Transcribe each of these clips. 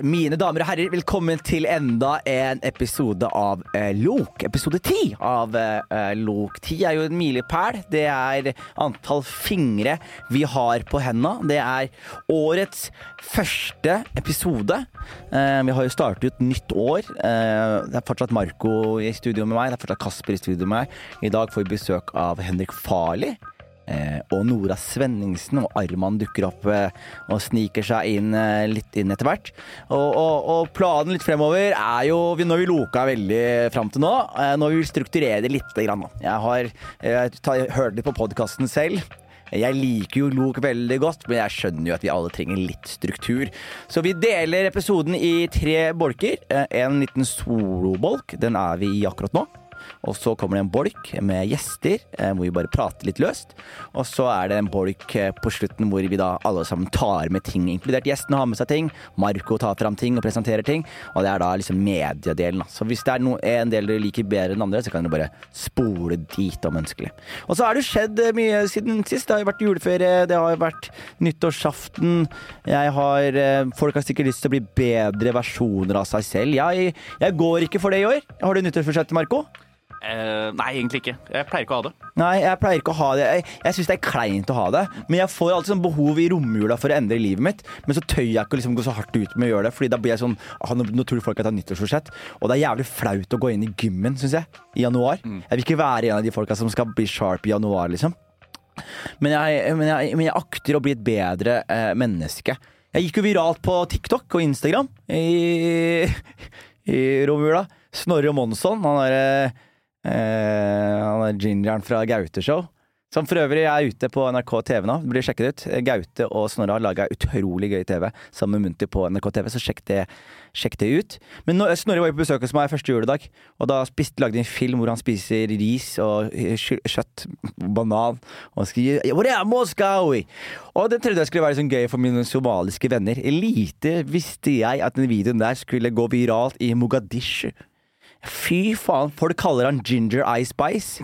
Mine damer og herrer, velkommen til enda en episode av eh, Lok. Episode ti av eh, Lok. Ti er jo en milepæl. Det er antall fingre vi har på henda. Det er årets første episode. Eh, vi har jo startet ut nytt år. Eh, det er fortsatt Marco i studio med meg. Det er fortsatt Kasper i studio med meg. I dag får vi besøk av Henrik Farli. Eh, og Nora Svenningsen og Arman dukker opp eh, og sniker seg inn eh, litt inn etter hvert. Og, og, og planen litt fremover er jo vi- Når vi loka veldig fram til nå, når nå vil vi strukturere det litt. Grann, jeg har hørt litt på podkasten selv. Jeg liker jo Lok veldig godt, men jeg skjønner jo at vi alle trenger litt struktur. Så vi deler episoden i tre bolker. En liten solobolk, den er vi i akkurat nå. Og så kommer det en bolk med gjester, eh, hvor vi bare prater litt løst. Og så er det en bolk eh, på slutten hvor vi da alle sammen tar med ting, inkludert gjestene har med seg ting. Marco tar fram ting og presenterer ting. Og det er da liksom mediedelen. Så hvis det er no, en del dere liker bedre enn andre, så kan dere bare spole dit om ønskelig. Og så har det skjedd eh, mye siden sist. Det har jo vært juleferie, det har jo vært nyttårsaften. Jeg har Folk har sikkert lyst til å bli bedre versjoner av seg selv. Jeg, jeg går ikke for det i år. Har du nyttårsbudsjettet, Marco? Eh, Nei, egentlig ikke. Jeg pleier ikke å ha det. Nei, jeg pleier ikke å ha det. Jeg, jeg syns det er kleint å ha det. Men jeg får alltid sånn behov i romjula for å endre livet mitt. Men så tør jeg ikke å liksom gå så hardt ut med å gjøre det, Fordi da blir jeg sånn ah, nå, tror folk at jeg har nyttårsforsett. Og det er jævlig flaut å gå inn i gymmen, syns jeg, i januar. Jeg vil ikke være en av de folka som skal bli sharp i januar, liksom. Men jeg, men jeg, men jeg akter å bli et bedre eh, menneske. Jeg gikk jo viralt på TikTok og Instagram i, i romjula. Snorre Monsson, han er eh, Han er gingeren fra Gaute-show. Som for øvrig er ute på NRK TV nå. Det blir sjekket ut. Gaute og Snorre har laga utrolig gøy TV sammen med Munti på NRK TV, så sjekk det, sjekk det ut. Men nå, Snorre var jo på besøk hos meg første juledag, og da spist, lagde de en film hvor han spiser ris og eh, kjøtt, banan, og skriver er? Og den trodde jeg skulle være sånn gøy for mine somaliske venner. Lite visste jeg at den videoen der skulle gå viralt i Mogadishu. Fy faen, folk kaller han Ginger Ice Spice.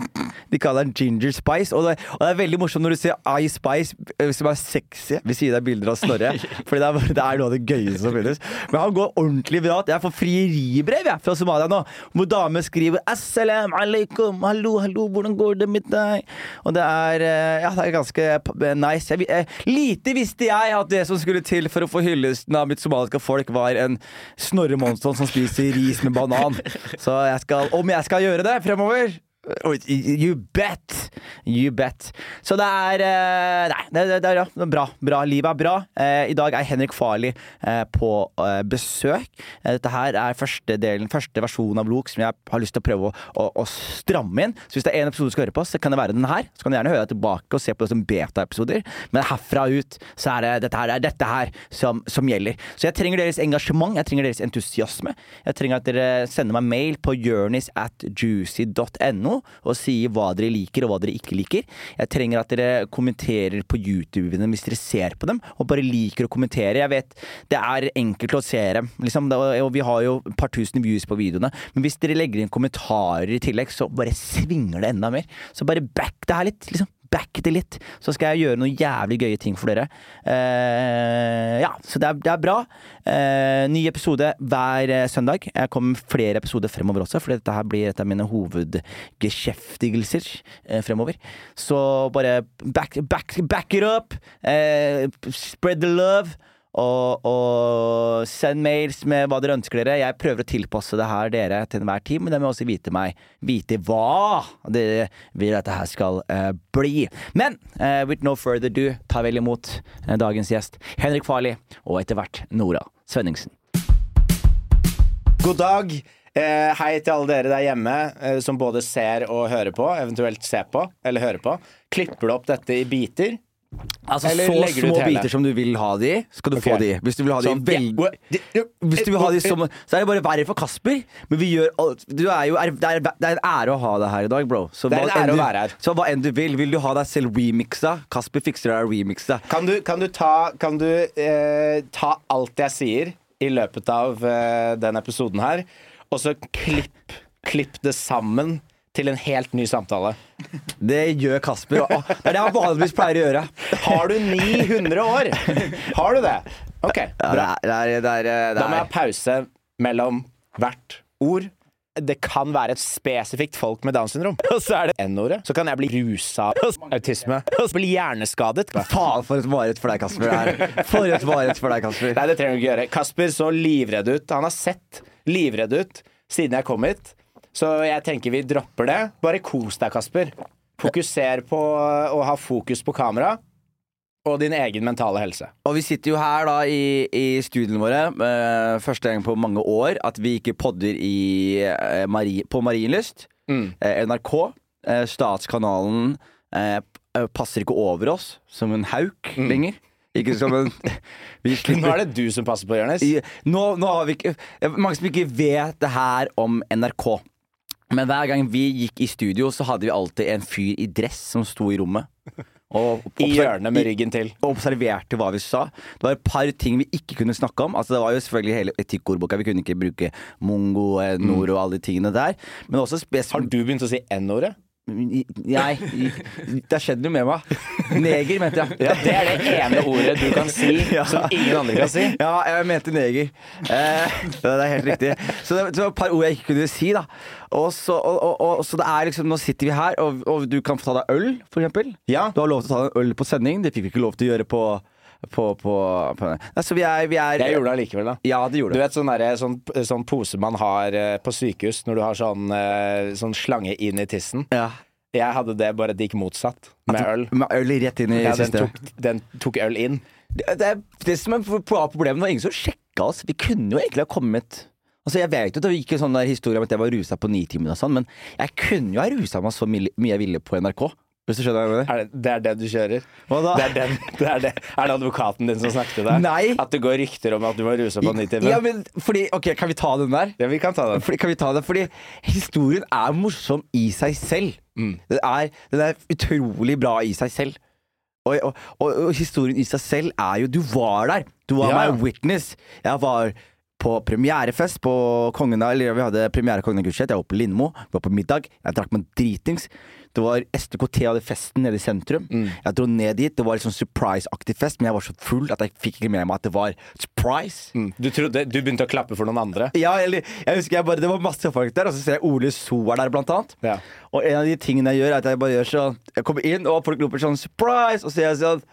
De kaller han Ginger Spice. Og det, og det er veldig morsomt når du ser Ice Spice eh, som er sexy ved siden av bilder av Snorre. Fordi det er, det er noe av det gøyeste som finnes. Men han går ordentlig bra. Jeg får frieribrev jeg, fra Somalia nå, hvor damer skriver 'Assalam alaikum', 'hallo, hallo, hvordan går det med deg?' Og det er eh, Ja, det er ganske nice. Jeg, eh, lite visste jeg at det som skulle til for å få hyllesten av mitt somaliske folk, var en Snorre Monsson som spiser ris med banan. Så jeg skal Om jeg skal gjøre det fremover You bet! You bet. Så det er eh, det, det, det det er bra. bra. Livet er bra. Eh, I dag er Henrik Farli eh, på eh, besøk. Eh, dette her er første delen, første versjon av Lok som jeg har lyst til å prøve å, å, å stramme inn. Så hvis det er en episode du skal høre på, så kan det være den her. Så kan du gjerne høre deg tilbake og se på det som beta-episoder. Men herfra ut så er det dette her, det dette her som, som gjelder. Så jeg trenger deres engasjement, jeg trenger deres entusiasme. Jeg trenger at dere sender meg mail på journeys at juicy.no og sier hva dere liker og hva dere ikke liker. Jeg trenger at dere kommenterer på YouTube-ene hvis dere ser på dem, og bare liker å kommentere. Jeg vet det er enkelt å se dem, liksom, og vi har jo et par tusen views på videoene, men hvis dere legger inn kommentarer i tillegg, så bare svinger det enda mer. Så bare back det her litt, liksom. Back det litt, så skal jeg gjøre noen jævlig gøye ting for dere. Uh, ja, så det er, det er bra. Uh, ny episode hver eh, søndag. Jeg kommer flere episoder fremover også, for dette her blir et av mine hovedgeskjeftigelser uh, fremover. Så bare back, back, back it up! Spread the love! Og, og send mails med hva dere ønsker dere. Jeg prøver å tilpasse det her dere til enhver tid, men dere må også vite meg. Vite hva dere vil at det her skal uh, bli. Men uh, with no further ado, ta vel imot uh, dagens gjest, Henrik Farli, og etter hvert Nora Svenningsen. God dag. Hei til alle dere der hjemme som både ser og hører på, eventuelt ser på, eller hører på. Klipper du opp dette i biter? Altså Eller Så legger du ut små hele? biter som du vil ha de skal du få de. Hvis du vil ha de Sånn, vel- ja, Hvis du vil ha de som Så er det bare verre for Kasper. Men vi gjør alt Du er jo er, det, er, det er en ære å ha deg her i dag, bro. Så Det er hva en ære enn å du- være her. Så hva enn du vil. Vil du ha deg selv remixa? Kasper fikser deg remixa. Kan du, kan du ta, kan du, eh, ta alt jeg sier, i løpet av eh, den episoden her, og så klipp, klipp det sammen til en helt ny samtale. Det gjør Kasper. og- Det er det han vanligvis pleier å gjøre. Har du 900 år? Har du det? OK, bra. Da må jeg ha pause mellom hvert ord. Det kan være et spesifikt folk med Downs syndrom. Og så er det N-ordet. Så kan jeg bli rusa Autisme. Og så Bli hjerneskadet. Faen, for et mareritt for deg, Kasper. det er. For et mareritt for deg, Kasper. Nei, det trenger du ikke gjøre. Kasper så livredd ut. Han har sett livredd ut siden jeg kom hit. Så jeg tenker vi dropper det. Bare kos deg, Kasper. Fokuser på å ha fokus på kamera og din egen mentale helse. Og vi sitter jo her da i, i studiene våre, eh, første gang på mange år, at vi ikke podder i, eh, på Marienlyst. Mm. Eh, NRK, statskanalen, passer ikke over oss som en hauk lenger. Ikke som en Nå er det du som passer på, Jonis. nå, nå har vi ikke Mange som ikke vet det her om NRK. Men hver gang vi gikk i studio, så hadde vi alltid en fyr i dress som sto i rommet. Og I hjørnet med ryggen til. og observerte hva vi sa. Det var et par ting vi ikke kunne snakke om. Altså Det var jo selvfølgelig hele etikkordboka. Vi kunne ikke bruke mongo, eh, nord og alle de tingene der. Men også Har du begynt å si N-ordet? Nei, det skjedde skjedd noe med meg. Neger, mente jeg. Ja, det er det ene ordet du kan si Ja. som ingen andre kan si. Ja, jeg mente neger. Eh, det er helt riktig. Så det, det var et par ord jeg ikke kunne si, da. Og så, og, og, så det er liksom, nå sitter vi her, og, og du kan få ta deg øl, for eksempel. Ja. Du har lov til å ta deg en øl på sending. Det fikk vi ikke lov til å gjøre på, på, på, på Altså, vi er, vi er Jeg gjorde det allikevel, da. Ja, det gjorde Du vet sånn, der, sånn, sånn pose man har eh, på sykehus når du har sånn, eh, sånn slange inn i tissen. Ja. Jeg hadde det, bare det gikk motsatt. Med øl. Med øl rett inn i Ja, den, tok, den tok øl inn. Det, det, det som er pro- problemet, var ingen som sjekka oss. Vi kunne jo egentlig ha kommet Altså Jeg vet jo det gikk en sånn der historie om at jeg var rusa på Nitimen og sånn, men jeg kunne jo ha rusa meg så mye jeg ville på NRK. Hvis du skjønner hva jeg mener? Er det, det er det du kjører? Hva da? Det er, den, det er, det. er det advokaten din som snakket til deg? Nei. At det går rykter om at du var rusa på 90 Ja, men fordi Ok, kan vi ta den der? Ja, vi kan ta den. Fordi, kan vi ta den? Fordi historien er morsom i seg selv. Mm. Den, er, den er utrolig bra i seg selv. Og, og, og, og historien i seg selv er jo Du var der. Du var Ja. my witness. Jeg var på premierefest på Kongen Eller vi hadde premiere Kongen av Gudstjeneste. Jeg var på Lindmo. Vi var på middag. Jeg drakk meg dritings. Det var STKT hadde festen nede i sentrum. Jeg dro ned dit. Det var litt sånn surprise-aktig fest, men jeg var så full at jeg fikk ikke med meg at det var surprise. Mm. Du, trodde, du begynte å klappe for noen andre? Ja, eller jeg husker jeg bare, Det var masse folk der, og så ser jeg Ole So er der, blant annet. Ja. Og en av de tingene jeg gjør, er at jeg bare gjør sånn Jeg kommer inn, og folk roper sånn 'surprise', og så sier jeg sånn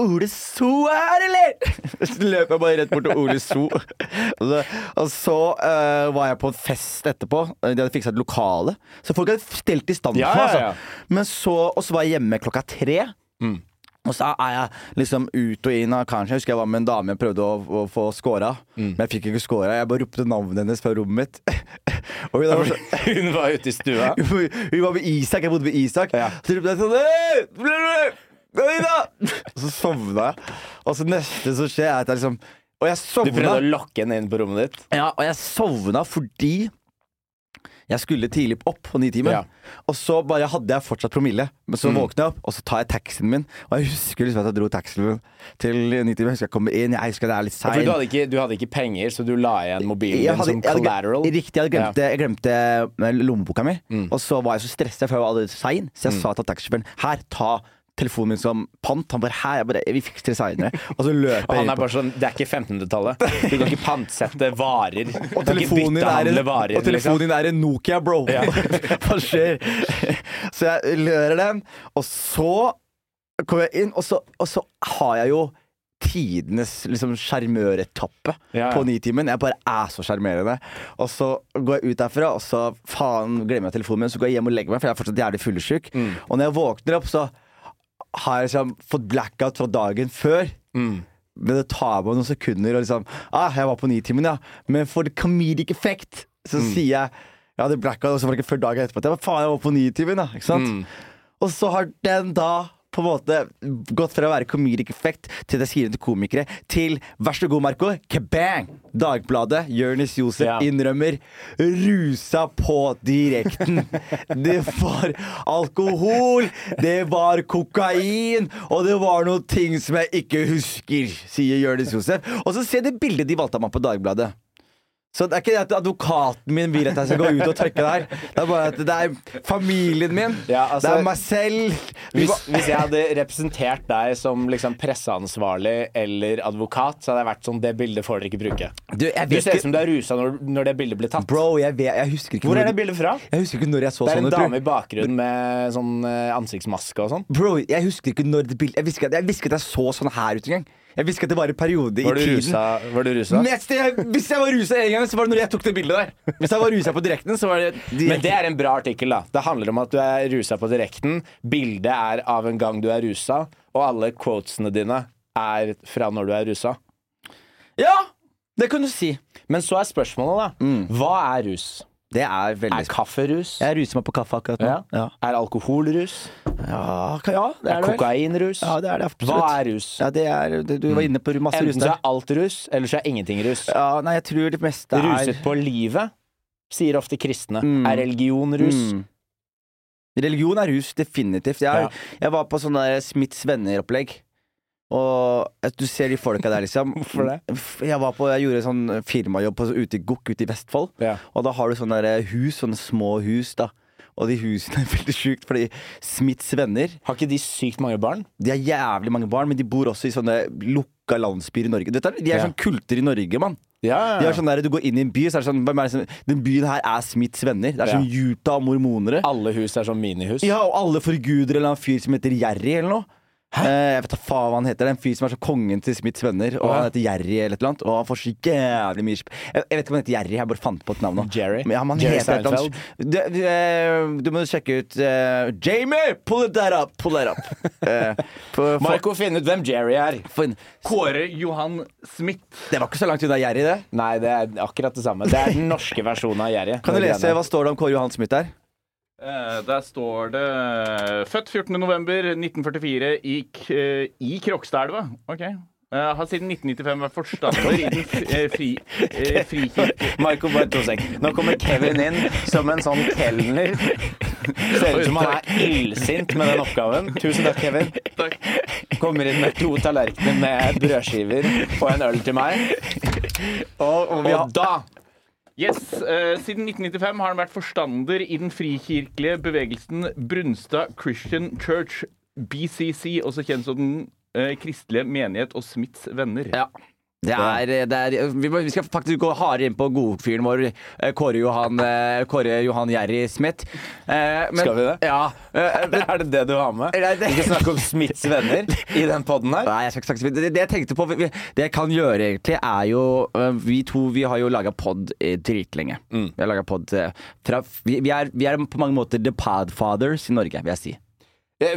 Ole So er her, eller?! Så løper jeg bare rett bort til Ole So. Og så, og så uh, var jeg på en fest etterpå. De hadde fiksa et lokale. Så folk hadde stelt i stand. Ja, for ja, ja. Altså. Men så, og så var jeg hjemme klokka tre. Og så er jeg liksom ut og inn av kanskje. Jeg husker jeg var med en dame jeg prøvde å, å få scora. Men jeg fikk ikke scora. Jeg bare ropte navnet hennes fra rommet mitt. hun, var så, Hun var ute i stua. hun var med Isak. Jeg bodde med Isak. Ja. Så ropte jeg sånn «Hei! Ble du- Kom inn, da!» Og så sovna jeg. Og så neste som skjer, er at jeg liksom Og jeg Du prøvde å lokke henne inn på rommet ditt. Ja, og jeg sovna fordi jeg skulle tidlig opp på Nitimen. Ja. Og så bare hadde jeg fortsatt promille. Men så Mm. våkner jeg opp, og så tar jeg taxien min. Og jeg husker liksom at jeg dro taxien min til Nitimen. Jeg husker jeg kommer inn, jeg husker det er litt Ja, sein. du hadde, ikke, du hadde ikke penger, så du la igjen mobilen din som jeg collateral. Riktig, jeg, hadde glemt, jeg glemte eh, lommeboka mi. Mm. Og så var jeg så stressa, for jeg var allerede sein. Så jeg sa til taxisjåføren her, ta telefonen min som pant. Han bare her, jeg bare, vi fikser det seinere. Og så løper jeg Og han er bare sånn, Det er ikke 1500-tallet. Du kan ikke pantsette varer. Og telefonen, din er en, varer. og telefonen din er en Nokia, bro. Ja. Hva skjer? Så jeg lører den, og så kommer jeg inn, og så, og så har jeg jo tidenes liksom sjarmøretappe Ja, ja. på Nitimen. Jeg bare er så sjarmerende. Og så går jeg ut derfra, og så faen glemmer jeg telefonen min. Så går jeg hjem og legger meg, for jeg er fortsatt jævlig fyllesyk. Mm. Og når jeg våkner opp, så har jeg liksom fått blackout fra dagen før. Mm. Men det tar meg noen sekunder og liksom ah, Jeg var på Nitimen, ja. Men for the comedic effect så Mm. sier jeg Jeg hadde blackout, og så var det ikke før dagen etterpå at jeg, faen, jeg var på Nitimen, ja. Ikke sant? Mm. Og så har den da på en måte gått fra å være comedic effect til det sier til komikere, til vær så god, Marco, kabang! Dagbladet, Jonis Josef Ja. innrømmer rusa på direkten. Det var alkohol, det var kokain, og det var noen ting som jeg ikke husker, sier Jonis Josef. Og så se det bildet de valgte av meg på Dagbladet. Så det er ikke det at advokaten min vil at jeg skal gå ut og trykke der. Det er bare at det er familien min. Ja, altså- det er meg selv. Hvis, hvis jeg hadde representert deg som liksom presseansvarlig eller advokat, så hadde jeg vært sånn Det bildet får dere ikke bruke. Du, Du ser ut som du er rusa når, når det bildet blir tatt. Bro, jeg, vet, jeg husker ikke Hvor er det bildet fra? Jeg husker ikke når jeg så Det er sånn en ut. dame i bakgrunnen med sånn eh, ansiktsmaske og sånn. Bro, jeg husker ikke når det bildet jeg, visste ikke at jeg så sånn her ut engang. Jeg visste at det var en periode Var i tiden. rusa? Var du rusa? Mest jeg, hvis jeg var rusa en gang, så var det når jeg tok det bildet der. Hvis jeg var rusa på direkten, så var det Men det er en bra artikkel, da. Det handler om at du er rusa på direkten. Bildet er av en gang du er rusa, og alle quotesene dine er fra når du er rusa. Ja! Det kan du si. Men så er spørsmålet, da. Hva er rus? Det er veldig Er kaffe rus? Jeg ruser meg på kaffe akkurat nå. Ja. Ja, Er alkoholrus? ja, ka- ja det Er er det vel. kokainrus? Ja, det er det absolutt. Hva er rus? Ja, det er, det, du var inne på masse rus Enten så der. er alt rus, eller så er ingenting rus. Ja, nei, jeg tror det meste er Ruset på livet, sier ofte kristne. Mm. Er religion rus? Mm. Religion er rus, definitivt. Jeg, Ja. jeg var på sånn der Smiths venner-opplegg. Og at du ser de folka der, liksom. Hvorfor det? Jeg, var på, jeg gjorde sånn firmajobb på, ute i Gokk ute i Vestfold. Ja. Og da har du sånne hus, sånne små hus, da. Og de husene er veldig sjukt, fordi Smiths venner Har ikke de sykt mange barn? De har jævlig mange barn, men de bor også i sånne lukka landsbyer i Norge. Vet, de er Ja. sånn kulter i Norge, mann. Ja, De har sånn der, Du går inn i en by, så er det sånn er det Den byen her er Smiths venner. Det er Ja. sånn Utah og mormonere. Alle hus er sånn minihus. Ja, og alle forguder eller en fyr som heter Jerry eller noe. Eh, jeg vet da faen hva han heter. Det er en fyr som er så kongen til Smiths venner. Og Ja. han heter Jerry eller et eller annet. Og han får så jævlig mye jeg, vet ikke om han heter Jerry, jeg bare fant på et navn nå. Jerry? Men ja, Jerry Seinfeld? Du, du, eh, må sjekke ut uh, Jamie! Pull it that up! Pull that up. uh, for- Marco, finn ut hvem Jerry er. Finn. Kåre Johan Smith. Det var ikke så langt unna Jerry, det. Nei, det er akkurat det samme. Det er den norske versjonen av Jerry. Kan du lese hva står det om Kåre Johan Smith der? Eh, der står det Født 14.11.1944 i, eh, i Krokstadelva. Okay. Eh, har siden 1995 vært forstander i den eh, fri, eh, frikirke... Marco, bare to sek. Nå kommer Kevin inn som en sånn kelner. Ser ut som han er illsint med den oppgaven. Tusen takk, Kevin. Takk. Kommer inn med to tallerkener med brødskiver og en øl til meg. Og, og da Yes, uh, Siden 1995 har han vært forstander i den frikirkelige bevegelsen Brunstad Christian Church, BCC, også kjent som Den uh, kristelige menighet og Smiths venner. Ja. Det er, det er, vi, må, vi skal faktisk gå hardere inn på godfyren vår, eh, Kåre Johan, eh, Kåre Johan Jerry Smith. Eh, men- Skal vi det? Ja. eh, men- Er det det du har med? Nei, det- Vi skal snakke om Smiths venner i den poden her. Nei, jeg skal ikke snakke. Det, det jeg tenkte på, vi- det jeg kan gjøre egentlig, er jo Vi to vi har jo laga pod eh, dritlenge. Mm. Vi har laget pod eh, fra vi, vi, er, vi er på mange måter the podfathers i Norge, vil jeg si.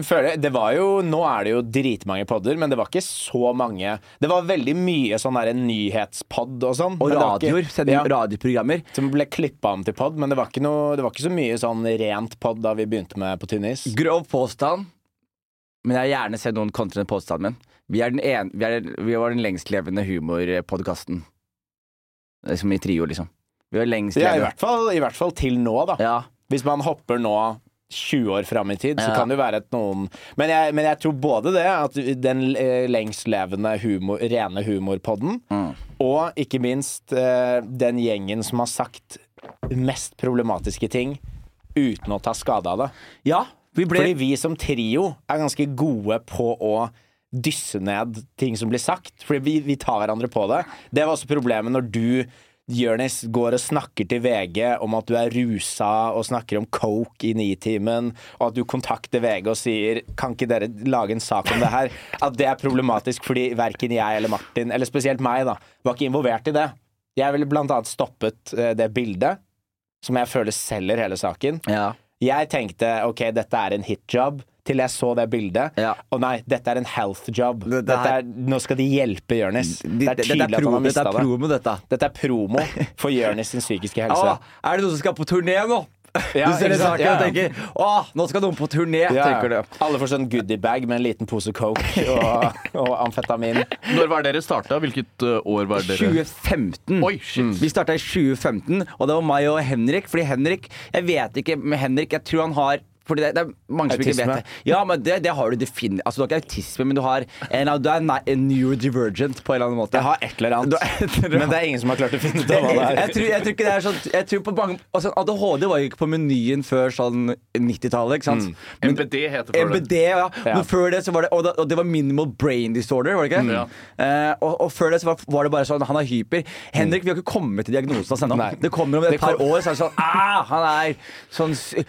Føler, det var jo, Nå er det jo dritmange podder, men det var ikke så mange. Det var veldig mye sånn der nyhetspod og sånn. Og radioer. ikke- ja, radioprogrammer. Som ble klippa om til pod, men det var, noe, det var ikke så mye sånn rent pod da vi begynte med På tynn is. Grov påstand, men jeg vil gjerne se noen kontre den påstanden min. Vi, den en, vi, er, vi var den lengstlevende humorpodkasten. Som i trio, liksom. Vi var Ja, i hvert, fall, I hvert fall til nå, da. Ja. Hvis man hopper nå 20 år fram i tid, så Ja. kan det jo være at noen men jeg, men jeg tror både det, at den eh, lengstlevende humor, rene humorpodden, Mm. og ikke minst eh, den gjengen som har sagt mest problematiske ting uten å ta skade av det. ja. Vi ble Fordi vi som trio er ganske gode på å dysse ned ting som blir sagt. Fordi vi, vi tar hverandre på det. Det var også problemet når du Jørnis går og snakker til VG om at du er rusa og snakker om coke i Nitimen, og at du kontakter VG og sier Kan ikke dere lage en sak om det her? At det er problematisk fordi verken jeg eller Martin, eller spesielt meg, da, var ikke involvert i det. Jeg ville blant annet stoppet eh, det bildet, som jeg føler selger hele saken. Ja. Jeg tenkte ok, dette er en hitjob, til jeg så det bildet. Ja. Og nei, dette er en health job. Det- det Dette er- nå skal de hjelpe Jonis. Det er tydelig at han har Dette mista er det. promo, dette. Dette er promo for Jonis sin psykiske helse. Ja, er det noen som skal på turné nå? Ja, du ser det saken Ja. og tenker Åh, nå skal noen på turné, Ja. tenker du. Alle får sånn goodiebag med en liten pose coke og, og amfetamin. Når var dere starta? Hvilket uh, år var dere 2015. Oi, shit. Vi starta i 2015, og det var meg og Henrik. Fordi Henrik Jeg vet ikke med Henrik, jeg tror han har fordi det, det er mange som ikke vet det. Ja, men det, det har du definitivt. Altså, du har ikke autisme, men du har en, du er en neurodivergent på en eller annen måte. Jeg har et eller annet, et eller annet. men det er ingen som har klart å finne ut av hva det jeg, er. tror, jeg tror ikke det er sånn jeg tror på mange, altså, ADHD var jo ikke på menyen før sånn 90-tallet, ikke sant? Men- MBD heter det. MBD, ja. Ja. Men før det så var det og, det og det var minimal brain disorder, var det ikke? Ja. Uh, og, og før det så var, var det bare sånn Han er hyper. Henrik, vi har ikke kommet til diagnosen hans ennå. Det kommer om et par kom- år, så er det sånn ah, Han er sånn psy-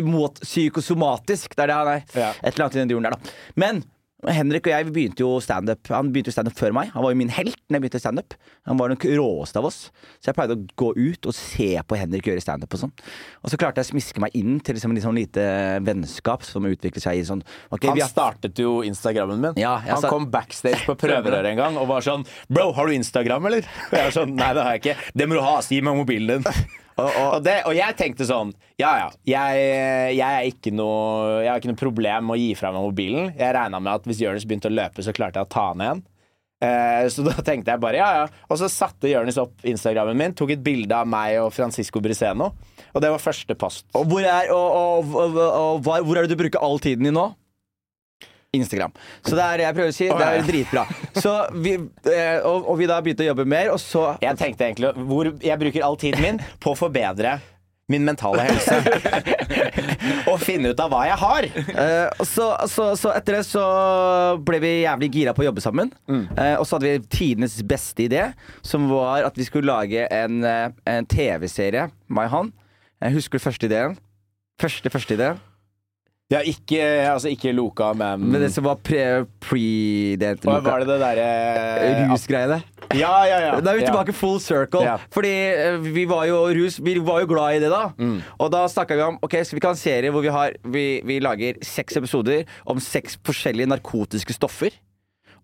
psykosymot- psykosomatisk. Det er det han er. Ja. Et eller annet i den duren der, da. Men Henrik og jeg vi begynte jo standup Han begynte jo standup før meg. Han var jo min helt når jeg begynte standup. Han var den råeste av oss. Så jeg pleide å gå ut og se på Henrik gjøre standup og sånn. Og så klarte jeg å smiske meg inn til liksom litt sånn lite vennskap som utviklet seg i sånn okay, Han vi har- startet jo Instagrammen min. Ja, han sa- kom backstage på prøverør en gang og var sånn Bro, har du Instagram, eller? Og jeg var sånn, Nei, det har jeg ikke. Det må du ha. Si meg mobilen din. Og, og, det, og jeg tenkte sånn Ja ja, jeg, jeg, er ikke noe, jeg har ikke noe problem med å gi fra meg mobilen. Jeg regna med at hvis Jonis begynte å løpe, så klarte jeg å ta han igjen. Eh, så da tenkte jeg bare ja ja. Og så satte Jonis opp Instagrammen min, tok et bilde av meg og Francisco Briseno. Og det var første post. Og hvor er, og, og, og, og, hvor er det du bruker all tiden din nå? Instagram. Så det er jeg prøver å si. Det er dritbra. Så vi, eh, og, og vi da begynte å jobbe mer, og så Jeg tenkte egentlig hvor Jeg bruker all tiden min på å forbedre min mentale helse. og finne ut av hva jeg har. Eh, så, så, så etter det så ble vi jævlig gira på å jobbe sammen. Eh, og så hadde vi tidenes beste idé, som var at vi skulle lage en, en TV-serie, meg og han. Jeg husker første ideen. Første, første idé. Ja, ikke, altså ikke Loka, men Men det som var pre... pre det, Hva var det det derre Rusgreiene. Ja, ja, ja. Da er vi tilbake full circle. Ja. Fordi eh, vi var jo rus Vi var jo glad i det da. Mm. Og da snakka vi om Ok, skal vi kan en serie hvor vi, har, vi, vi lager seks episoder om seks forskjellige narkotiske stoffer.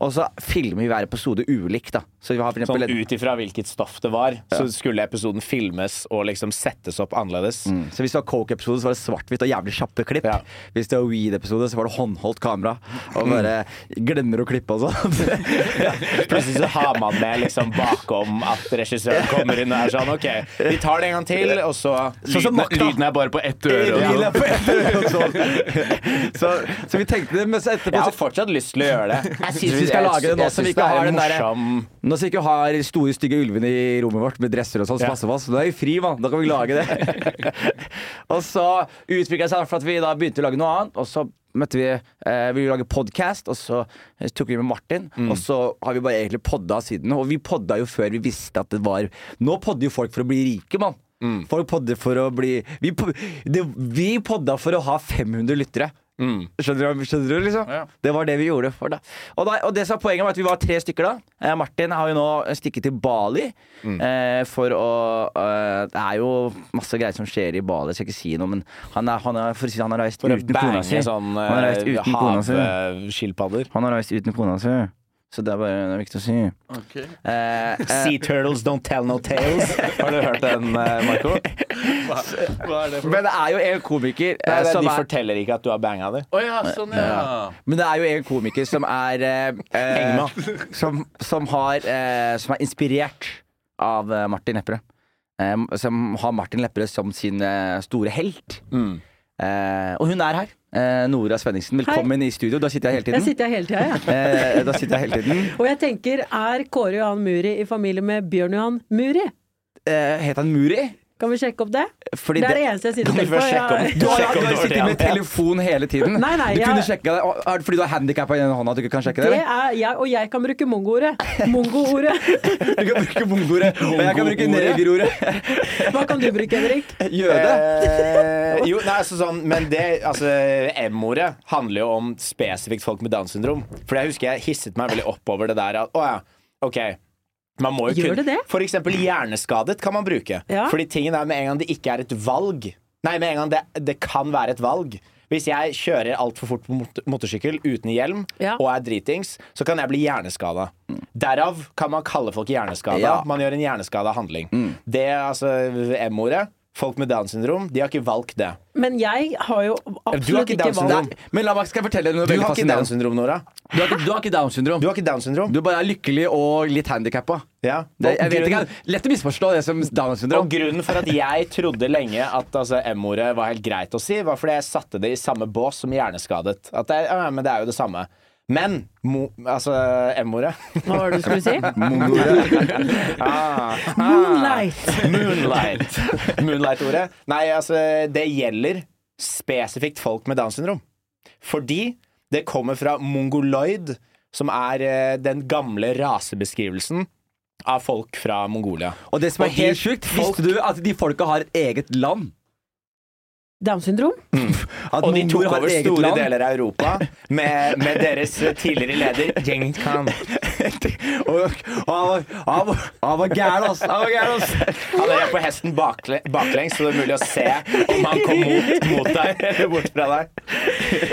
Og så filmer vi hver episode ulikt, da. Så vi har for Sånn ut ifra hvilket stoff det var, så skulle episoden filmes og liksom settes opp annerledes. Mm. Så hvis det var coke-episode, så var det svart-hvitt og jævlig kjappe klipp. Ja. Hvis det var weed-episode, så var det håndholdt kamera. Og bare glemmer å klippe og sånn. Plutselig så har man med liksom bakom at regissøren kommer inn og er sånn OK, vi tar det en gang til, og så Sånn som Lyden, makta. lyden er bare på ett øre. Og på ett øre og sånn. Så, så vi tenkte det, men så etterpå Jeg har fortsatt lyst til å gjøre det. Jeg synes vi skal lage det nå, som vi ikke har den derre- Nå som vi ikke har store, stygge ulvene i rommet vårt med dresser og sånn, så passer på oss. Da er vi fri, mann. Da kan vi lage det. og så utvikla det seg for at vi da begynte å lage noe annet. Og så møtte vi eh, Vi lage podkast, og så eh, tok vi med Martin. Og så har vi bare egentlig podda siden. Og vi podda jo før vi visste at det var Nå podder jo folk for å bli rike, mann. Folk podder for å bli vi, po- det, vi podda for å ha 500 lyttere. Skjønner du, skjønner du liksom? Ja. Det var det vi gjorde. For da. Og, da, og det som er poenget var at vi var tre stykker da. Eh, Martin har jo nå stikket til Bali. Eh, for å eh, Det er jo masse greier som skjer i Bali, jeg skal ikke si noe, men han, er, han, er, for å si, han har reist For uten kona si. sånn Han har reist eh, uten kona si. Han har reist uten kona si. Så det er bare det er viktig å si. Okay. Eh, eh, Sea turtles don't tell no tales. Har du hørt den, eh, Marco? Hva er det for men det er jo en komiker eh, Nei, det, som de er forteller ikke at du har banga det. Oh, ja, sånn, ja. Men det er jo en komiker som er eh, eh, som, som, har, eh, som er inspirert av eh, Martin Lepperød. Eh, som har Martin Lepperød som sin eh, store helt. Mm. Eh, og hun er her. Eh, Nora Svenningsen, velkommen i studio. Da sitter jeg hele Jeg tiden. sitter jeg hele tida, ja. Eh, da sitter jeg hele tiden. Og jeg tenker, er Kåre Johan Muri i familie med Bjørn Johan Muri? Eh, het han Muri? Kan vi sjekke opp det? Fordi det er det eneste jeg sitter og Kan vi tenker på. først sjekke om- Jeg- Du har, du har sittet med telefon hele tiden. Nei, nei, du jeg- kunne sjekke det. Er det Fordi du har handikap i den hånda at du ikke kan sjekke det? Det er jeg, og jeg kan bruke mongo-ordet. Mongo-ordet. Du kan bruke mongo-ordet, og jeg kan bruke negerordet. Hva kan du bruke, Henrik? Jøde. Eh, jo, nei, altså sånn, men det altså, M-ordet handler jo om spesifikt folk med Downs syndrom. For jeg husker jeg hisset meg veldig opp over det der at å ja, OK. Man må jo Gjør kunne det det? For eksempel hjerneskadet kan man bruke. Ja. Fordi tingen er med en gang det ikke er et valg Nei, med en gang det, det kan være et valg. Hvis jeg kjører altfor fort på mot motorsykkel uten hjelm Ja. og er dritings, så kan jeg bli hjerneskada. Derav kan man kalle folk hjerneskada. Ja. Man gjør en hjerneskada handling. Det altså M-ordet folk med Downs syndrom, de har ikke valgt det. Men jeg har jo absolutt ikke ikke valgt syndrom. valgt Men la meg, skal jeg fortelle deg noe Du veldig har ikke Downs syndrom, Nora. Du har ikke, du har ikke Downs syndrom. Du har ikke Downs syndrom. Du bare er lykkelig og litt handikappa. Ja. Det, jeg vet ikke, Lett å misforstå det som Downs Og grunnen for at jeg trodde lenge at altså, M-ordet var helt greit å si, var fordi jeg satte det i samme bås som hjerneskadet. At det, ja, men det er jo det samme. Men mo, altså M-ordet Hva var det du skulle si? ah, Moonlight. Moonlight. Moonlight-ordet. Nei, altså, det gjelder spesifikt folk med Downs syndrom. Fordi det kommer fra mongoloid, som er eh, den gamle rasebeskrivelsen av folk fra Mongolia. Og det som er helt sjukt, visste du at de folka har et eget land? Downs syndrom? At Og de tok over store land? deler av Europa med, med deres tidligere leder Genghis Khan. Og, og han, var, han, var, han var gæren, ass! Han var gæren, ass! Han er på hesten bakle, baklengs, så det er mulig å se om han kom mot, mot deg eller bort fra deg.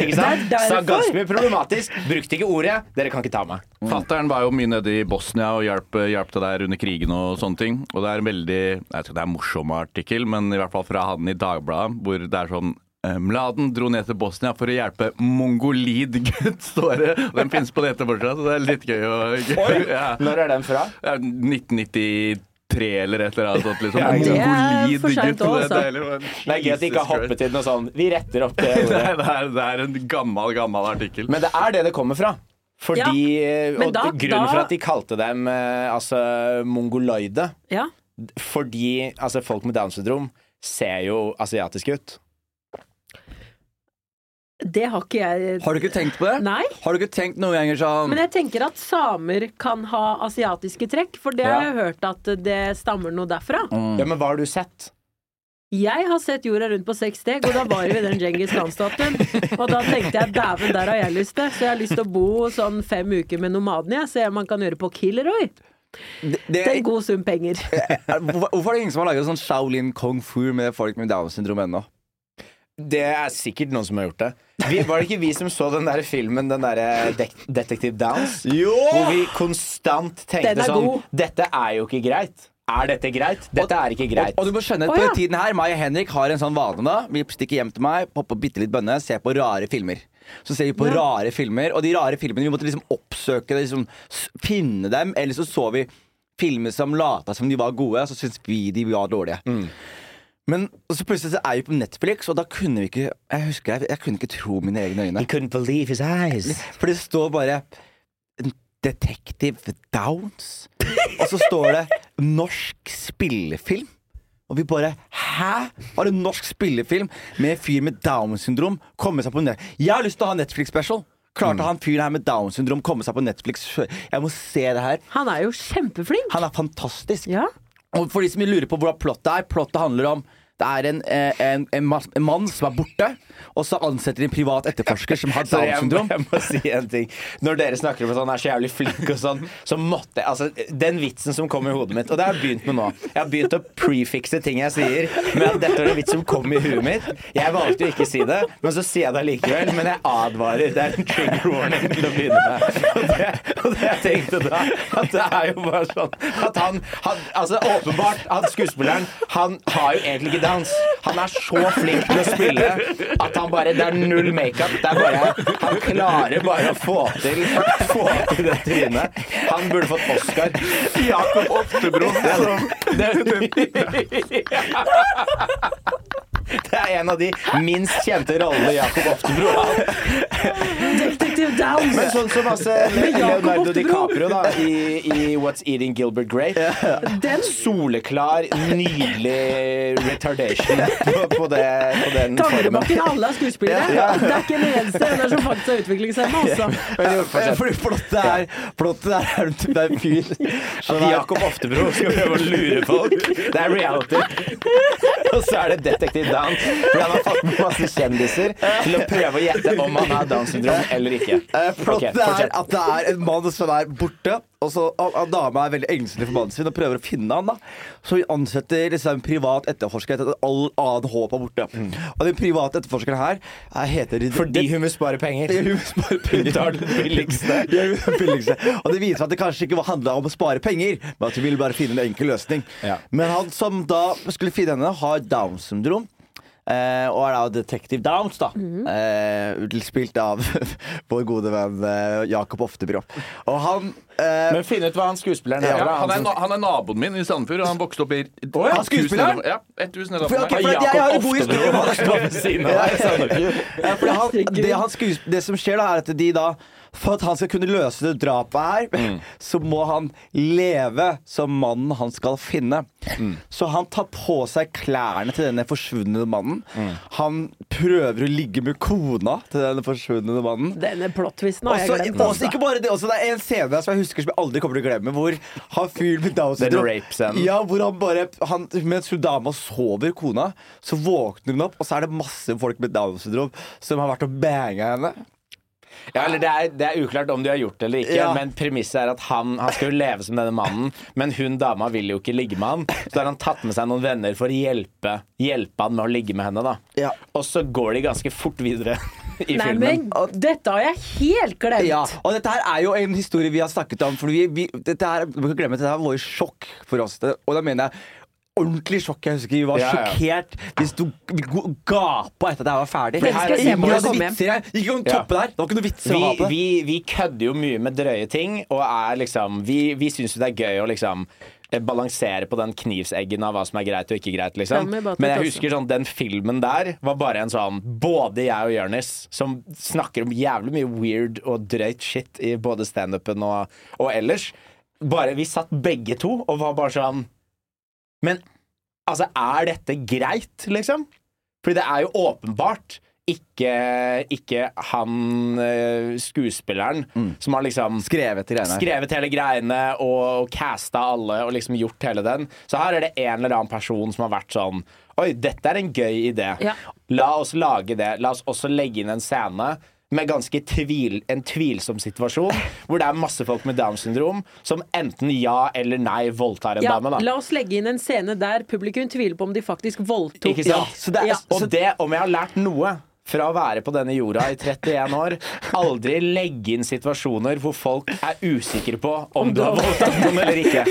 Ikke sant? Sa ganske mye problematisk. Brukte ikke ordet. Dere kan ikke ta meg. Fattern var jo mye nede i Bosnia og hjalp, hjalp til der under krigen og sånne ting. Og det er en veldig jeg vet ikke om det er en morsom artikkel, men i hvert fall fra han i Dagbladet, hvor det er sånn Mladen dro ned til Bosnia for å hjelpe mongolid-gutt, står det. Den finnes på nettet fortsatt, så det er litt gøy å ja. Når er den fra? Ja, 1993 eller et eller annet sånt. Liksom. Ja, det er for sent Mongolid-gutt, det er altså. Det er gøy at de ikke har hoppet inn noe sånn Vi retter opp det ordet. Nei, det er, det er en gammel, gammel artikkel. Men det er det det kommer fra. Fordi, men og da- Grunnen da- for at de kalte dem eh, altså, mongoloide Ja. Fordi altså, folk med Downs syndrom ser jo asiatiske ut. Det har ikke jeg Har du ikke tenkt på det? Nei. Har du ikke tenkt noen ganger sånn Men jeg tenker at samer kan ha asiatiske trekk, for det har jeg hørt at det stammer noe derfra. Mm. Ja, Men hva har du sett? Jeg har sett jorda rundt på seks steg, og da var vi ved den Djengis Khan-statuen. Og da tenkte jeg dæven, der har jeg lyst til. Så jeg har lyst til å bo sånn fem uker med nomadene, jeg. Se hva man kan gjøre på Kilroy. det, Det er en god sum penger. hvorfor, hvorfor er det ingen som har laget sånn Shaolin kung fu med folk med Downs syndrom ennå? Det er sikkert noen som har gjort det. Vi, var det ikke vi som så den der filmen, den derre Dek Detective Downs? Jo! Hvor vi konstant Den tenkte er sånn god. Dette er jo ikke greit. Er dette greit? Dette er ikke greit. Og, og du må skjønne at oh, på ja. den tiden her Meg og Henrik har en sånn vane da Vi stikker hjem til meg, popper bitte litt bønne Ser på rare filmer Så ser vi på Ja. rare filmer Og de rare filmene, vi måtte liksom oppsøke liksom, Finne dem, eller så så vi Filmer som lata som de var gode Så synes vi de var dårlige Men så plutselig så er vi på Netflix Og da kunne vi ikke Jeg husker, jeg, jeg kunne ikke tro mine egne øyne He couldn't believe his eyes. For det står bare Detective Downs. Og så står det norsk spillefilm. Og vi bare Hæ? Har en norsk spillefilm med en fyr med Downs syndrom komme seg på nett? Jeg har lyst til å ha Netflix-special. Klarte han fyren her med Downs syndrom komme seg på Netflix? Jeg må se det her. Han er jo kjempeflink. Han er fantastisk. Ja. Og for de som lurer på hvordan plottet er, plottet handler om det er en, eh, en, en, en mann som er borte, og så ansetter de en privat etterforsker som har Downs syndrom. jeg må si en ting. Når dere snakker om at han er så jævlig flink og sånn, så måtte jeg Altså, den vitsen som kom i hodet mitt, og det har jeg begynt med nå Jeg har begynt å prefikse ting jeg sier, med at dette var en vits som kom i huet mitt. Jeg valgte jo ikke å si det, men så sier jeg det allikevel. Men jeg advarer. Det er en trigger warning til å begynne med. Og det, og det jeg tenkte da, at det er jo bare sånn at han, han Altså, åpenbart, han skuespilleren, han har jo egentlig ikke downs. Han er så flink til å spille at han bare Det er null makeup. Det er bare Han klarer bare å få til Få til det trynet. Han burde fått Oscar. Jakob Oftebro. Det, det er en av de minst kjente rollene Jakob Oftebro har. Men sånn som altså Leonardo. DiCaprio da i, i What's Eating Gilbert Grape. Den Soleklar, nydelig retardation på, på, det, på den formen. Tangerbakken, alle er skuespillere. Ja. Det er ikke en eneste en som faktisk er utviklingshemma, altså. Fordi plottet er Plottet er, det er en fyr som er Jakob Oftebro skal prøve å lure folk. Det er reality. Og så er det Detective Fordi han har fått med masse kjendiser til å prøve å gjette om han har Downs syndrom eller ikke. Eh, Plottet okay, er at det er en mann som er borte, og så og dama er veldig engstelig for mannen sin og prøver å finne han da. Så hun ansetter liksom, en privat etterforsker etter at all annen håp er borte. Og den private etterforskeren her er, heter Fordi hun vil spare penger. hun vil spare penger. Hun tar den billigste. Billigste. Og det viser seg at det kanskje ikke handla om å spare penger, men at hun ville bare finne en enkel løsning. Ja. Men han som da skulle finne henne, har Downs syndrom. Eh, og er da Detective Downs, da. eh, spilt av vår gode venn uh, Jakob Oftebro. Og han eh, Men finn ut hva han skuespilleren Ja, er. han, er, na- han er naboen min i Sandefjord, og han vokste opp i ja, skuespilleren? Ja, ett hus nedover okay, meg. jeg, jeg har en god historie om det, han skues, det som skjer da, er at de da For at han skal kunne løse det drapet her, så må han leve som mannen han skal finne. Så han tar på seg klærne til denne forsvunne mannen. Han prøver å ligge med kona til denne forsvunne mannen. Denne plottvisten har jeg Også, glemt. også, ikke bare det, også det er en scene som jeg husker som jeg aldri kommer til å glemme, hvor han fyren med Downs syndrom. Ja, hvor han bare han, Mens hun dama sover, kona, så våkner hun opp, og så er det masse folk med Downs syndrom som har vært og banga henne. Ja, eller det er, det er uklart om de har gjort det eller ikke, Ja. men premisset er at han, han skal jo leve som denne mannen, men hun dama vil jo ikke ligge med han. Så har han tatt med seg noen venner for å hjelpe, hjelpe han med å ligge med henne. da Ja. Og så går de ganske fort videre i Nei, filmen. men dette har jeg helt glemt. Ja, og dette her er jo en historie vi har snakket om. For vi, vi, dette her, du glemme dette her var jo sjokk for oss. Og da mener jeg ordentlig sjokk. Jeg husker Vi var Ja, ja. sjokkert hvis du vi go- gapa etter at det her var ferdig. For det skal jeg Ingen hadde vitser her. Ikke noen Ja. toppe der. Det var ikke noe vitser å ha Vi, på det. vi, vi kødder jo mye med drøye ting, og er liksom Vi, vi syns jo det er gøy å liksom eh, balansere på den knivseggen av hva som er greit og ikke greit. Liksom men jeg husker sånn den filmen der var bare en sånn Både jeg og Jonis, som snakker om jævlig mye weird og drøyt shit i både standupen og, og ellers Bare Vi satt begge to og var bare sånn Men altså, er dette greit, liksom? Fordi det er jo åpenbart ikke, ikke han skuespilleren skuespilleren som har liksom Skrevet greiene skrevet hele greiene og, og casta alle og liksom gjort hele den. Så her er det en eller annen person som har vært sånn Oi, dette er en gøy idé. Ja. La oss lage det. La oss også legge inn en scene med ganske tvil, en tvilsom situasjon, hvor det er masse folk med Downs syndrom som enten ja eller nei voldtar en Ja, dame. da la oss legge inn en scene der publikum tviler på om de faktisk voldtok. Ja, så det Ja. Og det, om jeg har lært noe fra å være på denne jorda i 31 år, aldri legge inn situasjoner hvor folk er usikre på om du har voldtatt noen eller ikke.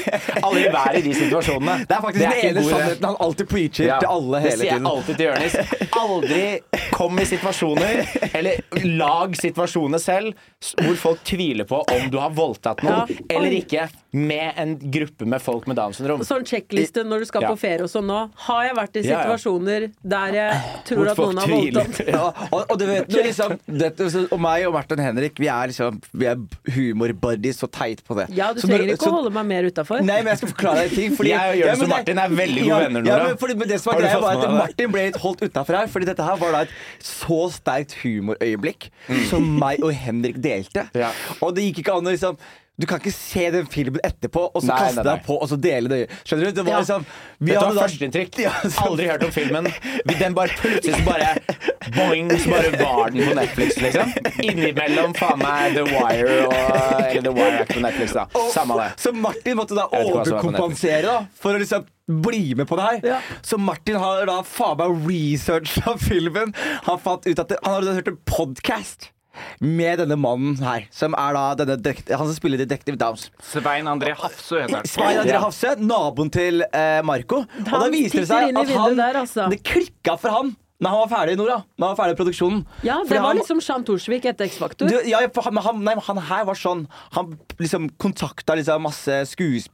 Aldri vær i de situasjonene. Det er faktisk den ene sannheten han alltid preacher Ja, til alle det hele sier jeg tiden. alltid til Jonis. Aldri kom i situasjoner, eller lag situasjoner selv, hvor folk tviler på om du har voldtatt noen Ja. eller ikke, med en gruppe med folk med Downs syndrom. Sånn sjekkliste når du skal Ja. på ferie og sånn nå. Har jeg vært i Ja, ja. situasjoner der jeg tror Hvor at noen har voldtatt voldtatt? Og, og du vet du, liksom, dette, så- Og meg og Martin Henrik, vi er liksom Vi er humorbuddies og teit på det. Ja, du Så når- trenger ikke å holde meg mer utafor. Nei, men jeg skal forklare deg en ting. Fordi, Jeg og Jonas ja, og Martin er veldig gode venner, venner, Ja, men, fordi, men det som var greia var at? Martin ble litt holdt utafor her. Fordi dette her var da et så sterkt humorøyeblikk som meg og Henrik delte. Mm. Ja. Og det gikk ikke an å liksom du kan ikke se den filmen etterpå og så Nei, kaste nei, nei. deg på og så dele det. Skjønner du? Det var Ja. liksom vi Dette hadde var da- førsteinntrykk. Ja, så- Aldri hørt om filmen. Den bare plutselig så bare Boing, så bare var den på Netflix, liksom. Innimellom faen meg The Wire og Eller The Wire er ikke på Netflix, da. Samme det. Så Martin måtte da er overkompensere da, for å liksom bli med på det her. Ja. Så Martin har da faen meg researcha filmen. Han fant ut at det, han hadde hørt en podkast med denne mannen her, som er da denne han som spiller Detective Downs. Svein André Hafsø heter han. Svein André Hafsø, naboen til eh, Marco. Og da viser det seg at han, der, altså. det klikka for han når han var ferdig i Nora. da. han var ferdig i produksjonen. Ja, Fordi det var han- liksom Jean Torsvik etter X-Faktor. ja, han, men han, nei, han her var sånn Han liksom kontakta liksom masse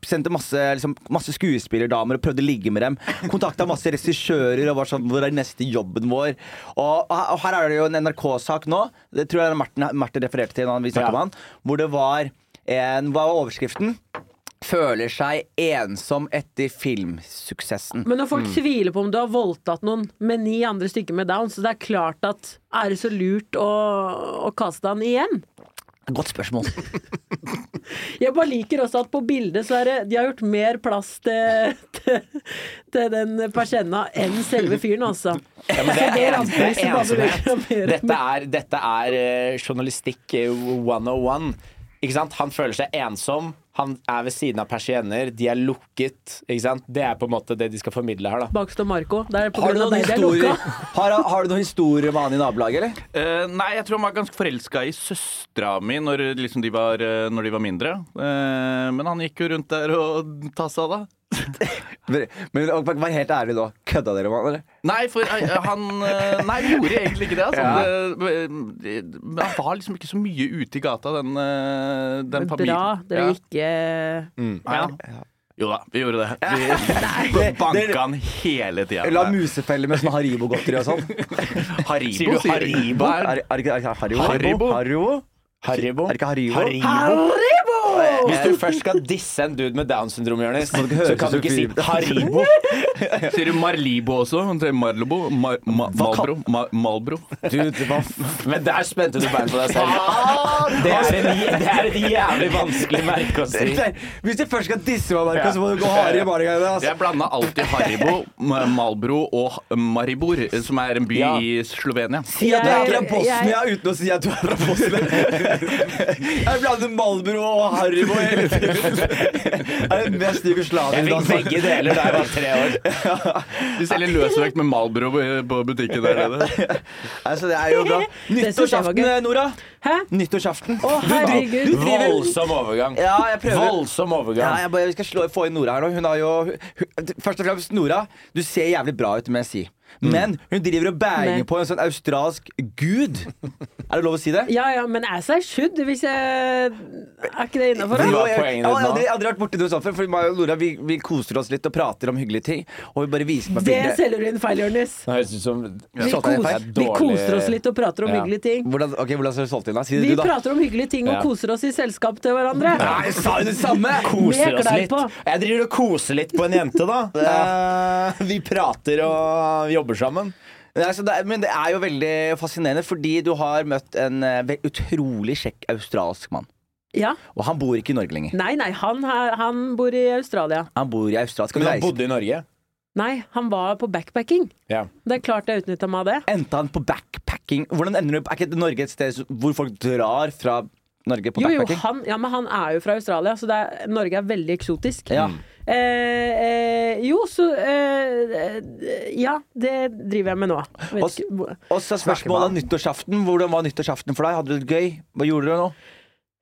Sendte masse, liksom, masse skuespillerdamer og prøvde å ligge med dem. Kontakta masse regissører og var sånn Hvor er neste jobben vår? Og, og her er det jo en NRK-sak nå. Det tror jeg Martin, Martin refererte til når vi snakket Ja. om han. Hvor det var en Hva var overskriften? Føler seg ensom etter filmsuksessen. Men når folk Mm. tviler på om du har voldtatt noen med ni andre stykker med Downs, så det er klart at er det så lurt å, å kaste han igjen? Godt spørsmål. Jeg bare liker også at på bildet så er det De har gjort mer plass til, til, til den persienna enn selve fyren, altså. Ja, det er, det er ensomhet. Dette er, dette er eh, journalistikk eh, 101. Ikke sant? Han føler seg ensom. Han er ved siden av persienner. De er lukket. Ikke sant? Det er på en måte det de skal formidle her, da. Bak står Marco. Det er på Har du grunn av noen deg er historier har, har du noen historier med han i nabolaget, eller? Uh, nei, jeg tror han var ganske forelska i søstera mi når, liksom de var, eh, når de var mindre. Uh, men han gikk jo rundt der og tassa, da. Men, men vær helt ærlig nå. Kødda dere med han, eller? Nei, for eh, han eh, Nei, vi gjorde egentlig ikke det. Altså. Det, det, men han var liksom ikke så mye ute i gata, den, eh, den familien. Bra. Dere Ja. ikke Ja. Jo da, vi gjorde det. Det- Vi banka han hele tida. La musefelle med sånn Haribo-godteri og sånn. Haribo, Sier du Haribo? Er- er, ikke- Haribo? Haribo? Haribo? Haribo. Er det ikke Haribo? Haribo. Hvis du først skal disse en dude med Downs syndrom, Jonis, så kan du ikke si. Haribo. Sier du Marlibo også? Han sier Marlobo? Mar, ma, Malbro? Ma, Malbro? Men der spente du bein på deg selv. Det er, en, det er et jævlig vanskelig merke å si. Hvis du først skal disse meg, Marco, så må du gå hardere i margene. Altså. Jeg blanda alltid Haribo, Malbro og Maribor, som er en by Ja. i Slovenia. Si at du er fra Bosnia uten å si at du er fra Bosnia. Jeg blander Malbro og Haribo hele tiden. Er det mest Jugoslavia. Jeg fikk begge deler da jeg var tre år. De selger løsvekt med Malbro på butikken der nede. Altså, det er jo bra. Nyttårsaften. Nora. Hæ? Nyttårsaften. Å, herregud. Du driver- Voldsom overgang. Ja, jeg prøver. Voldsom Ja, jeg bare, vi skal slå, få inn Nora her nå. Hun har jo hun, Først og fremst, Nora, du ser jævlig bra ut, må jeg si. Men hun driver og banger på en sånn australsk gud. Er det lov å si det? Ja ja, men as er should hvis jeg Er ikke det innafor? Jeg, jeg, jeg, har aldri, aldri vært borti noe sånt før. For meg og Nora vi, vi koser oss litt og prater om hyggelige ting. Og vi bare viser meg Det selger du inn feil, Jonis. Vi, kos, vi koser oss litt og prater om Ja. hyggelige ting. Hvordan, ok, hvordan ser du solgt inn da? Si det Vi du, da. prater om hyggelige ting og Ja. koser oss i selskap til hverandre. Nei, sa jo det samme! Koser oss litt. på. Jeg driver og koser litt på en jente, da. Eh, Vi prater og jobber sammen. Nei, så det, er- men det er jo veldig fascinerende, fordi du har møtt en uh, utrolig kjekk australsk mann. Ja. Og han bor ikke i Norge lenger. Nei, nei, han, han bor i Australia. Han bor i Australia. Skal vi Men han reise? bodde i Norge. Nei, han var på backpacking. Ja. Det er klart jeg utnytta meg av det. Endte han på backpacking? Hvordan ender du på, Er ikke Norge et sted hvor folk drar fra Norge på Jo, jo, han, ja, men han er jo fra Australia, så det er, Norge er veldig eksotisk. Ja. Eh, eh, jo, så eh, eh, Ja, det driver jeg med nå. Og så spørsmålet om nyttårsaften. Hvordan var nyttårsaften for deg? Hadde du det gøy? Hva gjorde du nå?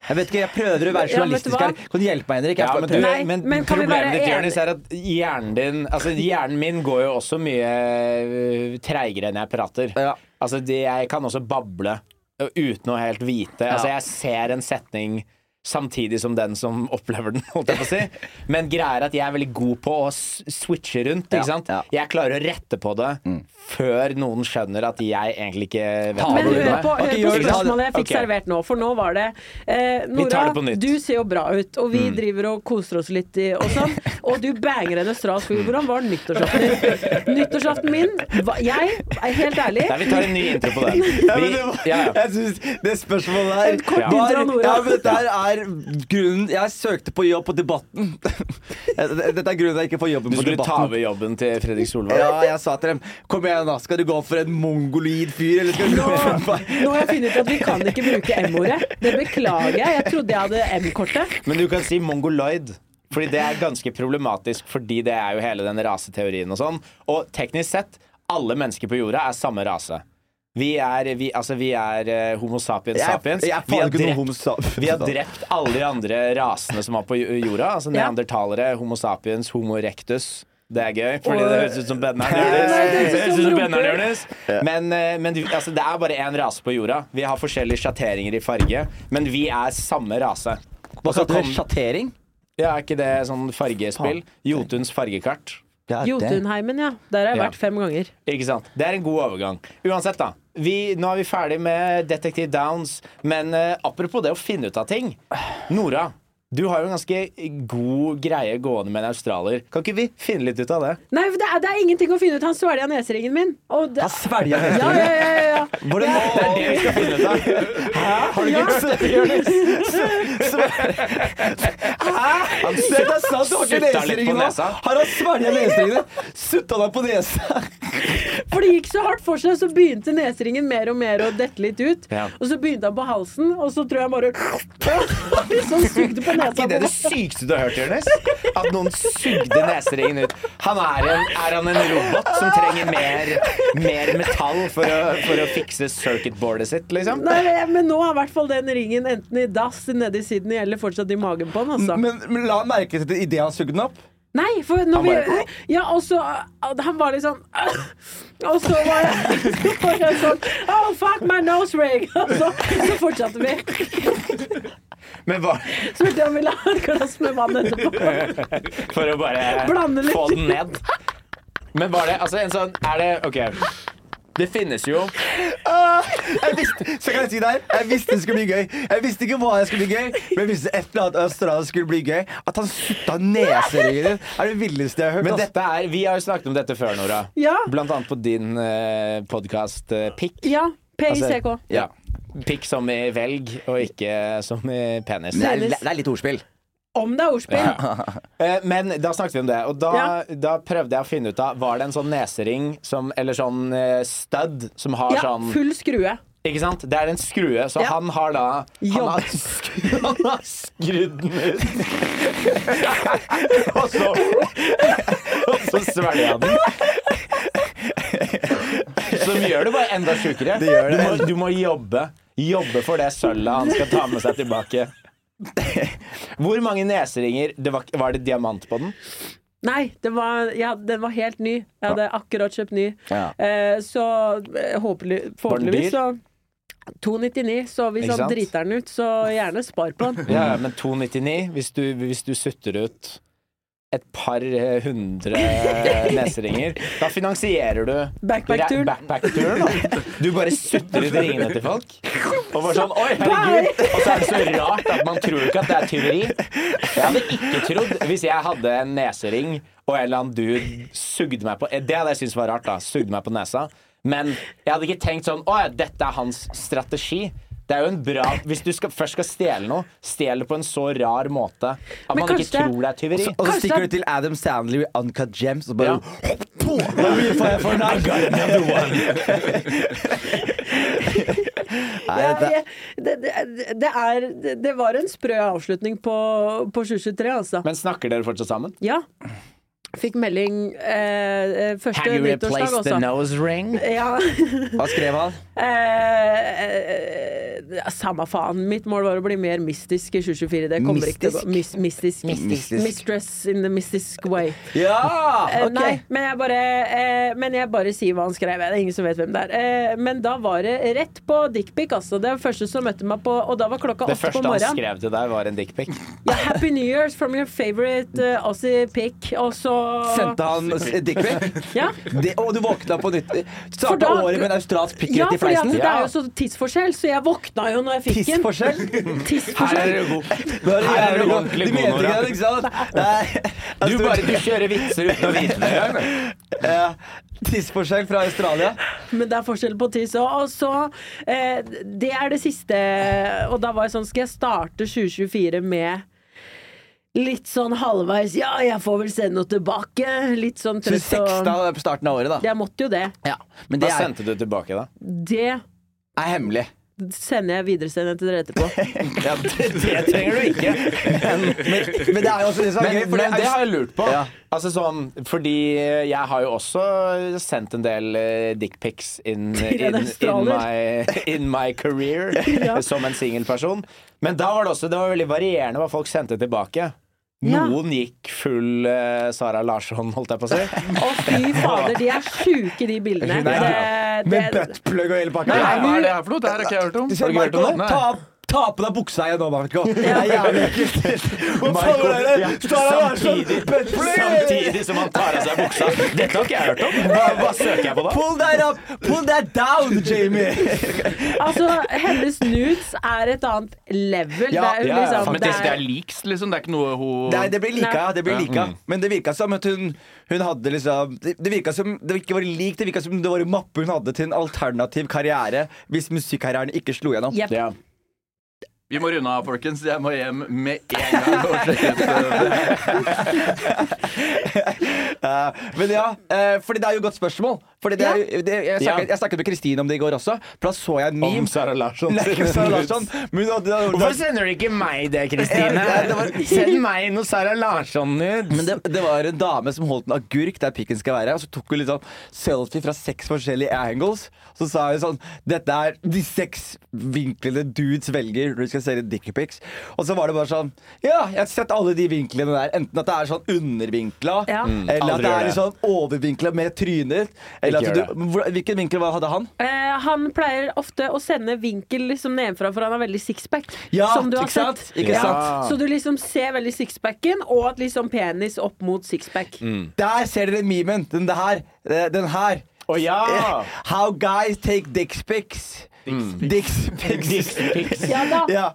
Jeg vet ikke, jeg prøver å være journalistisk her. Kan du hjelpe meg, Henrik? Ja, men, du. Nei, men, men kan vi være problemet ditt Jørnis, er at hjernen din Altså hjernen min går jo også mye øh, treigere enn jeg prater. Ja. Altså det, Jeg kan også bable uten å helt vite. Altså Jeg ser en setning samtidig som den som opplever den, holdt jeg på å si. Men greia er at jeg er veldig god på å switche rundt. Ja, Ikke sant? ja. Jeg klarer å rette på det før noen skjønner at jeg egentlig ikke vet hva Men det det hør er. på, hør på spørsmålet jeg fikk okay. servert nå, for nå var det eh, Nora, det du ser jo bra ut, og vi driver og koser oss litt i, og sånn. Og du banger en australsk fyr. Hvordan var nyttårsaften? Nyttårsaften min var, Jeg er helt ærlig Nei, vi tar en ny intro på det. Ja, men det var, ja, ja. Jeg synes det spørsmålet der En kort intro av Nora. Ja, men dette her er grunnen Jeg søkte på jobb på Debatten. Dette er grunnen jeg ikke får jobben på Debatten. Du skulle ta over jobben til Fredrik Solvang. Ja, jeg sa til dem Kom igjen, da. Skal du gå for en mongoloid fyr, eller skal du Nå, gå for nå har jeg funnet ut at vi kan ikke bruke M-ordet. Det beklager jeg. Jeg trodde jeg hadde M-kortet. Men du kan si mongoloid. Fordi det er ganske problematisk, fordi det er jo hele den raseteorien og sånn. Og teknisk sett, alle mennesker på jorda er samme rase. Vi er, vi, altså, vi er uh, Homo sapiens Jeg sapiens. jeg er vi, har drept, homo sapiens. vi har drept alle de andre rasene som var på jorda. Altså neandertalere, Homo sapiens, Homo erectus. Det er gøy, fordi Og- det høres ut som benneren, Jonis. Men, eh, men altså, det er bare én rase på jorda. Vi har forskjellige sjatteringer i farge, men vi er samme rase. Hva kalte du? Sjattering? ja, er ikke det sånn fargespill? Jotuns fargekart. Ja, Jotunheimen, ja. Der har jeg Ja. vært fem ganger. Ikke sant? Det er en god overgang. Uansett, da. Vi, nå er vi ferdig med Detektiv Downs, men uh, apropos det å finne ut av ting. Nora, Du har jo en ganske god greie gående med en australier. Kan ikke vi finne litt ut av det? Nei, for det er, det er ingenting å finne ut. Han svelga neseringen min. Og det, Han svelga ja, neseringen. ja, ja, ja, ja. Hvordan Det er det vi skal finne ut av. Har du Ja. ikke sett det, Jonis? Han har ikke Sutta litt på neseringen nå. nesa. Har han svelga neseringen? Sutta deg på nesa? For det gikk så hardt for seg, så begynte neseringen mer og mer å dette litt ut. Ja. Og så begynte han på halsen, og så tror jeg bare Liksom sugde på Er ikke det det sykeste du har hørt, Jonis? At noen sugde neseringen ut. Han er, en, er han en robot som trenger mer, mer metall for å, for å fikse circuitboardet sitt, liksom? Nei, men nå er i hvert fall den ringen enten i dass nede i Sydney eller fortsatt i magen på han, altså. Men, men la merke til det idet han sugde den opp. Nei, for når vi bare- Ja, og så Han var litt sånn Og så var jeg, så var jeg sånn Oh, fuck my nose ring! Og så, så fortsatte vi. Men hva, Spurte jeg om vi ville ha et glass med vann etterpå. for å bare Blande litt. få den ned. Men var det altså en sånn Er det OK. Det finnes jo Ah, jeg visste, så kan jeg si det her Jeg visste det skulle bli gøy. Jeg visste ikke hva det skulle bli gøy, men jeg visste et eller annet Australia skulle bli gøy. At han sutta neseringen din, er det villeste jeg har hørt. Men ass. dette er Vi har jo snakket om dette før, Nora. Ja. Blant annet på din uh, podkast uh, Pikk. Ja. PICK. Altså, Ja. Pikk som i velg, og ikke som i penis. det, er, det er litt ordspill. Om det er ordspill. Ja. Men da snakket vi om det, og da, Ja. da prøvde jeg å finne ut av Var det en sånn nesering som, eller sånn eh, stud som har Ja, sånn full skrue. Ikke sant? Det er en skrue, så Ja. han har da Han har, skru, han har skrudd den ut. og så Og så svelger han den. Som gjør det bare enda sjukere. Du, du må jobbe. Jobbe for det sølvet han skal ta med seg tilbake. Hvor mange neseringer det var, var det diamant på den? Nei, det var, ja, den var helt ny. Jeg hadde akkurat kjøpt ny. Ja. Eh, så eh, forhåpentligvis så 299, så hvis han driter den ut, så gjerne spar på den. Ja, men 299, hvis du, hvis du sutter ut et par eh, hundre neseringer, da finansierer du Backpack-turen. Backpack-turen. Du bare sutter ut ringene til folk. Og bare sånn Oi, herregud! Og så er det så rart at man tror ikke at det er tyveri. Jeg hadde ikke trodd, hvis jeg hadde en nesering og en eller annen dude sugde meg på Det hadde jeg syntes var rart, da. Sugde meg på nesa. Men jeg hadde ikke tenkt sånn Å ja, dette er hans strategi. Det er jo en bra Hvis du skal, først skal stjele noe, stjel det på en så rar måte at Men man ikke tror det er tyveri. Og så stikker du til Adam Stanley i Uncut Gems og Ja. bare Hvor mye får jeg for den her? Nei, Ja, det, det, det, er, det, det var en sprø avslutning på, på 2023, altså. Men snakker dere fortsatt sammen? Ja. Fikk melding eh, første nyttårsdag også. Have you replaced the nose ring? Ja. hva skrev han? Eh, eh, eh, samme faen. Mitt mål var å bli mer mystisk i 2024. Det kommer ikke til å gå. Mis, mystisk. Mystisk. Mistress in the mystisk way. Ja! Eh, Nei, men jeg, bare, eh, men jeg bare sier hva han skrev. Det er ingen som vet hvem det er. Eh, men da var det rett på dickpic, altså. Det var første som møtte meg på Og da var klokka Det åtte på første han skrev til deg, var en dickpic. Ja, Happy New Year's from your favorite uh, Aussie pic. Og så Sendte han dickpic? Ja. Det- Og du våkna på nytt? Starta året med en australsk pikk Ja, i fordi at det er jo så tidsforskjell, så jeg våkna jo når jeg fikk den. Tidsforskjell? Her Tidsforskjell. er du god. Er Her er du ordentlig Du god, Nora. ikke det, ikke sant? Nei. Du, bare, du kjører vitser uten å vite det engang. Ja. Tidsforskjell fra Australia. Men det er forskjell på tids òg. Og så eh, Det er det siste Og da var jeg sånn Skal jeg starte 2024 med litt sånn halvveis Ja, jeg får vel sende noe tilbake. Litt sånn trøtt 26. og da på starten av året, da. Jeg måtte jo det. Ja. Men Hva det er, sendte du tilbake, da? Det er hemmelig. sender jeg videresender til dere etterpå. Ja, det, det trenger du ikke. Men, men det er jo også det som er Men, gøy. For men det det har jeg lurt på. Ja. Altså sånn, fordi jeg har jo også sendt en del uh, dickpics in, Til en in, in, australier. my, in my career Ja. som en singelperson. Men da var det også det var veldig varierende hva folk sendte tilbake. Ja. Noen gikk full uh, Sara Larsson, holdt jeg på å si. Å, fy fader, de er sjuke, de bildene. Nei, Det, med buttplug og hele pakka. Hva er det her for noe? Det her har ikke jeg hørt om. Du ser Har du ikke hørt om det? ta Ta på deg buksa igjen nå, Marco. Det er jævlig ekkelt. Hva faen Marco, det? ja, samtidig, samtidig som han tar av seg buksa. Dette har ikke jeg hørt om. Hva, hva søker jeg på da? Pull that up! Pull that down, Jamie! Altså, hennes nudes er et annet level. Ja, det er jo ja, liksom Men det, det er leaks, liksom. Det er ikke noe hun Nei, det blir lika, ja det blir lika. Men det virka som at hun, hun hadde liksom Det, det virka som det ikke var lik, det virka som det var en mappe hun hadde til en alternativ karriere hvis musikkarrieren ikke slo gjennom. Jepp. Vi må runde av, folkens. Jeg må hjem med en gang. eh, Eh, men ja, uh, fordi det er jo et godt spørsmål. Fordi det er, jo- det, jeg, snakket, jeg snakket med Kristine om det i går også. For da så jeg en meme. Om Sara Larsson. Hvorfor sender du ikke meg det, Kristine? Ja, det var- Send meg noe Sara Larsson-nudes. Men det, det var en dame som holdt en agurk der pikken skal være. Og så tok hun litt sånn selfie fra seks forskjellige angles. Så sa hun sånn Dette er de seks vinklene dudes velger når de skal selge dickpics. Og så var det bare sånn Ja, jeg har sett alle de vinklene der. Enten at det er sånn undervinkla, Ja. eller at det er litt sånn overvinkla med trynet. Eller at du, hvilken vinkel hadde han? Eh, han pleier ofte å sende vinkel liksom nedenfra, for han har veldig sixpack. Ja, som du har ikke sant? sett. Ja. sant? Så du liksom ser veldig sixpacken, og at liksom penis opp mot sixpack. Mm. Der ser dere memen. Den der. eh, Den her. Å ja! How guys take dickpics. Dickpics. Ja da. Ja.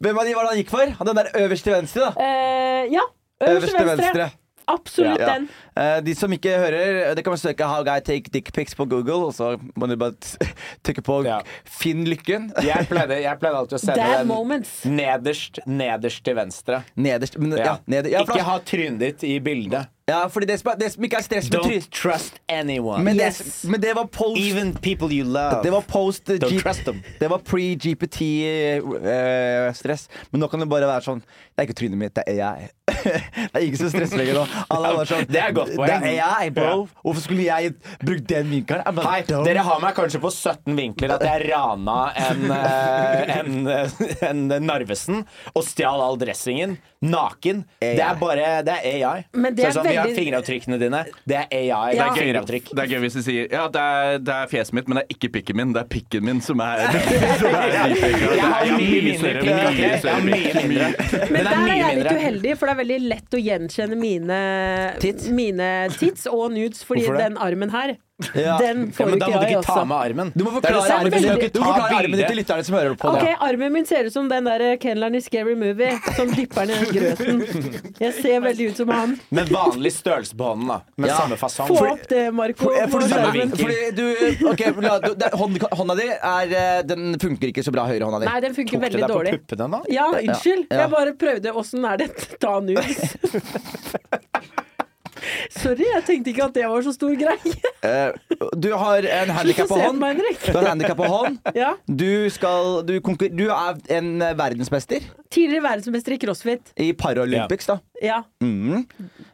Hvem av de var det han gikk for? Han Den der øverst til venstre, da. Eh, ja. Øverst til venstre. Absolutt Ja. den. Eh, de som ikke hører, det kan man søke 'How guy take dickpics' på Google, og så må du bare trykke på Ja. 'Finn lykken'. Jeg pleide, jeg pleide alltid å sende Dad den moments. nederst, nederst til venstre. Nederst. Men, ja. Ja. neder, ja, Ikke ha trynet ditt i bildet. ja, fordi det som, det som ikke er stress. Don't trust anyone. Men, Yes. det, men det var post Even people you love. Det var post eh, Don't G- trust them. Det var pre-GPT-stress. Men nå kan det bare være sånn Det er ikke trynet mitt, det er jeg. det er ikke så stress lenger nå. Alle er bare sånn Det er godt poeng. Jeg. Hvorfor skulle jeg brukt den vinkelen? Hei, dere har meg kanskje på 17 vinkler at jeg rana en, en, en, eh, en Narvesen og stjal all dressingen. Naken. Det er bare Det er AI. Men det er sånn, Vi har veldig- fingeravtrykkene dine. Det er AI. Ja. Det er gøy, Det er gøy hvis de sier Ja, det er, det er fjeset mitt, men det er ikke pikken min. Det er pikken min som er, som er Jeg har mye mindre pikk. Men er der er jeg litt uheldig, for det er veldig lett å gjenkjenne mine Tits? Mine tits og nudes, fordi den armen her, Ja. den Ja, får men da må du ikke ta med armen. Du må det forklare armen du din, du må forklare armen din til lytterne som hører på. Ok, det. Armen min ser ut som den der Kenleren i Scary Movie som dypper den i grøten. Jeg ser veldig ut som han. Men vanlig størrelse på hånden, da. Med Ja. samme fasong. Få opp det, Marco. For, eh, hånda di er eh, Den funker ikke så bra, høyrehånda di. Nei, den funker Tok du veldig deg på dårlig. puppene, da? Ja, unnskyld. Ja. Jeg bare prøvde. Åssen er det? Ta nudes. Sorry, jeg tenkte ikke at det var så stor greie. Uh, du har en handikap på hånd. meg, Du har handikap på hånd. Ja. Du, skal, du, konkur du er en verdensmester Tidligere verdensmester i crossfit. i Paralympics, da. Ja. Mhm.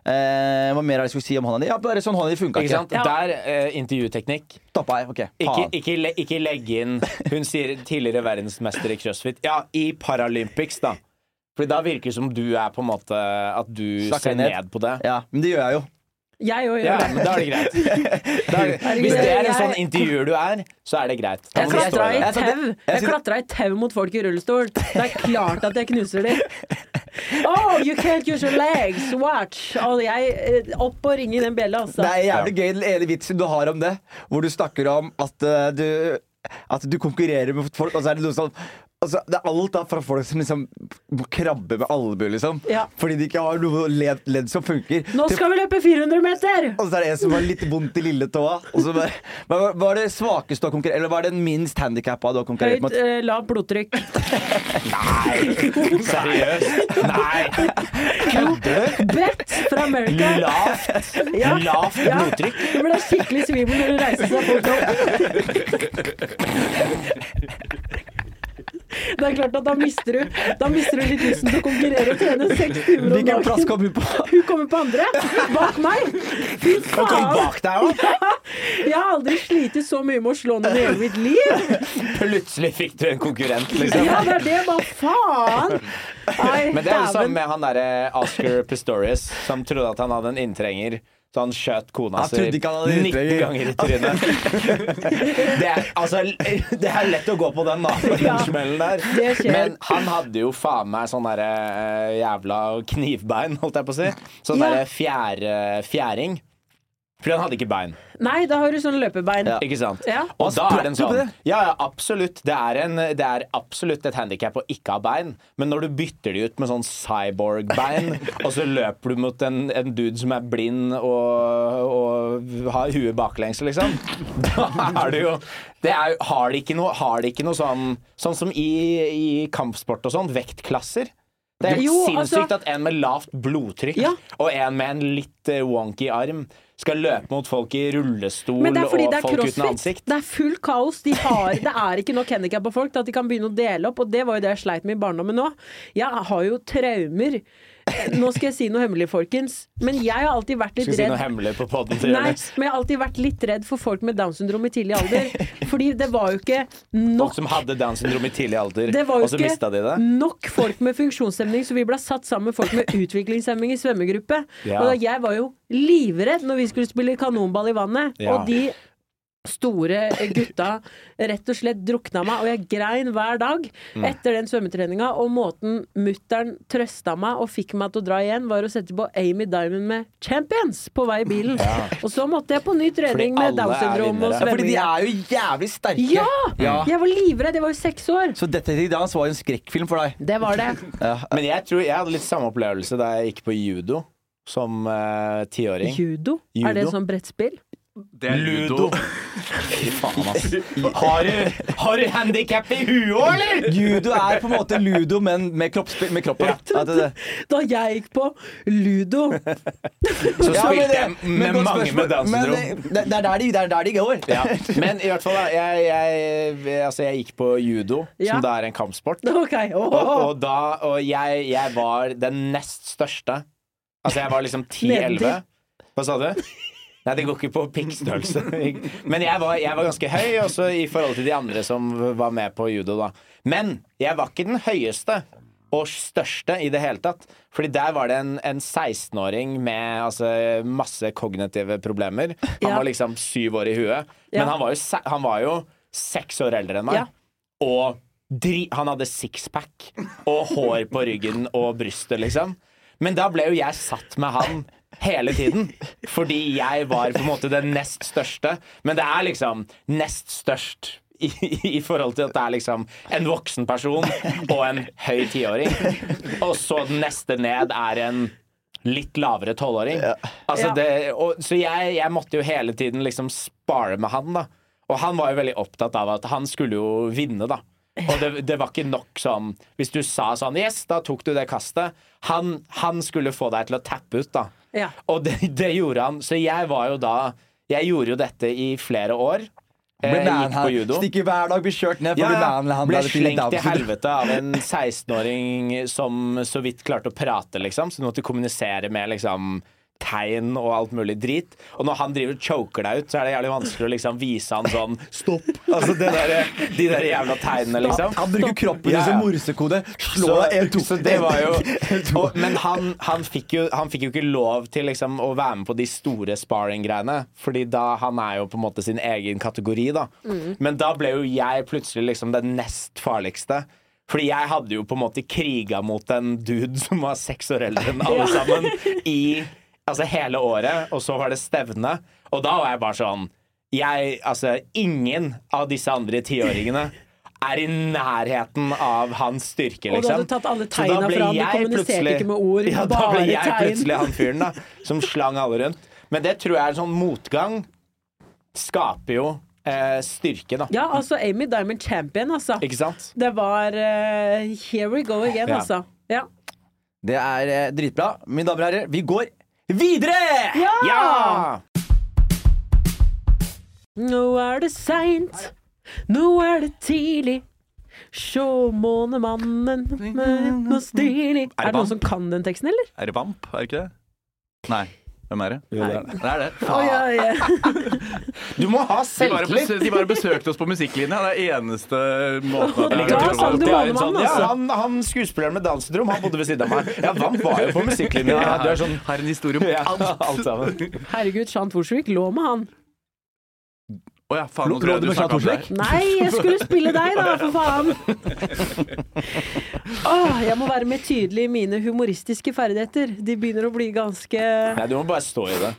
Uh, hva mer er det jeg skulle si om hånda di? Ja, bare sånn hånda di funka Ikke ikke. sant? Ja. Der, uh, intervjuteknikk. Stoppa jeg. okay. Ikke, ikke, le, ikke legge inn Hun sier tidligere verdensmester i crossfit. Ja, i Paralympics, da. Fordi da virker det som du er på en måte At du Snakker ser ned. ned på det. Ja, men det gjør jeg jo. Jeg òg Ja, det. men da er det greit. Er hvis det er en sånn intervjuer du er, så er det greit. Jeg klatra i tau. jeg klatra i tau mot folk i rullestol. Det er klart at jeg knuser dem. Oh, you can't use your legs. Watch. Og jeg eh, opp og ringe i den bjella, altså. Det er jævlig gøy den ene vitsen du har om det, hvor du snakker om at uh, du at du konkurrerer med folk, og så er det noe sånn altså, Det er alt da fra folk som liksom må krabbe med albuer, liksom. Ja. Fordi de ikke har noe ledd, ledd som funker. Nå Til- skal vi løpe 400 meter! Og så er det en som har litt vondt i lilletåa. Og så bare, hva hva er det svakeste du har konkurrert Eller hva er den minst handikappa du har konkurrert Høyt, mot? eh, lavt blodtrykk. Nei! Seriøst? Nei! Kødder du? Brett fra America. Lavt, Ja. lavt Ja. blodtrykk? Du ble skikkelig svimmel når du reiser fort opp. Det er klart at da mister du Da mister du litt lysten til å konkurrere og trene seks timer om Hvilken plass dagen. kom hun på? Hun kommer på andre. Bak meg. Fy Han kom bak deg òg! Jeg har aldri slitt så mye med å slå noen i hele mitt liv. Plutselig fikk du en konkurrent, liksom. Ja, det er det. Hva faen? Ai, Men det er jo sammen samme med han derre Oscar Pistorius, som trodde at han hadde en inntrenger Så han skjøt kona si trodde ikke 19 ganger i trynet. det, er, altså, det er lett å gå på den, da. Den smellen der. Men han hadde jo faen meg sånn derre eh, jævla knivbein, holdt jeg på å si. Sånn Ja. derre fjæring. Fordi han hadde ikke bein. Nei, da har du sånn løpebein. Ja. Ikke sant? Ja. Og da er det en sånn? Ja, ja, absolutt. Det er, en, det er absolutt et handikap å ikke ha bein. Men når du bytter de ut med sånn cyborg-bein, og så løper du mot en, en dude som er blind og, og har huet baklengs, liksom, da er det jo det er, Har de ikke noe, har de ikke noe sånn Sånn som i, i kampsport og sånn, vektklasser. Det er helt Jo, sinnssykt altså- at en med lavt blodtrykk Ja. og en med en litt eh, wonky arm skal løpe mot folk i rullestol og folk uten ansikt. Det er full kaos. De har, det er ikke nok handikap på folk til at de kan begynne å dele opp, og det var jo det jeg sleit med i barndommen nå. Jeg har jo traumer. Nå skal jeg si noe hemmelig, folkens, men jeg har alltid vært litt Skal si noe redd hemmelig på podden til Nei, men jeg har alltid vært litt redd for folk med Downs syndrom i tidlig alder. Fordi det var jo ikke nok Folk som hadde Downs syndrom i tidlig alder, det var jo og så mista de det. ikke nok folk med funksjonshemning, så vi ble satt sammen med folk med utviklingshemming i svømmegruppe. Ja. Og jeg var jo livredd når vi skulle spille kanonball i vannet, Ja. og de store gutta rett og slett drukna meg, og jeg grein hver dag Mm. etter den svømmetreninga. Og måten mutter'n trøsta meg og fikk meg til å dra igjen, var å sette på Amy Diamond med Champions på vei i bilen. Og så måtte jeg på ny trening med Downs syndrom og svømming. Ja, fordi de er jo jævlig sterke. Ja! Ja. Jeg var livredd, jeg var jo seks år. Så Detektiv Dans var jo en skrekkfilm for deg. Det var det. Men jeg tror jeg hadde litt samme opplevelse da jeg gikk på judo som tiåring. tiåring. Judo? Judo. Er det sånn brettspill? Det er Ludo. ludo. Fy faen, ass. Har du, har du handikap i huet òg, eller? Judo er på en måte ludo, men med, kroppsspill, med kroppen. Ja, det, Da jeg gikk på ludo Så Ja, men spilte det- jeg men med godt mange spørsmål. med Downs Men syndrom. det, det, er der de, det er der de går. Ja. Men i hvert fall, da. Jeg, jeg, altså, jeg gikk på judo, Ja. som da er en kampsport. Ok. Og, åh. og da Og jeg, jeg var den nest største. Altså, jeg var liksom 10-11. Hva sa du? Nei, det går ikke på pikkstørrelse. Men jeg var, jeg var ganske høy også i forhold til de andre som var med på judo, da. Men jeg var ikke den høyeste og største i det hele tatt. Fordi der var det en, en 16-åring med altså, masse kognitive problemer. Han Ja. var liksom syv år i huet. Ja. Men han var, jo, han var jo seks år eldre enn meg. Ja. Og dri han hadde sixpack og hår på ryggen og brystet, liksom. Men da ble jo jeg satt med han hele tiden. Fordi jeg var på en måte den nest største. Men det er liksom nest størst i, i forhold til at det er liksom en voksen person og en høy tiåring. Og så den neste ned er en litt lavere tolvåring. Altså så jeg, jeg måtte jo hele tiden liksom spare med han, da. Og han var jo veldig opptatt av at han skulle jo vinne, da. Og det, det var ikke nok sånn Hvis du sa sånn Yes, da tok du det kastet. Han, han skulle få deg til å tappe ut, da. Ja. Og det, det gjorde han. Så jeg var jo da Jeg gjorde jo dette i flere år. Eh, Blir gikk på judo. Stikker hver dag, blir kjørt ned for Ja, ja. Ble slengt til helvete av en 16-åring som så vidt klarte å prate, liksom. Så du måtte kommunisere med liksom tegn og alt mulig drit. Og når han driver og choker deg ut, så er det jævlig vanskelig å liksom vise han sånn Stopp! Altså det der, de der jævla tegnene, liksom. Han bruker kroppen Ja, ja. som morsekode. Slå deg en, to. så det var jo og, Men han, han, fikk jo, han fikk jo ikke lov til liksom å være med på de store sparring-greiene. Fordi da han er jo på en måte sin egen kategori, da. Men da ble jo jeg plutselig liksom den nest farligste. Fordi jeg hadde jo på en måte kriga mot en dude som var seks år eldre enn alle sammen i altså hele året, og så var det stevne. Og da var jeg bare sånn jeg, altså, Ingen av disse andre tiåringene er i nærheten av hans styrke, liksom. Og du liksom. hadde tatt alle tegna fra han, du kommuniserte ikke med ord, ja, da ble jeg tegn. plutselig han fyren da som slang alle rundt. Men det tror jeg er sånn motgang skaper jo eh, styrke, da. Ja, altså Amy Diamond Champion, altså. Ikke sant? Det var uh, Here we go again, Ja. altså. Ja. Det er eh, dritbra. Mine damer og herrer, vi går videre! Ja! Nå er det seint, nå er det tidlig. Sjå månemannen med noe stilig. Er det noen som kan den teksten, eller? Er det Vamp? Er det ikke det? Nei. Hvem er det? Jo, det er det. Det er det. Oi, oi, oi. Du må ha selvtillit! De, de bare besøkte oss på musikklinja. Det er eneste måten at jeg sånn, ja, altså. han, han skuespilleren med Downs syndrom, han bodde ved siden av meg. Ja, han var jo på musikklinja. Ja, du er sånn har en historie om alt. alt sammen. Herregud, Jean Worsvik lå med han. Å ja, faen, nå Lå- tror jeg du snakket om Jean. Nei, jeg skulle spille deg, da, for faen! Åh, jeg må være mer tydelig i mine humoristiske ferdigheter. De begynner å bli ganske Nei, du må bare stå i det.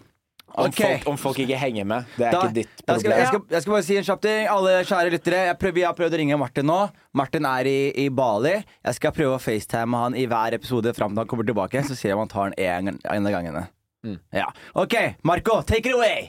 Om, okay. folk, om folk ikke henger med, det er Da, ikke ditt da skal, problem. jeg, skal, jeg skal bare si en kjapp ting. Alle kjære lyttere. Jeg, prøver, jeg har prøvd å ringe Martin nå. Martin er i, i Bali. Jeg skal prøve å facetime han i hver episode fram til han kommer tilbake. Så ser jeg om han tar den en, en av gangene. Ja. OK, Marco, take it away!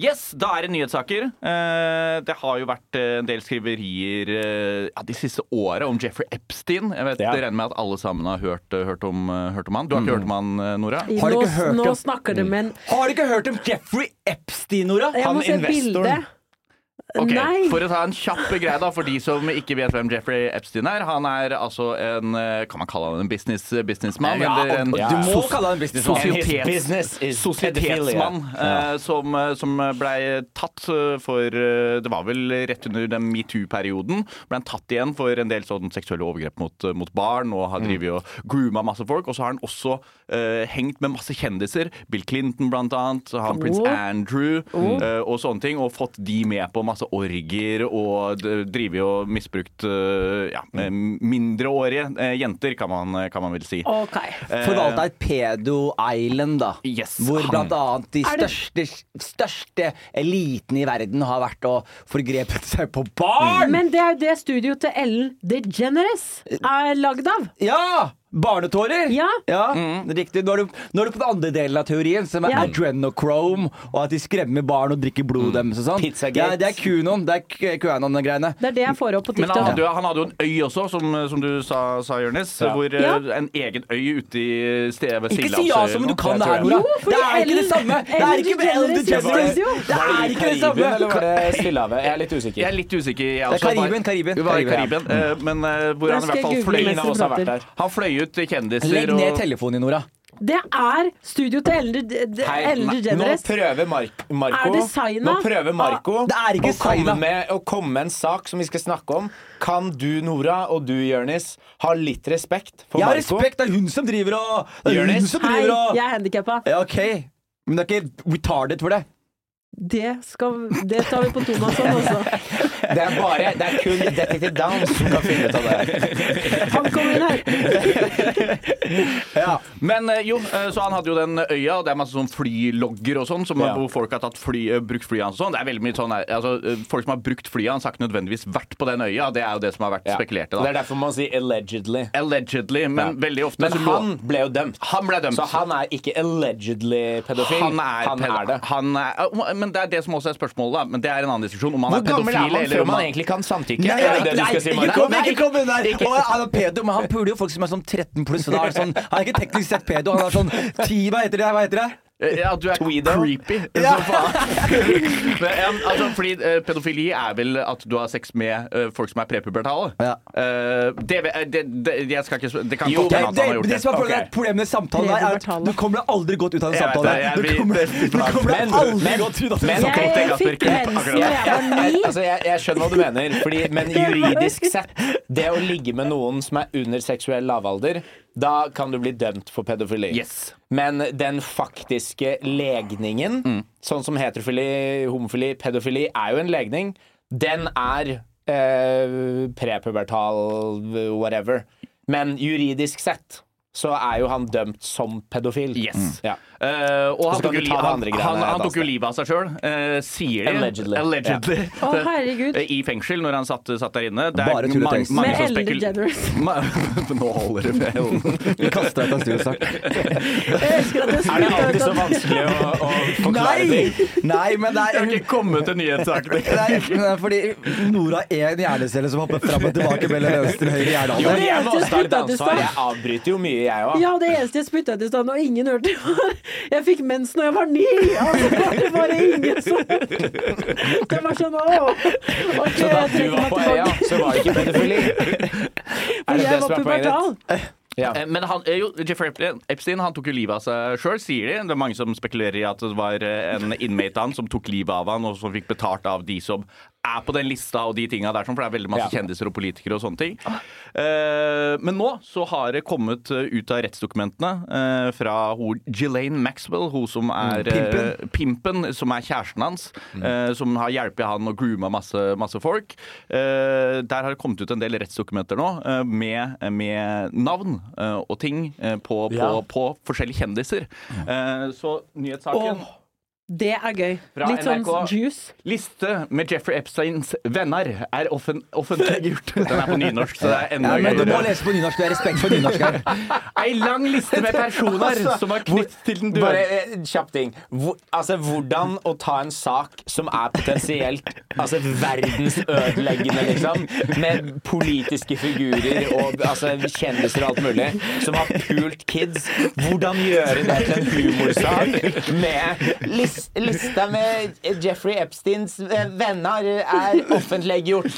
Yes, da er det nyhetssaker. Eh, det har jo vært eh, en del skriverier eh, ja, de siste åra om Jeffrey Epstein. Jeg vet, Ja. Det regner med at alle sammen har hørt, hørt, om, hørt om han. Du har ikke hørt om han, Nora? Har du ikke hørt nå om- snakker du, men Har du ikke hørt om Jeffrey Epstein, Nora? Jeg Han må se investoren. bildet. Ok, Nei. For å ta en kjapp greie da, for de som ikke vet hvem Jeffrey Epstein er. Han er altså en eh, Kan man kalle han en business, businessmann? Ja, eller en Ja. Du må kalle han en businessmann. Sosietetsmann ja. eh, som, eh, som blei tatt eh, for eh, Det var vel rett under den metoo-perioden. Ble han tatt igjen for en del sånn seksuelle overgrep mot, eh, mot barn og har drevet og grooma masse folk. Og så har han også uh, hengt med masse kjendiser. Bill Clinton blant annet. Han oh. han Andrew Oh. Eh, og sånne ting. Og fått de med på masse orgier og drevet og misbrukt uh, ja, mindreårige eh, jenter, kan man, kan man vel si. Okay. Forvalta et pedo-island, da. Yes, hvor blant annet de største, største elitene i verden har vært og forgrepet seg på barn! Men det er jo det studioet til Ellen DeGeneres er lagd av. Ja! Barnetårer! Ja. Riktig. Nå er, du, nå er du på den andre delen av teorien, som er Ja. adrenochrome, og at de skremmer barn og drikker blodet deres og sånn. Ja, det er QAnon. Det er QAnon-greiene. Det er det jeg får opp på Men han hadde, jo, han hadde jo en øy også, som, som du sa, sa Jonis. Ja. Hvor eh, Ja. En egen øy ute i stedet ved Ikke si ja som om du kan det her. Nora. Det er ikke det samme. Det er ikke med DeGeneres DeGeneres. Det er ikke det samme. Eller var det Stillehavet? Jeg er litt usikker. Jeg er litt usikker. Jeg også. Det er Karibien, Karibien. eh, Men eh, hvor han i hvert fall fløy mens av oss har vært der. Han fløy ut kjendiser Legg ned og telefonen din, Nora. Det er studio til eldre, De- Ellen nå DeGeneres. prøver Mar Marco Er det Saina? Nå prøver Marco Ah, det er ikke å, komme Saina. med, å komme med en sak som vi skal snakke om. Kan du, Nora, og du, Jørnis, ha litt respekt for Jeg har Marco? respekt. Det er hun som driver og Det er hun Jonis? som Hei, driver og jeg er handikappa. Ja, OK. Men det er ikke retarded for det. Det, skal, det tar vi på Thomasson også. Det er bare Det er kun Detective Downs som kan finne ut av det. Han kommer inn her. Ja. Men eh, jo, eh, så han hadde jo den øya, og det er masse sånn flylogger og sånn, som, Ja. hvor folk har tatt fly, eh, brukt flyet hans og sånn. Det er veldig mye sånn, altså, Folk som har brukt flyet hans, har ikke nødvendigvis vært på den øya. Det er jo det som har vært Ja. spekulert i. Det er derfor man sier allegedly. Allegedly, men Ja. veldig ofte Men han ble jo dømt. Han ble dømt. Så han er ikke allegedly pedofil. Han er, han er det. Han er, men det er det som også er spørsmålet, da. Men det er en annen diskusjon. Om man Hvor er gammel er pedofil man eller før om man man egentlig kan samtykke? Nei, er det det du skal si, ikke kom, ikke kom inn der! Han er pedo, men han puler jo folk som er sånn 13 pluss. Så da er det sånn, han er ikke teknisk sett pedo, han er sånn 10, hva heter det? Hva heter det? Ja, du er Tweedo. creepy. Ja. Men, ja, altså, fordi uh, pedofili er vel at du har sex med uh, folk som er prepubertale. Ja. Uh, det, det, det, jeg skal ikke Det kan Jo, godt Det, hende han har gjort det det. som er problemet, Ok. problemet med samtalen her, er at du kommer deg aldri godt ut av en Jeg samtale. det, jeg- Du kommer deg du kommer deg Men- aldri men- godt ut av en men- samtale. Jeg fikk mensen da jeg var ni. Altså, jeg, jeg skjønner hva du mener, fordi, men juridisk sett Det å ligge med noen som er under seksuell lavalder, da kan du bli dømt for pedofili. Yes. Men den faktiske legningen, sånn som heterofili, homofili, pedofili, er jo en legning. Den er eh, prepubertal whatever. Men juridisk sett så er jo han dømt som pedofil. Yes. Ja. Eh, og han tok, jo li han, han, han tok jo livet av seg sjøl, sier de. Allegedly. Allegedly. Å, herregud. Eh, I fengsel, når han satt, satt der inne. Det er Bare tull og mange- tøys. mange Med Ellen DeGeneres. Nå holder det med Ellen. Vi kaster deg ut av studio snart. Er det alltid så vanskelig å, å forklare Nei! ting? Nei, men det Jeg har er ikke kommet til nyhetssaken. Nei, det er fordi Nora er en hjernecelle som hopper fram og tilbake mellom venstre og høyre hjernehalvdel. er Jeg avbryter jo mye, jeg òg. Ja, det eneste jeg spytta ut i stad, og ingen hørte, var Jeg fikk mens når jeg var ni! Altså, det var det ingen som Det var sånn åh! Okay, Så da du var på øya, så var det ikke pedofili? Er For det det jeg som var er poenget pubertal. ditt? Ja. Eh, Men han, eh, jo, Jeffrey Epstein- Epstein han tok jo livet av seg sjøl, sier de. Det er mange som spekulerer i at det var eh, en inmate av han som tok livet av han, og som fikk betalt av de som er på den lista og de tinga der, sånn, for det er veldig masse Ja. kjendiser og politikere og sånne ting. Eh, men nå så har det kommet eh, ut av rettsdokumentene eh, fra hun Ghislaine Maxwell, hun som er pimpen. eh, pimpen, som er kjæresten hans, eh, som har hjulpet han og grooma masse, masse folk. Eh, der har det kommet ut en del rettsdokumenter nå med, med navn og ting på, på, Ja. på forskjellige kjendiser. Eh, så nyhetssaken Åh, det er gøy. Fra Litt sånn juice. Liste med Jeffrey Epsteins venner er offen, offentliggjort. Den er på nynorsk, så det er enda Ja, men du må lese på nynorsk. Du har respekt for nynorsk her. Ei lang liste med personer som er knytt til den døde. Bare kjapp ting. Hvor, altså, hvordan å ta en sak som er potensielt altså, verdensødeleggende, liksom, med politiske figurer og altså, kjendiser og alt mulig, som har pult kids, hvordan gjøre det til en humorsak med lis, lista med Jeffrey Epsteins eh, venner er offentliggjort.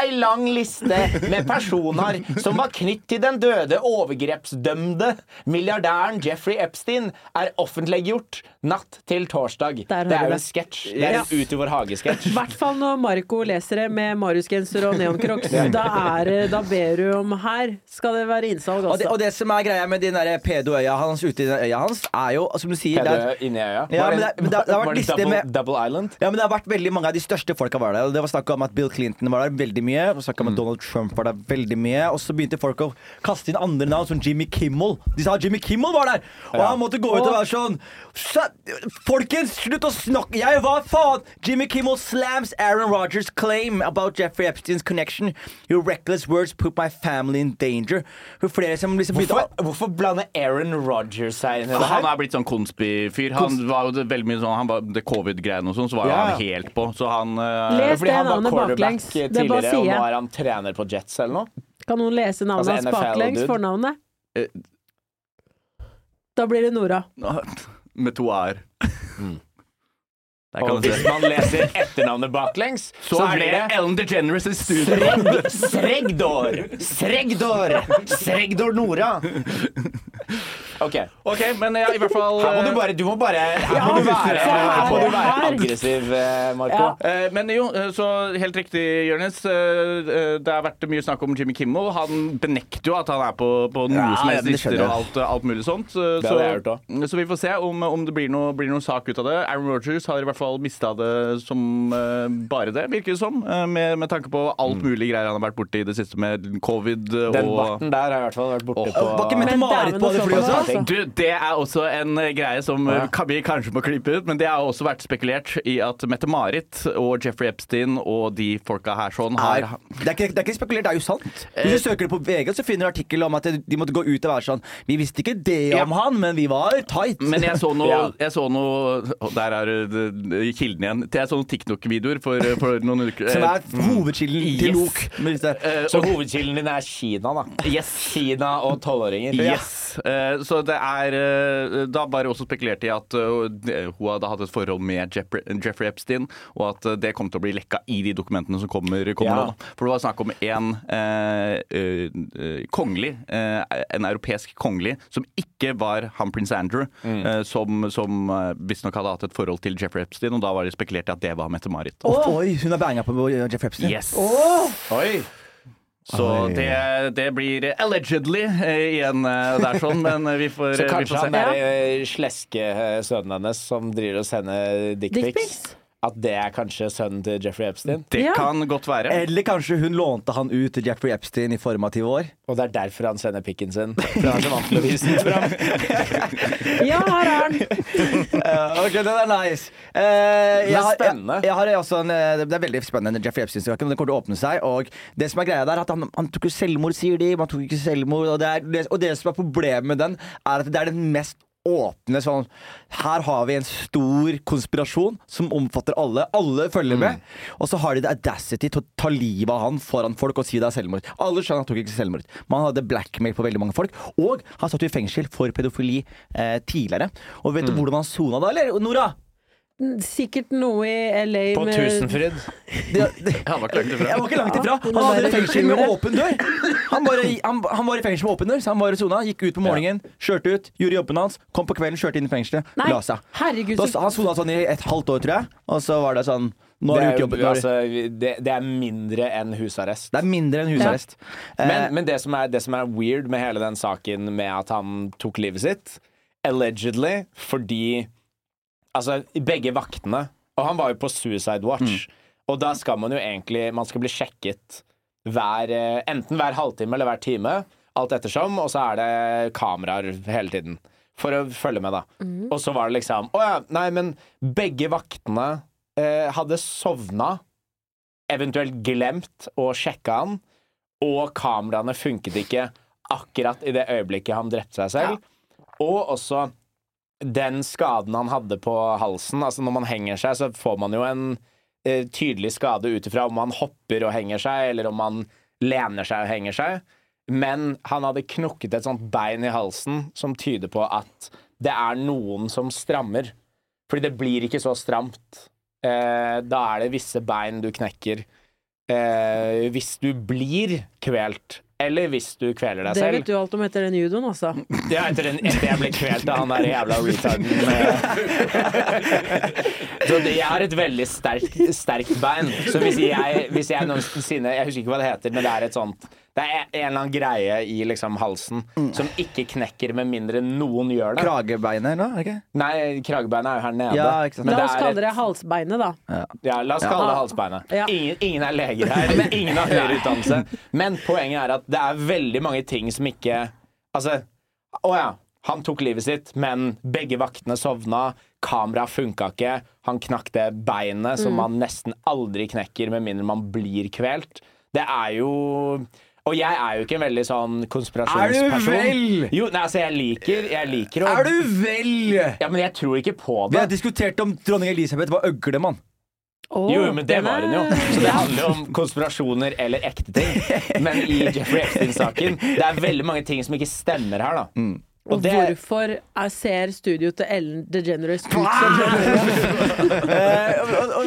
Ei lang liste med personer som var knytt til den døde overgrepsdømte milliardæren Jeffrey Epstein, er offentliggjort natt til torsdag. Der Det er jo en sketsj. Det er Ja. en Ut i vår hage-sketsj. I hvert fall når Marco leser det med Marius-genser og neoncrocs. Da, er det- da ber du om her skal det være innsalg Og det, og det som er greia med den der pedo-øya hans ute i øya hans, er jo, som du sier det er, inni øya. Ja, men det- men det- det har vært liste double, med- double Island? Ja, men Det har vært veldig mange av de største folka var der. Det var snakk om at Bill Clinton var der veldig mye. Og snakk om at Donald Trump var der veldig mye Og så begynte folk å kaste inn andre navn, som Jimmy Kimmel. De sa Jimmy Kimmel var der! Og Ja. han måtte gå ut og være sånn «Sa- Folkens, slutt å snakke! Jeg, hva faen? Jimmy Kimmel slams Aaron Rodgers' claim about Jeffrey Epsteins connection. Your reckless words put my family in danger. Flere som liksom Hvorfor, hvorfor blander Aaron Rodgers seg inn i det Han her? er blitt sånn konspifyr. Han var jo det veldig mye sånn Han var det covid-greiene og sånn, så var Ja. han helt på. Så han uh, Les det navnet baklengs. Det bare tidligere, og sier nå er han trener på Jets eller noe. Kan noen lese navnet Altså hans baklengs? Fornavnet? Uh, Da blir det Nora. Med to a-er. Mm. Og hvis man leser etternavnet baklengs, Så så er blir det det Ellen DeGeneres i studio. Sreg, Sregdor! Sregdor! Sregdor Nora! OK. OK, men ja, i hvert fall Her må du bare, du må bare Her må du være, her må du være aggressiv, eh, Marco. Ja. Eh, Men jo, eh, så helt riktig, Jonis. Det har vært mye snakk om Jimmy Kimmel. Han benekter jo at han er på, på noe Ja, som helst lister og alt, alt mulig sånt. Så, så, vi får se om, om det blir noe, blir noen sak ut av det. Aaron Rogers har i hvert fall mista det som bare det, virker det som. med, med tanke på alt mulig greier han har vært borti i det siste med covid Mm. Den og barten der har i hvert fall vært borte Åh. på. Var ikke Mette-Marit på det flyet også? Altså. Du, Det er også en eh, greie som eh, Ja. vi kanskje må klippe ut, men det har også vært spekulert i at Mette-Marit og Jeffrey Epstein og de folka her sånn har det, er ikke, det er ikke spekulert, det er jo sant. Hvis du søker det på VG, så finner du artikkel om at de måtte gå ut og være sånn Vi visste ikke det Ja. om han, men vi var tight. Men jeg så noe, jeg så noe og Der er kilden igjen. Jeg så noen TikTok-videoer for, for noen uker som er hovedkilden til Lok. Eh, Så hovedkilden din er Kina, da. Yes. Kina og tolvåringer. Yes. Eh, så det er eh, Da bare også spekulert i at eh, hun hadde hatt et forhold med Jeffrey, Jeffrey Epstein, og at eh, det kom til å bli lekka i de dokumentene som kommer, kommer Ja. nå. For det var snakk om en eh, eh, eh, kongelig, eh, en europeisk kongelig, som ikke var han prins Andrew, Mm. eh, som, som eh, visstnok hadde hatt et forhold til Jeffrey Epstein, og da var det spekulert i at det var Mette-Marit. Oi, hun har banga på Jeffrey Epstein. Yes. Oi! Så det, det blir allegedly eh, igjen eh, der sånn, men eh, vi får, Så vi får se. han der eh, sleske sønnen hennes som driver og sender dickpics, Dickpics? At det er kanskje sønnen til Jeffrey Epstein? Det Ja. kan godt være. Eller kanskje hun lånte han ut til Jeffrey Epstein i formative år. Og det er derfor han sender pikken sin. For han er så vant til å vise den fram. Ja, her er den! uh, ok, den er nice. Uh, jeg er har- spennende. Jeg, jeg har også en, eh, det er veldig spennende Jeffrey Epstein-saken. Den kommer til å åpne seg. Og det som er greia der, er at han, han tok jo selvmord, sier de. Man tok ikke selvmord. Og det, er, og det som er problemet med den, er at det er den mest åpne sånn Her har vi en stor konspirasjon som omfatter alle. Alle følger med. Og så har de the audacity til å ta livet av han foran folk og si det er selvmord. Alle skjønner han tok ikke selvmord. Man hadde blackmail på veldig mange folk. Og han satt i fengsel for pedofili eh, tidligere. Og vet du hvordan han sona da, eller? Nora? Sikkert noe i LA På med Tusenfryd. Han var ikke langt ifra. jeg var ikke langt ifra. Han hadde fengsel med åpen dør. Han, bare, han, han var i fengsel med åpen dør, så han var i sona. Gikk ut på morgenen, kjørte ut, gjorde jobben hans, kom på kvelden, kjørte inn i fengselet, Nei, la seg. herregud, Da, så han sona sånn i et halvt år, tror jeg, og så var det sånn Nå har Det er, jo- altså, det, det er mindre enn husarrest. Det er mindre enn husarrest. Ja. Men, men det, som er, det som er weird med hele den saken med at han tok livet sitt Allegedly fordi Altså, begge vaktene Og han var jo på Suicide Watch. Og da skal man jo egentlig Man skal bli sjekket hver, eh, enten hver halvtime eller hver time. Alt ettersom. Og så er det kameraer hele tiden. For å følge med, da. Og så var det liksom Å ja, nei, men begge vaktene eh, hadde sovna. Eventuelt glemt å sjekke han. Og kameraene funket ikke akkurat i det øyeblikket han drepte seg selv. Og også den skaden han hadde på halsen. Altså Når man henger seg, så får man jo en eh, tydelig skade ut ifra om man hopper og henger seg, eller om man lener seg og henger seg. Men han hadde knukket et sånt bein i halsen som tyder på at det er noen som strammer. Fordi det blir ikke så stramt. Eh, da er det visse bein du knekker eh, hvis du blir kvelt, eller hvis du kveler deg Det selv. vet du alt om etter den judoen, altså. Ja, etter, den, etter jeg ble kvelt av han der jævla retarden. Så det, jeg har et veldig sterkt, sterkt bein. Så hvis jeg, hvis jeg noensinne Jeg husker ikke hva det heter, men det er et sånt Det er en eller annen greie i liksom halsen som ikke knekker med mindre noen gjør det. Kragebeinet, eller? Er ikke? Nei, kragebeinet er jo her nede. Ja. Men La det oss er kalle det et- halsbeinet, da. ja, la oss kalle det halsbeinet. Ja. Ingen, ingen er leger her. Ingen har høyere utdannelse. Men poenget er at det er veldig mange ting som ikke Altså, å ja. Han tok livet sitt, men begge vaktene sovna. Kameraet funka ikke. Han knakk det beinet, som man nesten aldri knekker med mindre man blir kvelt. Det er jo Og jeg er jo ikke en veldig sånn konspirasjonsperson. Er du vel? Jo, nei, altså, jeg liker, jeg liker å Er du vel? Ja, men jeg tror ikke på Vi det. har diskutert om dronning Elisabeth var øgle, mann. Å, Jo, men det den var hun jo. er- Så det handler jo om konspirasjoner eller ekte ting. Men i Jeffrey Epstein-saken Det er veldig mange ting som ikke stemmer her, da. Og Og det hvorfor er, ser studioet til Ellen DeGeneres ut som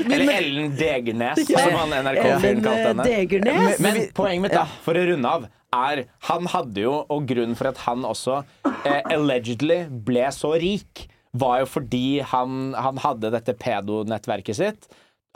Eller Ellen Degernes, som han NRK-fyren kalte eh, henne. Degernes? Men poenget mitt, da, for å runde av, er Han hadde jo, og grunnen for at han også eh, allegedly ble så rik, var jo fordi han, han hadde dette pedonettverket sitt.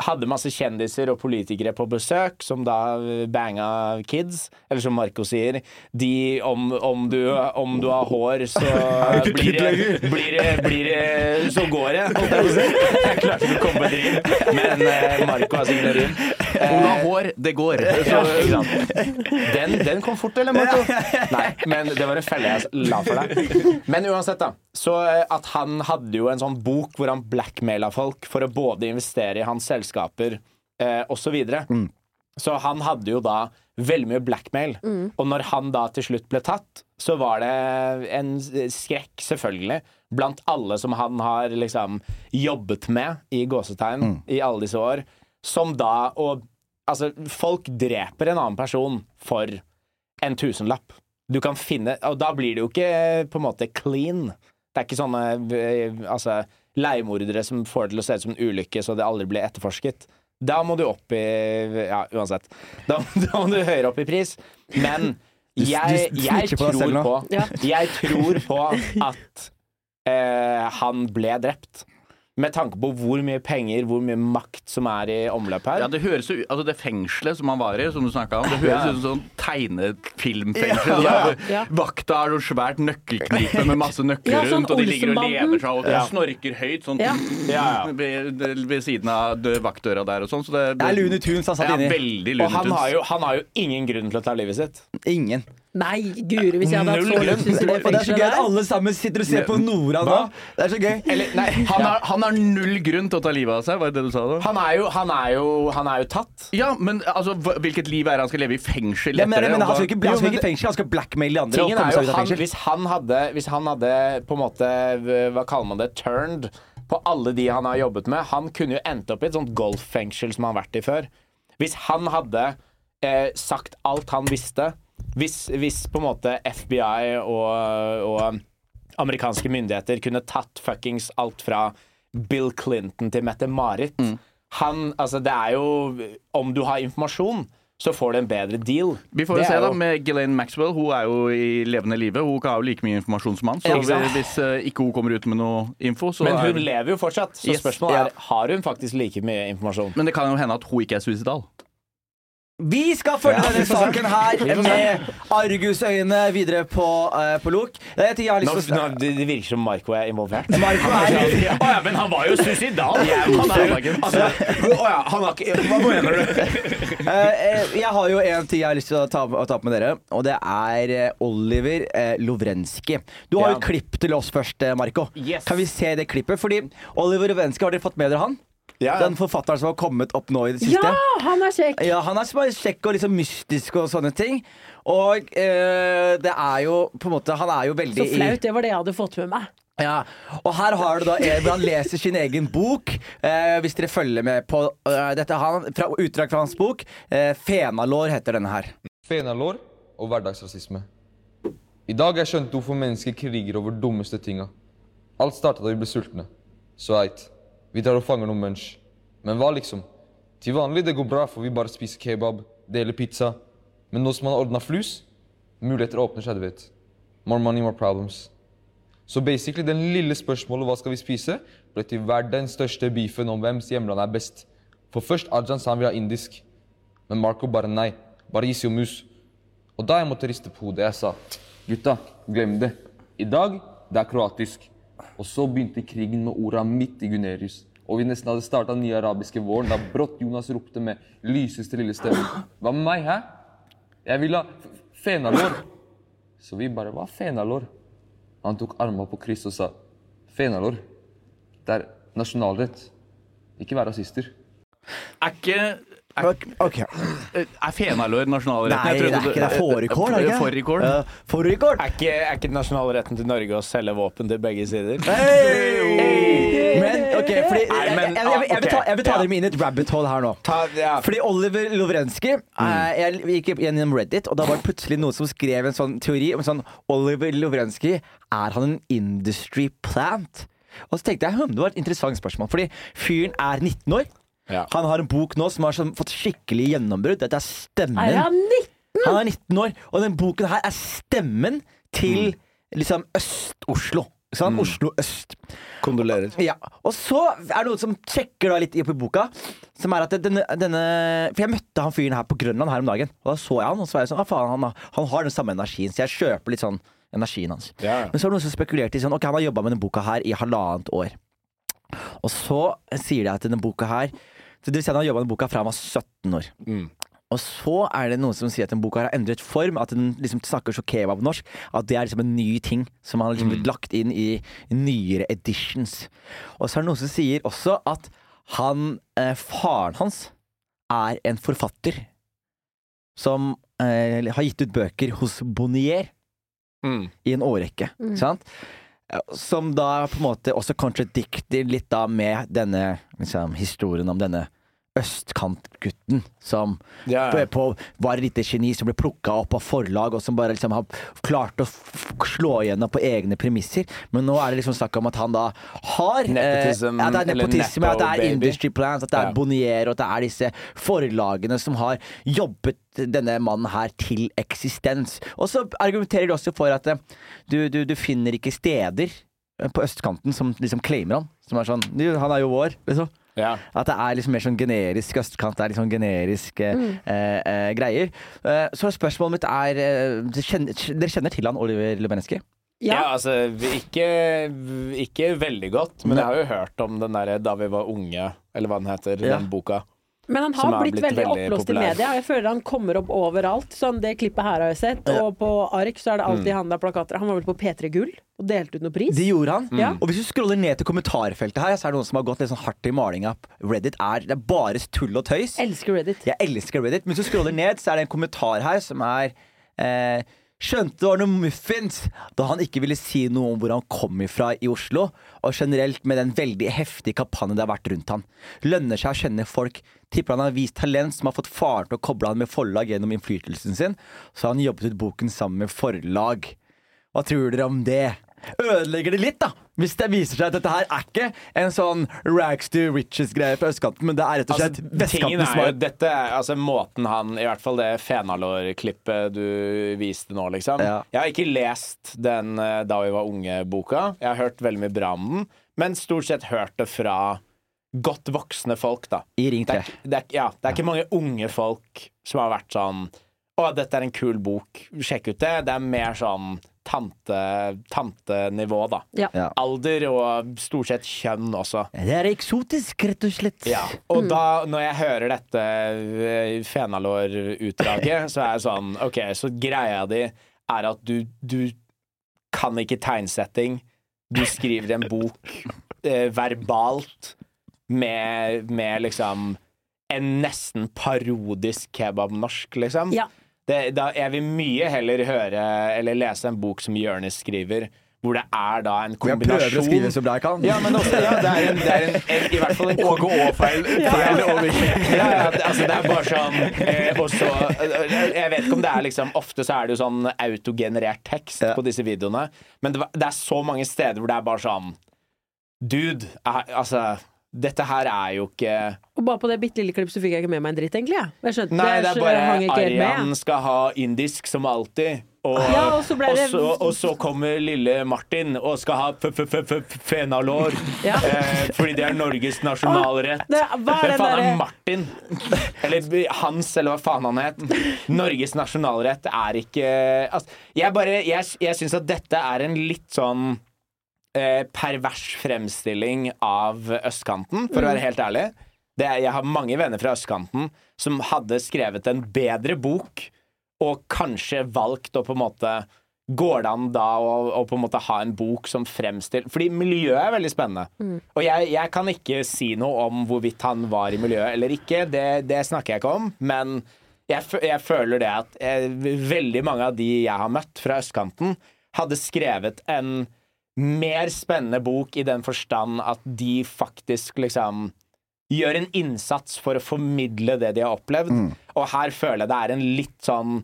Hadde masse kjendiser og politikere på besøk, som da eh, banga kids. Eller som Marco sier, de om, om, du, om du har hår, så blir det, blir det, blir det Så går det, jeg klarte ikke å komme på et rim, men eh, Marco har sikkert rim. Hun har hår, det går. Ja. Den, den kom fort, eller, Marco? Nei, men det var en felle jeg la for deg. Men uansett, da. Så eh, at han hadde jo en sånn bok hvor han blackmaila folk for å både investere i hans selskaper eh, osv. Så, videre. så han hadde jo da veldig mye blackmail. Og når han da til slutt ble tatt, så var det en skrekk, selvfølgelig, blant alle som han har liksom jobbet med, i gåsetegn, i alle disse år, som da Og altså, folk dreper en annen person for en tusenlapp. Du kan finne Og da blir det jo ikke på en måte clean. Det er ikke sånne eh, altså, leiemordere som får det til å se ut som en ulykke, så det aldri blir etterforsket. Da må du opp i Ja, uansett. Da, da må du høyere opp i pris. Men jeg, jeg tror på Jeg tror på at eh, han ble drept. Med tanke på hvor mye penger, hvor mye makt som er i omløp her. Ja, det høres jo ut Altså, det fengselet som han var i, som du snakka om, det høres Ja. ut som sånn tegnefilmfengsel. Ja. Ja. Vakta har noe svært nøkkelknipe med masse nøkler Ja, sånn rundt, og de ligger og lener seg og Ja. snorker høyt sånn Ja. Ja, ja. ved, ved siden av dø- vaktdøra der og sånn. Så det, Det er Looney Tunes han satt ja, inni. Og han har, jo, han har jo ingen grunn til å ta livet sitt. Ingen. Nei, guri, hvis jeg hadde hatt så lyst til det Og det er så fengselet gøy at der. alle sammen sitter og ser på Nora nå. Det er så gøy. Eller, nei, Han har, han har null grunn til å ta livet av seg, var det det du sa da? han, er jo, han, er jo, han er jo tatt. Ja, men altså, hva- hvilket liv er det han skal leve i fengsel Ja, men, etter men, det? han skal ikke, hva- han skal ikke i fengsel, han skal blackmaile de andre. og Tingen komme er seg jo av han, fengsel. hvis, han hadde, hvis han hadde på en måte Hva kaller man det? Turned på alle de han har jobbet med. Han kunne jo endt opp i et sånt golffengsel som han har vært i før. Hvis han hadde eh, sagt alt han visste hvis, hvis på en måte FBI og, og amerikanske myndigheter kunne tatt fuckings alt fra Bill Clinton til Mette-Marit. Mm. Han Altså, det er jo Om du har informasjon, så får du en bedre deal. Vi får jo se er da med Ghislaine Maxwell. Hun er jo i levende live. Hun har jo like mye informasjon som han. Så Ja, hvis uh, ikke hun kommer ut med noe info, så Men er hun lever jo fortsatt, så Yes. spørsmålet er har hun faktisk like mye informasjon. Men det kan jo hende at hun ikke er suicidal. Vi skal følge Ja, denne saken her med argusøyne videre på, uh, på Lok. Det en ting jeg har lyst til nå, det det virker som Marco er involvert. Marco er ja, men han var jo suicidal! Han er jo altså, Å ja, han har ikke Hva mener du? Eh, eh, Jeg har jo en ting jeg har lyst til å ta, å ta med dere, og det er eh, Oliver uh, Lovrenskij. Du har Ja. jo et klipp til oss først, eh, Marco. Yes. Kan vi se det klippet? Fordi Oliver Lovrenskij, har dere fått med dere han? Ja. Den forfatteren som har kommet opp nå i det siste? Ja, han er kjekk! Ja, han er bare kjekk og liksom mystisk og sånne ting. Og eh, det er jo på en måte Han er jo veldig Så flaut. Det var det jeg hadde fått med meg. ja. Og her har du da en han leser sin egen bok. Eh, hvis dere følger med på eh, dette han, fra, Utdrag fra hans bok. Eh, 'Fenalår' heter denne her. Fenalår og hverdagsrasisme. I dag har jeg skjønt hvorfor mennesker kriger over dummeste tinga. Alt starta da vi ble sultne. Så eit, vi drar og fanger noen munch. Men hva liksom? Til vanlig det går bra, for vi bare spiser kebab, deler pizza. Men nå som man har ordna flus, muligheter åpner seg, du vet. More money, more problems. Så basically, den lille spørsmålet hva skal vi spise, ble til verdens største beefen om hvems hjemland er best. For først Arjan sa han ville ha indisk. Men Marco bare nei. Bare isi og mus. Og da jeg måtte riste på hodet, jeg sa gutta, glem det. I dag, det er kroatisk. Og så begynte krigen med orda midt i Gunerius. Og vi nesten hadde starta nye arabiske våren da brått Jonas ropte med lyseste lille stemme. Hva med meg, hæ? Jeg vil ha fenalår. Så vi bare Hva fenalår? Han tok arma på kryss og sa fenalår. Det er nasjonalrett. Ikke vær rasister. Er ikke er, Ok, ok. er fenalår nasjonalretten? Nei, det er ikke det. er Fårikål, er det ikke? Fårikål. Er ikke, er ikke nasjonalretten til Norge å selge våpen til begge sider? Men ok, fordi Nei, jeg, jeg, jeg, jeg, jeg, vil ta, jeg vil ta dere med inn i et rabbit hole her nå. Ta, ja. Fordi Oliver Lovrenskij eh, Jeg gikk gjennom Reddit, og da var det plutselig noen som skrev en sånn teori om sånn Oliver Lovrenskij, er han en industry plant? Og så tenkte jeg hm, det var et interessant spørsmål, fordi fyren er 19 år. Ja. Han har en bok nå som har sånn, fått skikkelig gjennombrudd. Dette er stemmen. Er han 19? Han er 19 år, og den boken her er stemmen til liksom Øst-Oslo. Sånn, Oslo øst. Kondolerer. Ja, Og så er det noen som sjekker da litt opp i boka. Som er at denne, denne For jeg møtte han fyren her på Grønland her om dagen. Og da så jeg han, og så var jeg sånn ah, faen, han, har- han har den samme energien, så jeg kjøper litt sånn energien hans. Ja. Men så er det noen som spekulerte i sånn Ok, han har jobba med denne boka her i halvannet år. Og så sier de at denne boka her så Det vil si at han jobba med boka fra han var 17 år. Mm. Og så er det noen som sier at den boka har endret form, at den liksom snakker så kebab-norsk. At det er liksom en ny ting som har liksom blitt lagt inn i nyere editions. Og så er det noen som sier også at han, eh, faren hans, er en forfatter som eh, har gitt ut bøker hos Bonnier Mm. i en årrekke. Sant? Som da på en måte også contradicter litt da med denne liksom, historien om denne østkantgutten som Ja, på, på, var et lite geni som ble plukka opp av forlag, og som bare liksom har klart å slå igjennom på egne premisser. Men nå er det liksom snakk om at han da har Nepotism, eh, At det er nepotisme, at det er industry plans, at det er Ja. Bonnier, og at det er disse forlagene som har jobbet denne mannen her til eksistens. Og så argumenterer de også for at eh, du, du, du finner ikke steder eh, på østkanten som liksom claimer han. Som er sånn Han er jo vår, liksom. Ja. At det er liksom mer sånn generisk østkant. Det er liksom sånn generiske eh, eh, greier. Eh, så spørsmålet mitt er eh, dere kjenner, dere kjenner til han Oliver Lubenski? Ja, Ja. altså ikke, ikke veldig godt, men jeg har jo hørt om den derre Da vi var unge, eller hva den heter, Ja. den boka. Men han har blitt, blitt veldig veldig oppblåst i media. Jeg føler han kommer opp overalt. Sånn, det klippet her har jeg sett. Og på ark så er det alltid han der plakater. Han var vel på P3 Gull og delte ut noe pris. Det gjorde han. Mm. Og hvis du scroller ned til kommentarfeltet her, så er det noen som har gått litt sånn hardt i malinga. Reddit er, det er bare tull og tøys. Elsker Reddit. Jeg elsker Reddit. Men hvis du scroller ned, så er det en kommentar her som er eh, Skjønte det var noen muffins da han ikke ville si noe om hvor han kom ifra i Oslo, og generelt med den veldig heftige kampanjen det har vært rundt han. Lønner seg å kjenne folk. Tipper han har vist talent som har fått faren til å koble han med forlag gjennom innflytelsen sin. Så han jobbet ut boken sammen med forlag. Hva tror dere om det? Ødelegger det litt, da. Hvis det viser seg at dette her er ikke en sånn rags to riches-greie fra østkanten, men det er rett og slett Altså, er jo dette er, altså Måten han I hvert fall det Fenalår-klippet du viste nå, liksom. Ja. Jeg har ikke lest den eh, Da vi var unge-boka. Jeg har hørt veldig mye bra om den, men stort sett hørt det fra godt voksne folk, da. i Ring Det er, det, er, ja, det er ikke mange unge folk som har vært sånn Å, dette er en kul bok, sjekk ut det. Det er mer sånn tante, tantenivå, da. Ja. Ja. Alder og stort sett kjønn også. Det er eksotisk, rett og slett. Ja, og da, når jeg hører dette eh, Fenalår-utdraget, så er jeg sånn OK, så greia di er at du, du kan ikke tegnsetting. Du skriver en bok eh, verbalt med, med liksom en nesten parodisk kebabnorsk, liksom. Ja. Det, da, jeg vil mye heller høre eller lese en bok som Jonis skriver, hvor det er da en kombinasjon Jeg prøver å skrive så bra jeg kan. ja, men også, ja, det er, en, det er en, en, i hvert fall en Åge Å-feil. Feil ja, ja, det- altså, det er bare sånn eh, også, eh, Jeg vet ikke om det er liksom Ofte så er det jo sånn autogenerert tekst på disse videoene, men det, det er så mange steder hvor det er bare sånn Dude, er, altså Dette her er jo ikke Og bare på det bitte lille klippet så fikk jeg ikke med meg en dritt, egentlig. Jeg, jeg skjønte Nei, det er bare. Arian skal ha indisk som alltid. Og, Ja, og så det- og, så, og så kommer lille Martin og skal ha fenalår. Ja. Eh, fordi det er Norges nasjonalrett. Det- hva er det faen er Martin? Eller Hans, eller hva faen han het. Norges nasjonalrett er ikke altså, Jeg bare Jeg, jeg syns at dette er en litt sånn eh, pervers fremstilling av østkanten, for å være helt ærlig. Det er, jeg har mange venner fra østkanten som hadde skrevet en bedre bok, og kanskje valgt å på en måte Går det an da å, å på en måte ha en bok som fremstiller Fordi miljøet er veldig spennende. Og jeg, jeg kan ikke si noe om hvorvidt han var i miljøet eller ikke, det, det snakker jeg ikke om. Men jeg, jeg føler det at jeg, veldig mange av de jeg har møtt fra østkanten, hadde skrevet en mer spennende bok i den forstand at de faktisk liksom gjør en innsats for å formidle det de har opplevd. Og her føler jeg det er en litt sånn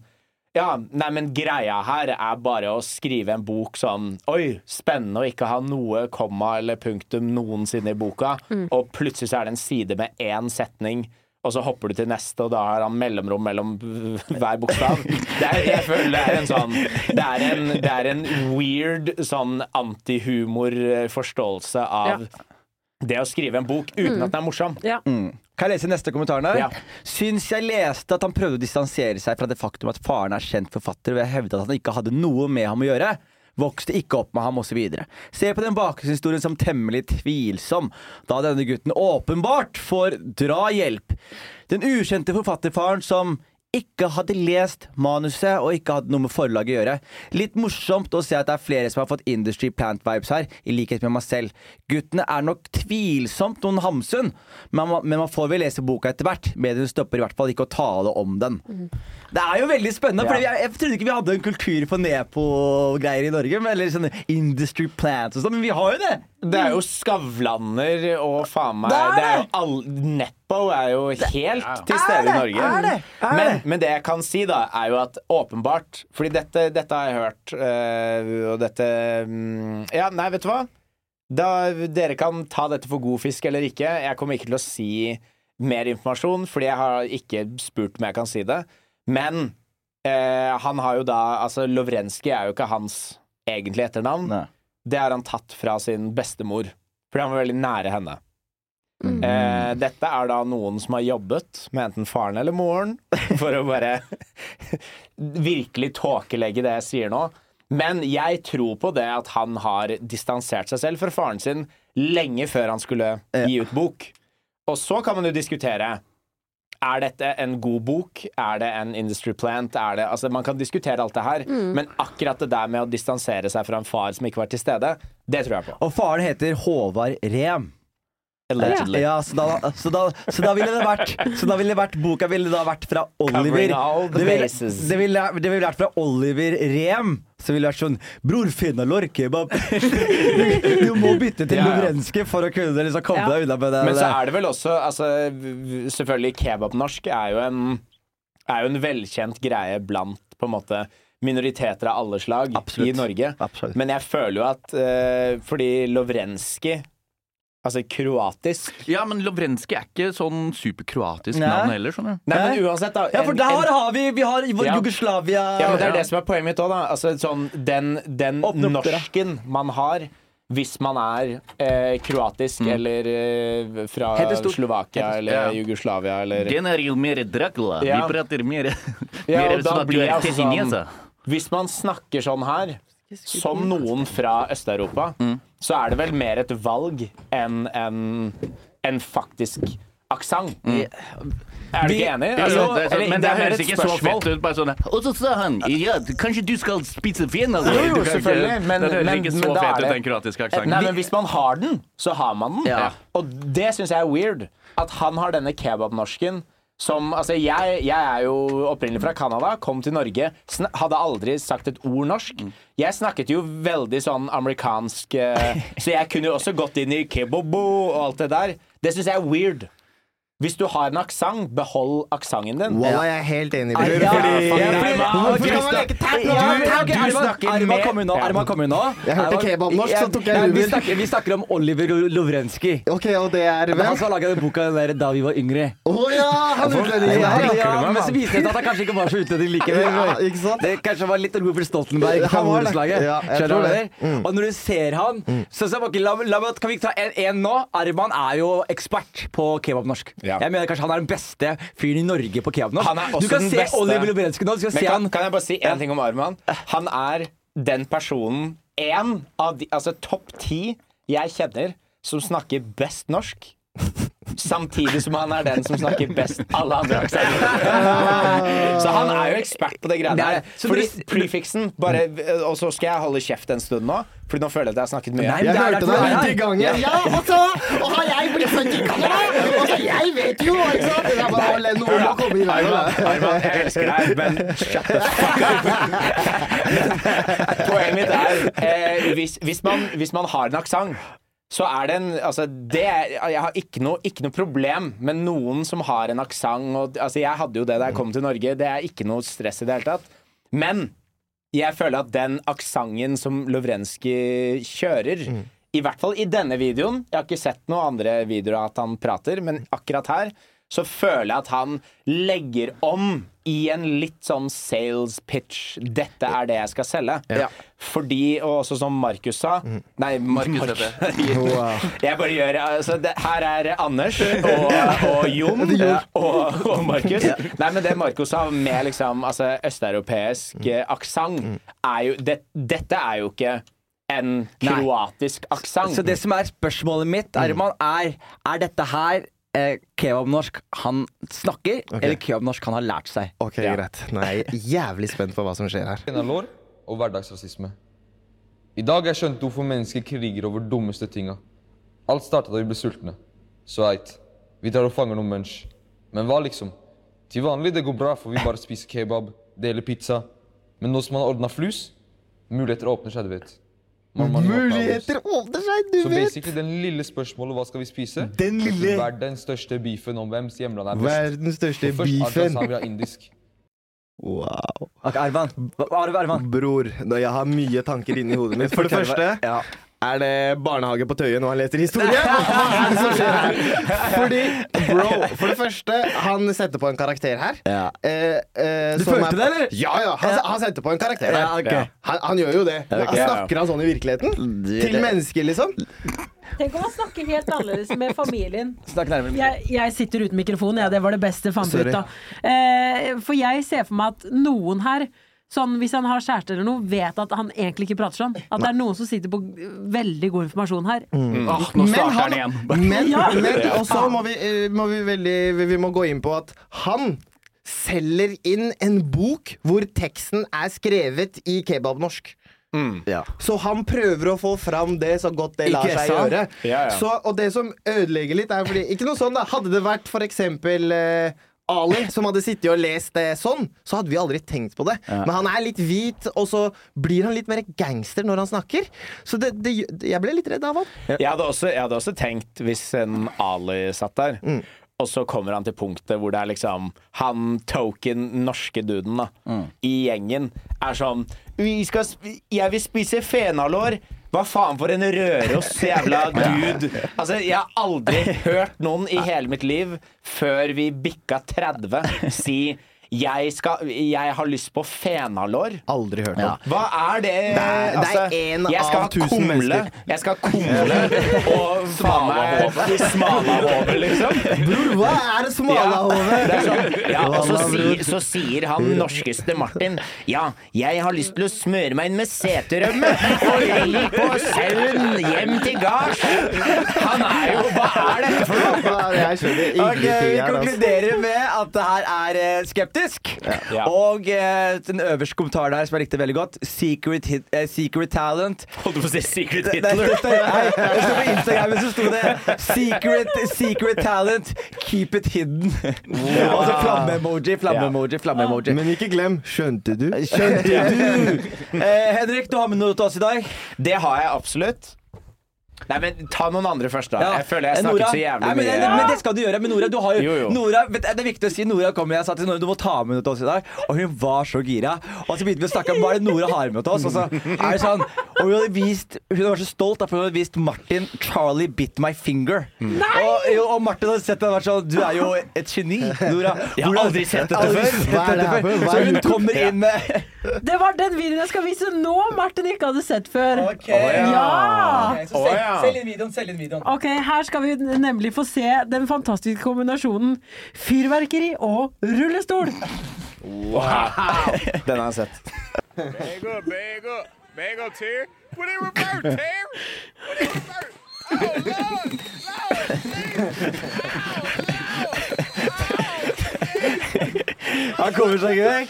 ja, nei, men greia her er bare å skrive en bok sånn Oi, spennende å ikke ha noe komma eller punktum noensinne i boka, og plutselig så er det en side med én setning. Og så hopper du til neste, og da har han mellomrom mellom hver bokstav. Det er, jeg føler det er en sånn Det er en, det er en weird sånn antihumorforståelse av av det å skrive en bok uten at den er morsom. Ja. Kan jeg lese neste kommentaren her? Ja. Syns jeg leste at han prøvde å distansere seg fra det faktum at faren er kjent forfatter, og jeg hevde at han ikke hadde noe med ham å gjøre. Vokste ikke opp med ham, osv. Se på den bakgrunnshistorien som temmelig tvilsom, da denne gutten åpenbart får drahjelp. Den ukjente forfatterfaren som ikke hadde lest manuset og ikke hadde noe med forlaget å gjøre. Litt morsomt å se at det er flere som har fått Industry Plant-vibes her, i likhet med meg selv. Guttene er nok tvilsomt noen Hamsun, men man, får vel lese boka etter hvert. Mediene stopper i hvert fall ikke å tale om den. Det er jo veldig spennende, for jeg, jeg trodde ikke vi hadde en kultur for Nepo-greier i Norge, men, eller sånne Industry Plants og sånn, men vi har jo det! Det er jo Skavlaner og faen meg Det er det er jo all, Nepo er jo helt til stede i Norge. er det, er men, det. men det jeg kan si, da, er jo at åpenbart Fordi dette, dette har jeg hørt, øh, og dette mm, Ja, nei, vet du hva? Da, dere kan ta dette for god fisk eller ikke. Jeg kommer ikke til å si mer informasjon, fordi jeg har ikke spurt om jeg kan si det. Men eh, han har jo da Altså, Lovrenskij er jo ikke hans egentlige etternavn. Nei. Det har han tatt fra sin bestemor, fordi han var veldig nære henne. Eh, dette er da noen som har jobbet med enten faren eller moren, for å bare virkelig tåkelegge det jeg sier nå. Men jeg tror på det at han har distansert seg selv fra faren sin lenge før han skulle gi ut bok. Og så kan man jo diskutere er dette en god bok? Er det en industry plant? Er det, altså man kan diskutere alt det her, men akkurat det der med å distansere seg fra en far som ikke var til stede, det tror jeg på. Og faren heter Håvard Rem. Allegedly. Ja, så da, så, da, så da ville det vært Så da ville det vært Boka ville da vært fra Oliver all the det ville, det, ville, det ville vært fra Oliver Rem. Så ville det vært sånn Bror, Fenalor kebab. Du, du må bytte til Ja, ja. For å kunne liksom komme Ja. deg unna med det. Men så er det vel også altså, Selvfølgelig kebabnorsk er jo en Er jo en velkjent greie blant på en måte minoriteter av alle slag Absolutt. i Norge. Absolutt. Men jeg føler jo at uh, fordi Lovrenskij Altså kroatisk Ja, men Lovrenskij er ikke sånn superkroatisk navn heller, Sånn, ja. Nei, men uansett, da. Ja, for der en- har vi Vi har vår Ja. Jugoslavia Ja, men Det er Ja. det som er poenget mitt òg, da. Altså, sånn, den den norsken man har hvis man er eh, kroatisk eller eh, fra. Slovakia eller ja. Jugoslavia eller Den er jo mer Dracula. Ja. Vi prater mer, Ja, mer og da sånn at du er jeg altså sånn- Hvis man snakker sånn her, som noen fra Øst-Europa, Mm. så er det vel mer et valg enn en, en faktisk aksent. Er du ikke enig? Mm. Altså, jo, det, er sånn, men det det er høres ikke så fett ut. Bare sånn Og så sa han ja, kanskje du skal spise fenalår? Jo, jo, ikke- selvfølgelig, men- Det høres ikke så fett fet ut, det- den kroatiske Nei, aksenten. men Hvis man har den, så har man den. Ja. Og det syns jeg er weird. At han har denne kebabnorsken. Som, altså jeg, jeg er jo opprinnelig fra Canada, kom til Norge, hadde aldri sagt et ord norsk. Jeg snakket jo veldig sånn amerikansk, eh, så jeg kunne jo også gått inn i kebobo og alt det der. Det syns jeg er weird. Hvis du har en aksent, behold aksenten din. Wow, jeg er helt enig. Med- kom inn nå. Ja. Kom inn nå. Jeg hørte kebabnorsk, så tok jeg Nei, vi snakker, om Oliver Lovrenskij. Ok, og det er Han hvem? som har laga den boka den der da vi var yngre. Å ja, han utlendingen Ja, der. ja, men så viste det seg at han kanskje ikke var så utlending likevel. Ja, ikke sant? Det kanskje var litt Robert Stoltenberg fra Han borettslaget. Ja, Skjønner du det. Og når du ser han så, så, okay, la, la, Kan vi ikke ta en, en nå? Arman er jo ekspert på kebabnorsk. Ja. Jeg mener kanskje han er den beste fyren i Norge på er også Du kan se beste. Oliver Lovrenskij nå. Kan, han kan jeg bare si én ting om Arman? Han er den personen, én av de Altså topp ti jeg kjenner som snakker best norsk. Samtidig som han er den som snakker best alle andre aksenter. Så han er jo ekspert på det greiene er. Så Fordi prefiksen prefixen bare, Og så skal jeg holde kjeft en stund nå, Fordi nå føler jeg at jeg har snakket mye. Nei, Jeg hørte det deg her. i gangen. Ja, og så Og har jeg blitt sånn i gangen? Og så jeg vet jo, ikke sant? Det er bare noen må komme i veien. Arman, jeg elsker deg, men shut the fuck up. Poenget mitt er eh, hvis, hvis, man, hvis man har en aksent så er det en altså det Jeg har ikke noe, ikke noe problem med noen som har en aksent. Altså jeg hadde jo det da jeg kom til Norge. Det er ikke noe stress i det hele tatt. Men jeg føler at den aksenten som Lovrenskij kjører I hvert fall i denne videoen. Jeg har ikke sett noen andre videoer at han prater, men akkurat her så føler jeg at han legger om i en litt sånn sales pitch. Dette er det jeg skal selge. Ja. Fordi, og også som Markus sa Nei, Markus Jeg bare gjør altså, det, Her er Anders og, og Jon og, og Markus. Nei, men det Markus sa med liksom altså, østeuropeisk mm. aksent, er jo det, Dette er jo ikke en kroatisk aksent. Så det som er spørsmålet mitt, Arman, er Er dette her eh, kebabnorsk han snakker, eller kebabnorsk han har lært seg? Ok, greit. Nå er jeg jævlig spent på hva som skjer her. Lår og hverdagsrasisme. I dag har jeg skjønt hvorfor mennesker kriger over dummeste tinga. Alt starta da vi ble sultne. Så eit, vi drar og fanger noen munch. Men hva liksom? Til vanlig det går bra, for vi bare spiser kebab, deler pizza. Men nå som man har ordna flus, muligheter åpner seg, du vet. Man- man- man- Muligheter åpner seg, du Så vet! basically den lille spørsmålet hva skal vi spise? Den lille- Verdens største beefen om hvems hjemland er best. Verdens største først beefen. Har indisk. Wow. Okay, Arman, Arman. Bror, jeg har mye tanker inni hodet mitt. For det første, Ja. Er det barnehage på Tøyen når han leser historie? Hva er det som skjer her? Fordi, bro, for det første, han setter på en karakter her. Ja. Eh, eh, Du følte det, eller? Ja, ja. Han, han setter på en karakter her. Ja, okay. Han, han gjør jo det. Han snakker han sånn i virkeligheten? Til mennesker, liksom? Tenk om han snakker helt annerledes med familien. Snakk nærmere. Jeg, jeg sitter uten mikrofon, ja, det var det beste jeg fant ut av. Eh, for jeg ser for meg at noen her Sånn, Hvis han har kjæreste eller noe, vet at han egentlig ikke prater sånn. At det er noen som sitter på veldig god informasjon her. Åh, nå starter han igjen. Men, Ja. men også må vi, eh, må vi, veldig, vi- må gå inn på at han selger inn en bok hvor teksten er skrevet i kebabnorsk. Ja. Så han prøver å få fram det så godt det lar seg gjøre. Ja, ja. Så, og det som ødelegger litt, er fordi Ikke noe sånn, da. Hadde det vært for eksempel eh, Ali som hadde sittet og lest det sånn, så hadde vi aldri tenkt på det. Men han er litt hvit, og så blir han litt mer gangster når han snakker. Så det, det, jeg ble litt redd av han. Jeg hadde, også, jeg hadde også tenkt, hvis en Ali satt der, og så kommer han til punktet hvor det er liksom Han token norske duden da i gjengen er sånn vi skal, Jeg vil spise fenalår. Hva faen for en Røros jævla dude. Altså, jeg har aldri hørt noen i hele mitt liv før vi bikka 30 si jeg, skal, jeg har lyst på fenalår. Aldri hørt om. Hva er det? Det er- det er en jeg skal av tusen kumle, mennesker. Jeg skal kumle og meg smalahove, liksom. Bror, hva er det smalahove? Det er sånn, ja, og så, si, så sier han norskeste Martin Ja, jeg har lyst til å smøre meg inn med seterømme og legge på sauen hjem til gards. Han er jo Hva er dette for noe? Jeg skjønner ingenting okay, Vi. Altså. konkluderer med at det her er eh, skeptisk. Ja. Og eh, den øverste kommentaren her som jeg likte veldig godt, secret, hit, eh, secret talent. Holdt du på å si Secret Det, det, Hitler? det, det sto på Instagram så sto det secret, secret talent, keep it hidden. Og så flamme-emoji, flamme-emoji, flamme-emoji. Men ikke glem, skjønte du? Skjønte du? Eh, Henrik, du har med noe til oss i dag. Det har jeg absolutt. Nei, men Ta noen andre først, da. Ja. Jeg føler jeg Eh, snakket Nora- så jævlig Nei, men, mye. men det skal du gjøre. Men Nora, du har jo, Jo, jo. Nora, vet, det er viktig å si Nora kom Jeg sa til Nora du må ta med noe til oss i dag, og hun var så gira. Og så begynte vi å snakke om hva det Nora har med til oss. Og så er det sånn Og hun hadde vist Hun var så stolt for hun hadde vist Martin 'Charlie Bit My Finger'. Og, jo, og Martin hadde sett det og vært sånn Du er jo et geni, Nora. Jeg har aldri sett dette før. Hva er det her for- Så hun kommer inn med Det var den videoen jeg skal vise nå, Martin ikke hadde sett før. Ok. Ja! Ok, så Å, selg, ja. selg inn videoen. Selg inn videoen. Ok, Her skal vi nemlig få se den fantastiske kombinasjonen fyrverkeri og rullestol. Wow! Den har jeg sett. bagel, bagel, bagel Terry. Put it reverse, Terry. Put it reverse. Oh, Lord, Lord, Han kommer seg ikke vekk.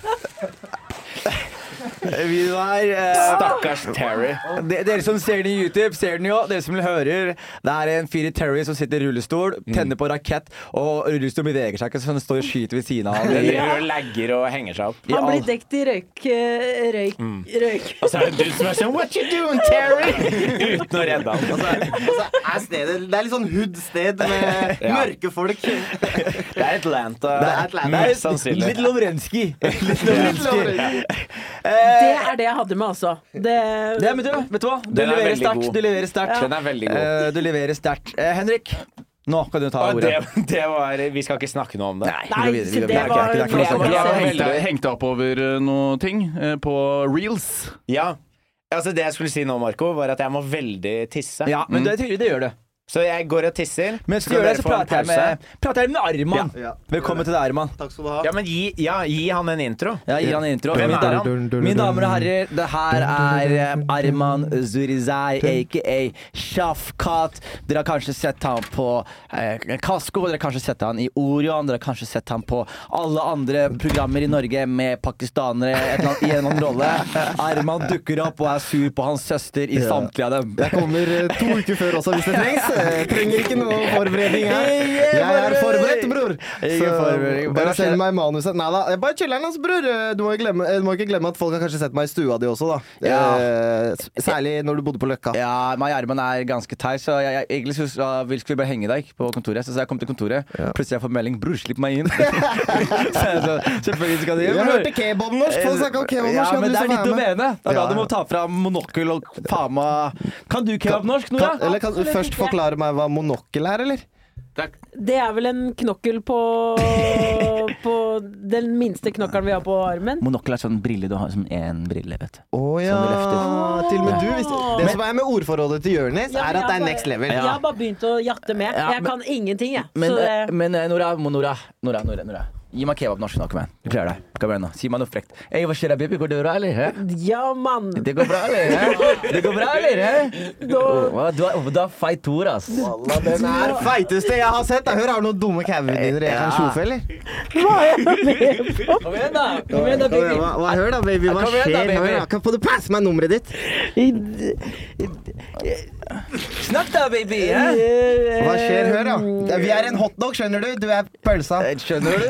Videoen her eh, Stakkars Terry. de- Dere som ser den i YouTube, ser den jo. Dere som hører, det er en fyr i Terry som sitter i rullestol, tenner på rakett, og rullestolen beveger seg ikke, så han står og skyter ved siden av Den han. driver og lagger og henger seg opp. I Han blir all- dekt i røyk... eh, Røyk... røyk. Og så er det en dude som er sånn What you doing, Terry? Uten å redde ham. Altså, er stedet, det er litt sånn hood-sted med Ja. mørke folk. Det er Atlanta. Det er Atlanta. Mest sannsynlig. Litt Lovrenskij. Litt Lovrenskij. Det er det jeg hadde med, altså. Det, Ja, men du, vet du hva? Du Den er leverer veldig sterkt. god. Du leverer sterkt. Den er veldig god. Eh, Du leverer sterkt. Eh, Henrik, nå kan du ta Og ordet. det, det var Vi skal ikke snakke noe om det. Nei, vi går videre, vi så går det videre. var- Det er ikke noe å snakke om. Jeg Jeg var har hengt, hengt opp over eh, noe ting eh, på reels. Ja. Altså Det jeg skulle si nå, Marco, var at jeg må veldig tisse. Ja, men det, det gjør det. Så jeg går og tisser. Mens du gjør det, så prater jeg med, prater jeg med Arman. Ja. Velkommen til deg, Arman. Takk skal du ha. Ja, men gi, ja, gi han en intro. Ja, Gi han en intro. Hvem er damer- han? Mine damer og herrer, det her er eh, Arman Zurizai, aka Shafkat. Dere har kanskje sett han på eh, Kasko, dere har kanskje sett han i Orion, dere har kanskje sett han på alle andre programmer i Norge med pakistanere et eller annet, i en eller annen rolle. Arman dukker opp og er sur på hans søster i samtlige av dem. Jeg kommer eh, to uker før også hvis det trengs. Eh, trenger ikke noe forberedning her. Jeg er forberedt, bror. Bare send meg manuset. Nei da, jeg bare chiller'n, altså, bror. Eh, Du må, glemme, eh, du må ikke glemme at folk har kanskje sett meg i stua di også, da. Ja. Eh, Særlig når du bodde på Løkka. Ja, meg og Arman er ganske teit, så jeg, jeg, egentlig så vil skulle vi bare henge i dag på kontoret. Så, jeg kom til kontoret, plutselig jeg får melding 'Bror, slipp meg inn'. så jeg så, selvfølgelig skal du Jeg bror. hørte kebabnorsk. Folk snakka om kebabnorsk. Ja, men det er ditt domene. Det er da Ja, du må ta fram monokkel og faen meg Kan du kebabnorsk, Nora? Kan, eller kan du først forklare meg hva monokkel er, eller? det er vel en knokkel på På den minste knokkelen vi har på armen. Monokkel er sånn brille du har som én brille, vet du. Å ja. Sånn. Til og med du visste Det som er med ordforrådet til Jonis, Ja, er at det er bare, next level. Jeg har bare begynt å jatte med. Ja, Jeg kan ingenting, jeg. Men, Så eh, det, men eh, Nora, Nora, Nora, Nora, Nora. Gi meg kebab norsk nå, kom igjen. Du klarer det. Kom igjen nå. Si meg noe frekt. Hey, hva skjer da, baby? Går det bra, eller? Hæ? ja, mann. Det går bra, eller? Hæ? Det går bra, eller? Hæ? Du har, du har feit ord, ass. Walla, den er feiteste jeg har sett. Jeg hører har du noen dumme cavendiner jeg kan Ja. tjofe, eller? Hva er det med på? Kom igjen, da. Kom igjen, da, baby. hva, hva, hør da, baby. Hva skjer? Kan få du passe meg nummeret ditt? Snakk da, baby. Hæ? Hva skjer? Hør, da. Vi er en hotdog, skjønner du. Du er pølsa. Eh, Skjønner du?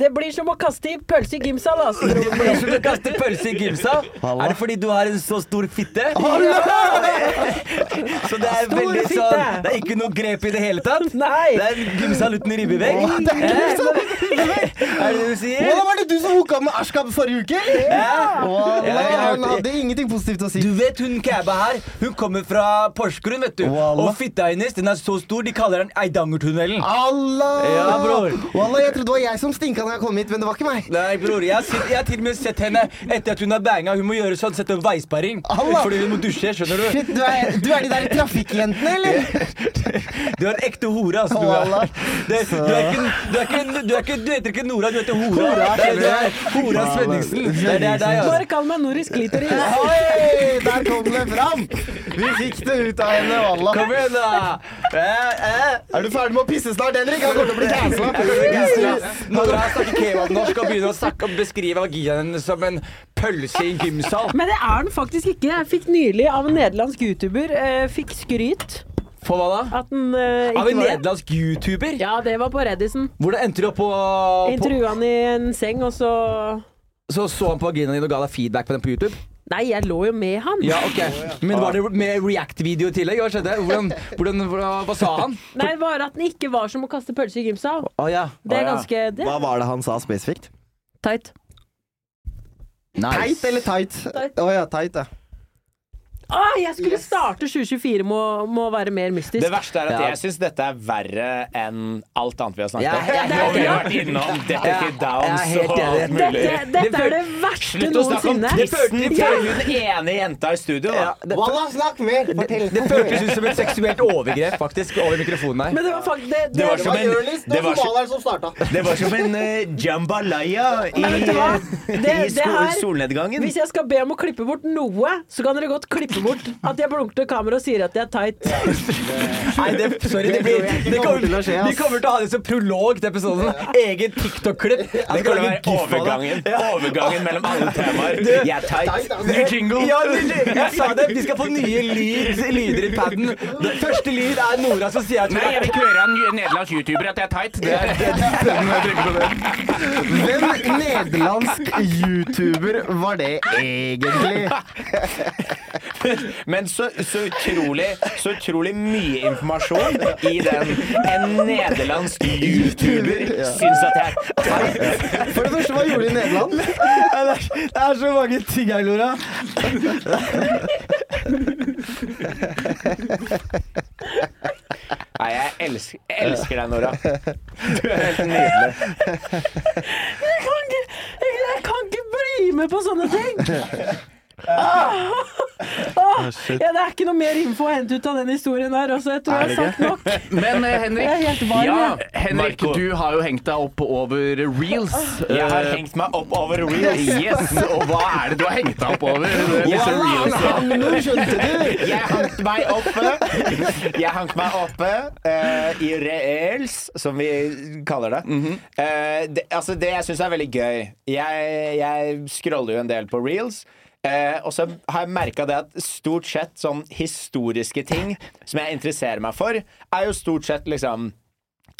det blir som å kaste pølse i gymsal, altså. Det blir som å kaste pølse i gymsal. Er det fordi du har en så stor fitte? Så det er veldig sånn Det er ikke noe grep i det hele tatt? Nei. Det er gymsal uten ribbevegg? Det er gymsal Er det det du sier? Hva var det du som hooka med Ashkab forrige uke? Ja. Ja, han hadde ingenting positivt å si. Du vet hun kæba her, hun kommer fra Porsgrunn, vet du. Wallah. Og fitta hennes den er så stor, de kaller den Eidangertunnelen. Allah! Ja, bror. Wallah, jeg trodde det var jeg som stinka da jeg kom hit, men det var ikke meg. Nei, bror, jeg har, sett, jeg har til og med sett henne etter at hun har banga. Hun må gjøre sånn, sette veisperring. Allah. Fordi hun må dusje, skjønner du. Shit, du er, du er de der trafikkjentene, eller? Du er en ekte hore, altså. Du, er. Det, du, er ikke, du, er ikke, du, er ikke, du heter ikke Nora, du heter Hora. Det er, du er Hora Svenningsen. Det er, det er deg, altså. Bare kall meg Noris Klitoris. Oi, der kom det fram! Vi fikk det ut av henne, wallah. Kom igjen, da! Eh, eh. Er du ferdig med å pisse snart, Henrik? Han kommer til å bli cancela. Nora snakker kebabnorsk og begynner å snakke, beskrive vaginaen som en pølse i gymsal. Men det er den faktisk ikke. Jeg fikk nylig av en nederlandsk YouTuber eh, fikk skryt For hva da? at den eh, Av en nederlandsk YouTuber? Ja, det var på Reddisen. Hvordan endte du opp på, på Intervjua han i en seng, og så Så så han på vaginaen din og ga deg feedback på den på YouTube? Nei, jeg lå jo med han. Ja, ok Men var det med React-video i tillegg? Hva skjedde? Hvordan, hvordan, hva, hva sa han? Nei, bare at den ikke var som å kaste pølse i gymsal. Å ja. Det er ganske det Hva var det han sa spesifikt? Tight tight. Teit eller tight? Tight. Å ja, tight, ja. Ah, jeg skulle starte 2024 med å, være mer mystisk. Det verste er at Ja. jeg syns dette er verre enn alt annet vi har snakket om. Ja, helt Og vi har vært innom Detective Downs helt og alt mulig. dette, dette er det verste noensinne. Slutt å snakke om tissen til hun ene jenta i studio, da. Ja, det, Wallah, snakk mer! Fortell. det føltes ut som et seksuelt overgrep, faktisk, over mikrofonen her. Men det var faktisk det, Det var som en, det det var som det var som en uh, jambalaya i, i Det- det her- solnedgangen. Hvis jeg skal be om å klippe bort noe, så kan dere godt klippe bort at jeg blunker til kamera og sier at jeg er tight. Nei, det, sorry, det, blir, det kommer, til å skje, vi kommer til å ha det som prolog til episoden. Egen TikTok-klipp. Det skal være overgangen, overgangen mellom alle temaer. Jeg er tight. Ny jingle. Ja, jeg sa det! Vi skal få nye lyd, lyder i paden. Første lyd er Nora som sier at Nei, jeg vil ikke høre av en nederlandsk YouTuber at jeg er tight. Det er, det Hvem nederlandsk YouTuber var det egentlig? Men så, så, utrolig, så utrolig mye informasjon i den. En nederlandsk YouTuber syns at jeg er. For det første, hva gjorde de i Nederland? Det er så mange ting her, Nora. Nei, jeg elsker, jeg elsker deg, Nora. Du er helt nydelig. Jeg kan ikke, jeg, jeg kan ikke bli med på sånne ting! Ah, ah, ja, det er ikke noe mer info å hente ut av den historien der. Altså, jeg tror jeg har sagt nok. Men eh, Henrik, varm, ja. Henrik Marco. du har jo hengt deg opp over reels. Jeg har Eh, hengt meg opp over reels. Yes, og hva er det du har hengt deg opp over? Wallah, nå skjønte du! Jeg hangt meg oppe Jeg hangt meg oppe uh, i reels, som vi kaller det. Uh, det altså det jeg syns er veldig gøy Jeg, jeg scroller jo en del på reels. Eh, og så har jeg merka det at stort sett sånn historiske ting som jeg interesserer meg for, er jo stort sett liksom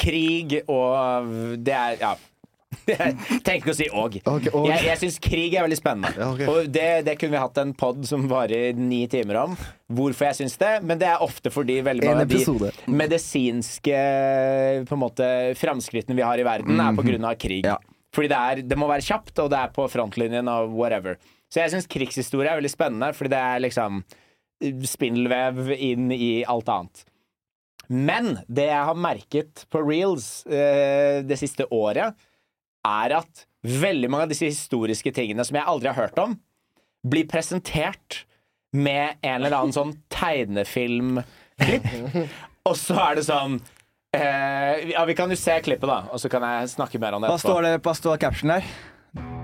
krig og Det er Ja. Jeg tenker ikke å si òg. Okay, og. Jeg, jeg syns krig er veldig spennende. Ja, okay. Og det, det kunne vi hatt en pod som varer ni timer om. Hvorfor jeg syns det. Men det er ofte fordi veldig mange av de medisinske på en måte framskrittene vi har i verden, er på grunn av krig. Ja. Fordi det, er, det må være kjapt, og det er på frontlinjen av whatever. Så jeg syns krigshistorie er veldig spennende, fordi det er liksom spindelvev inn i alt annet. Men det jeg har merket på reels eh, det siste året, er at veldig mange av disse historiske tingene som jeg aldri har hørt om, blir presentert med en eller annen sånn tegnefilmklipp. Og så er det sånn eh, Ja, vi kan jo se klippet, da, og så kan jeg snakke mer om det Hva står det hva står caption der?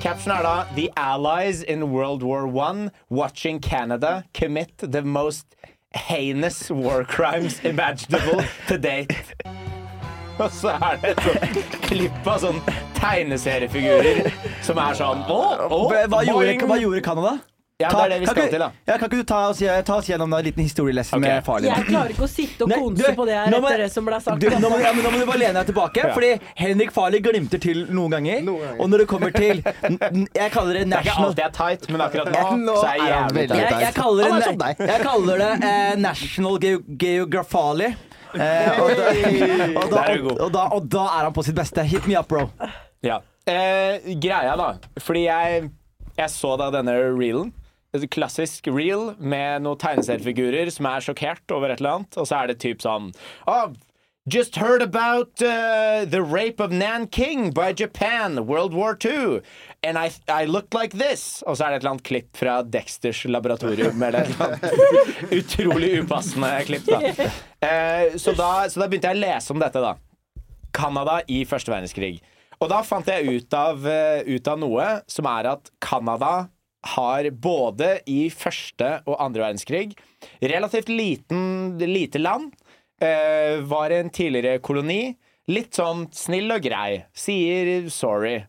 Caption er da The Allies in World War I watching Canada commit the most heinous war crimes imaginable to date. Og så er det et sånt klipp av sånn tegneseriefigurer som er sånn Å, å, Hva gjorde, hva gjorde Canada? Ja, det er det vi kan skal ikke- til, da. Ja, kan ikke du ta oss, ta oss gjennom en liten historielesson okay. med faren din? Jeg klarer ikke å sitte og konse på det her må- etter det som ble sagt. Du, nå, må, ja, men nå må du bare lene deg tilbake, Ja. fordi Henrik Farley glimter til noen ganger. Noen ganger. Og når det kommer til Jeg kaller det national Det er ikke alltid jeg er tight, men akkurat nå, Nå så er jeg jævlig veldig tight. jeg, jeg kaller er det, jeg kaller det eh, National ge Geographali. Eh, og, da, og, da, og, og, da, og da er han på sitt beste. Hit me up, bro. Ja. Eh, greia, da. Fordi jeg, jeg så da denne reelen. Klassisk reel med noen tegneseriefigurer som er sjokkert over et eller annet. Og så er det typ sånn oh, Just heard about uh, the rape of Nanking by Japan, World War II. And I, I looked like this. Og så er det et eller annet klipp fra Dexters laboratorium. Eller et utrolig upassende klipp, da. Uh, så da. Så da begynte jeg å lese om dette, da. Canada i første verdenskrig. Og da fant jeg ut av, uh, ut av noe som er at Canada har både i første og andre verdenskrig relativt liten, lite land. eh, var en tidligere koloni. Litt sånn snill og grei. Sier sorry.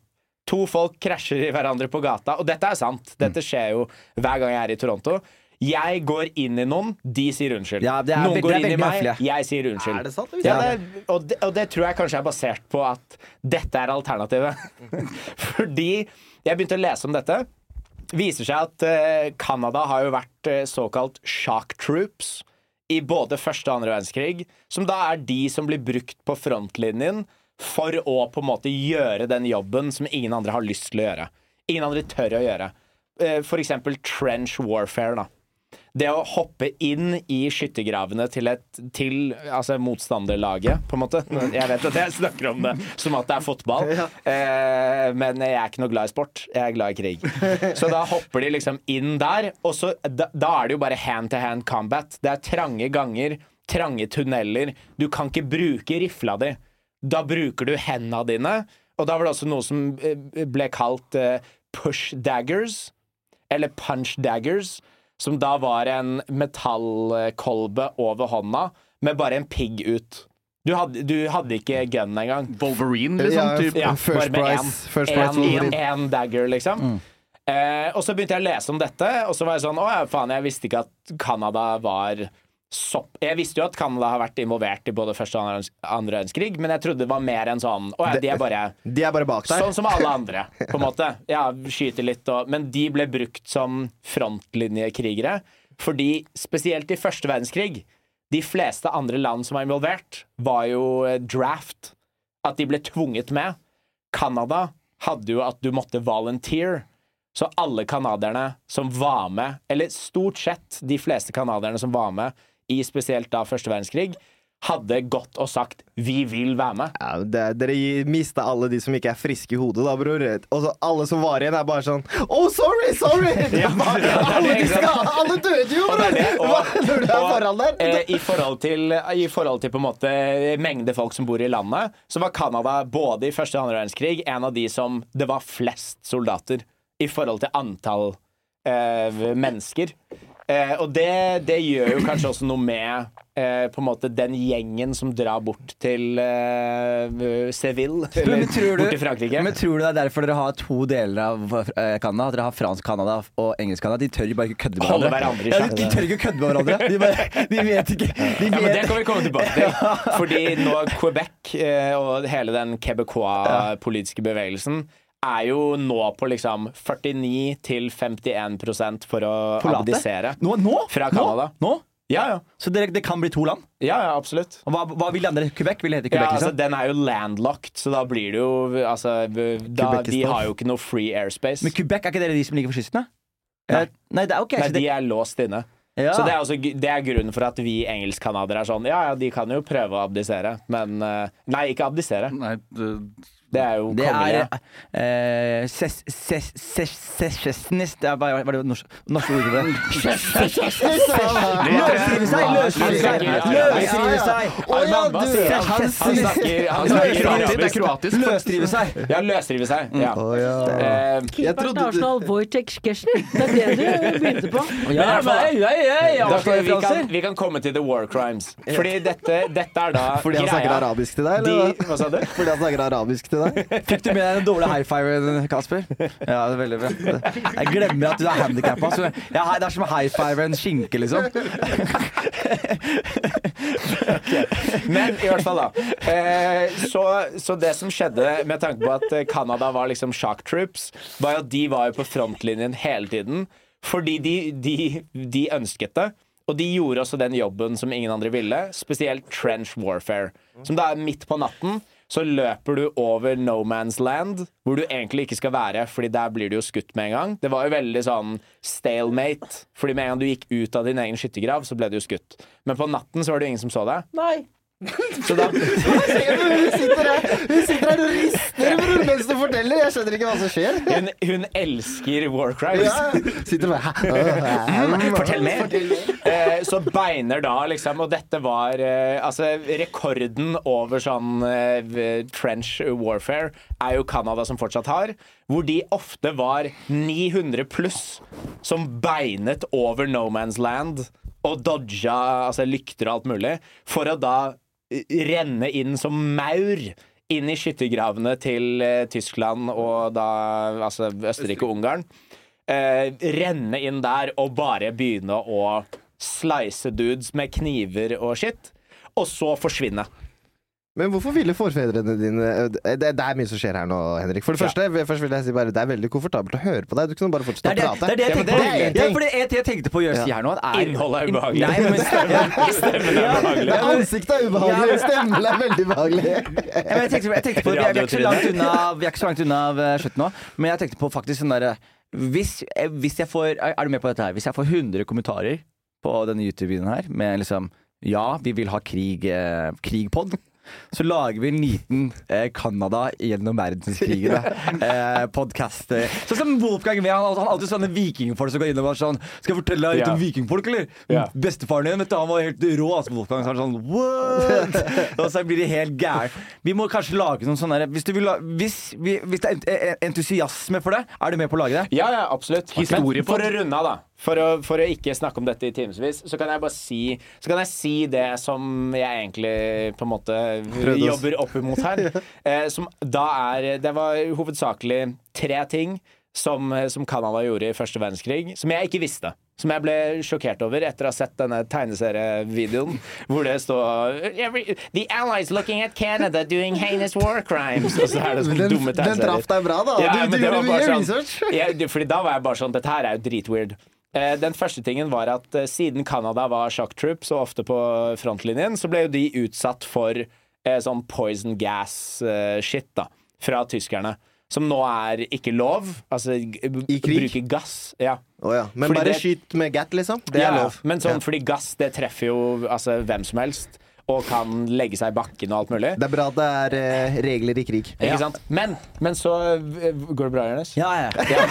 To folk krasjer i hverandre på gata. Og dette er sant. Dette skjer jo hver gang jeg er i Toronto. Jeg går inn i noen, de sier unnskyld. Ja, er noen går inn i meg, høflige. jeg sier unnskyld. Er det sant? Ja, det, og, det, og det tror jeg kanskje er basert på at dette er alternativet. Fordi jeg begynte å lese om dette. Viser seg at Canada har jo vært uh, såkalt shock troops i både første og andre verdenskrig. Som da er de som blir brukt på frontlinjen for å på en måte gjøre den jobben som ingen andre har lyst til å gjøre. Ingen andre tør å gjøre. Uh, For eksempel trench warfare, da. Det å hoppe inn i skyttergravene til, et, til altså motstanderlaget, på en måte. Jeg vet at jeg snakker om det som at det er fotball, eh, men jeg er ikke noe glad i sport. Jeg er glad i krig. Så da hopper de liksom inn der, og så, da, da er det jo bare hand to hand combat. Det er trange ganger, trange tunneler. Du kan ikke bruke rifla di. Da bruker du hendene dine. Og da var det også noe som eh, ble kalt eh, push daggers eller punch daggers, som da var en metallkolbe over hånda med bare en pigg ut. Du hadde, du hadde ikke gun engang. Wolverine, liksom? Ja, typ. Ja, First bare med price. En dagger, liksom. Eh, og så begynte jeg å lese om dette, og så var jeg sånn Å ja, faen, jeg visste ikke at Canada var sopp... Jeg visste jo at Canada har vært involvert i både første og andre, verdenskrig, men jeg trodde det var mer enn sånn Å ja, de er bare De er bare bak der. Sånn som alle andre, på en måte. Ja, skyter litt og Men de ble brukt som frontlinjekrigere. Fordi spesielt i første verdenskrig, de fleste andre land som var involvert, var jo eh, draft. At de ble tvunget med. Canada hadde jo at du måtte volunteer. Så alle canadierne som var med, eller stort sett de fleste canadierne som var med i spesielt da første verdenskrig, hadde gått og sagt 'vi vil være med'. Ja, det, dere mista alle de som ikke er friske i hodet, da, bror. Og så alle som var igjen, er bare sånn Oh, sorry, sorry! Ja, det ja, alle, de skal, alle døde jo, bror! Når du er foran der. eh, i, forhold til, I forhold til på en måte mengde folk som bor i landet, så var Canada både i første og andre verdenskrig en av de som det var flest soldater i forhold til antall eh, mennesker. Eh, og det, det gjør jo kanskje også noe med eh, på en måte den gjengen som drar bort til eh, Seville, eller Men tror du- bort til Frankrike. Men tror du det er derfor dere har to deler av eh, Canada? At dere har fransk Canada og engelsk Canada? De tør bare ikke kødde med hverandre. hverandre Ja, de, tør ikke kødde med hverandre. De, bare, de vet ikke de Ja, men Det kan vi komme tilbake til. Fordi nå Quebec eh, og hele den quebecois-politiske bevegelsen er jo nå på liksom 49 til 51 for å Forlate? abdisere. Nå? nå? Fra? Canada. Nå? Ja, ja. Så det, det kan bli to land? Ja, ja, absolutt. Og hva, hva vil de andre? Quebec vil hete Quebec? Ja, altså, liksom? den er jo landlocked, så da blir det jo altså, da, De har jo ikke noe free airspace. Men Quebec, er ikke dere de som ligger for kysten? Nei. Eh, Nei, det er ok. Nei, de er låst inne. ja. Så det er, også, det er grunnen for at vi engelsk-canadiere er sånn Ja, ja, de kan jo prøve å abdisere, men eh, Nei, ikke abdisere. Nei, det, Det er jo Det kongelige. eh, ses- ses- ses- Secessionist Det er bare hva er det norske ordet for det? Løsrive seg! Løsrive seg! Å ja, du! han? Han snakker, kroatisk, er. Løsrive seg! Ja, løsrive seg. Ja. Å. Eh, Keeperen til Arsenal, Wojtek Skesjny. Det er det du begynte på. Ja, ja, ja, ja, vi, kan, Arsenal-referanser. vi kan komme til the war crimes. Fordi dette, dette er da Fordi han snakker arabisk til deg, eller? Hva sa du? Fordi han snakker arabisk til til deg? Fikk du med deg den dårlige high fiven, Kasper? Ja, det er veldig bra. Jeg glemmer at du er handikappa. Ja, det er som high five en skinke, liksom. Men i hvert fall, da. Eh, så, så det som skjedde med tanke på at Canada var liksom shock troops, var jo at de var jo på frontlinjen hele tiden. Fordi de, de, de ønsket det. Og de gjorde også den jobben som ingen andre ville, spesielt trench warfare. Som da er midt på natten. Så løper du over no man's land, hvor du egentlig ikke skal være, Fordi der blir du jo skutt med en gang. Det var jo veldig sånn stalemate. Fordi med en gang du gikk ut av din egen skyttergrav, så ble du jo skutt. Men på natten så var det jo ingen som så deg. Nei. Så da Hun sitter her, hun sitter her og rister bror, mens du forteller. Jeg skjønner ikke hva som skjer. Hun, hun elsker war crimes. Ja, sitter bare Fortell mer! Eh, så beiner da, liksom, og dette var eh, Altså, rekorden over sånn eh, trench warfare er jo Canada som fortsatt har. Hvor de ofte var 900 pluss som beinet over no man's land og dodga altså, lykter og alt mulig, for å da eh, renne inn som maur inn i skyttergravene til eh, Tyskland og da altså Østerrike og Ungarn. Eh, renne inn der og bare begynne å slice dudes med kniver og shit. Og så forsvinne. Men hvorfor ville forfedrene dine det, det er mye som skjer her nå, Henrik. For det første, først vil jeg si bare det er veldig komfortabelt å høre på deg. Du kunne bare fortsette det, å det, er det jeg Ja, tenkte på. det er Ja, for det jeg tenkte på å gjøre si her nå. er- Innholdet er ubehagelig. Nei, men, Stemmen er ubehagelig. Ansiktet er ubehagelig, stemmen er veldig behagelig. Ja, men jeg tenkte, jeg tenkte på, vi, er, vi, er ikke så langt unna, vi er ikke så langt unna eh, slutten nå, men jeg tenkte på faktisk sånn derre hvis, eh, hvis jeg får er du med på dette her? Hvis jeg får 100 kommentarer på denne YouTube-videoen her med liksom Ja, vi vil ha krig, eh, krigpod. Så lager vi en liten eh, gjennom verdenskrigene. Eh, Podkast. Eh. Sånn som Wolfgang med Han har han har alltid sånne vikingfolk som går innom og sånn Skal jeg fortelle deg litt yeah. om vikingfolk, eller? Yeah. Bestefaren din vet du, han var helt rå. Altså, Wolfgang så sånn What? og så blir de helt gærne. Vi må kanskje lage noen sånne hvis, du vil, hvis, hvis det er entusiasme for det, er du med på å lage det? Ja, ja, absolutt. Historie for å runde av, da. For å, for å ikke snakke om dette i timevis, så kan jeg bare si Så kan jeg si det som jeg egentlig på en måte jobber opp imot her. eh, som da er Det var hovedsakelig tre ting som, som Canada gjorde i første verdenskrig, som jeg ikke visste. Som jeg ble sjokkert over etter å ha sett denne tegneserievideoen hvor det står The allies looking at Canada doing heinous war crimes. Og så er det sånne Den, dumme den traff deg bra, da. Ja, du men du gjorde mye sånn- research. Ja, fordi da var jeg bare sånn Dette her er jo dritweird. Eh, Den første tingen var at eh, siden Canada var shock troops og ofte på frontlinjen, så ble jo de utsatt for eh, sånn poison gas-shit da fra tyskerne. Som nå er ikke lov. Altså I krig? bruke gass. Ja. Oh, ja. Men Fordi bare det- skyt med gat, liksom. Det Ja, er lov. Men sånn, fordi gass det treffer jo altså, hvem som helst. Og kan legge seg i bakken og alt mulig. Det er bra at det er eh, regler i krig. Ikke sant? Men, men så eh, Går det bra, Jonas? Ja, ja. Ja.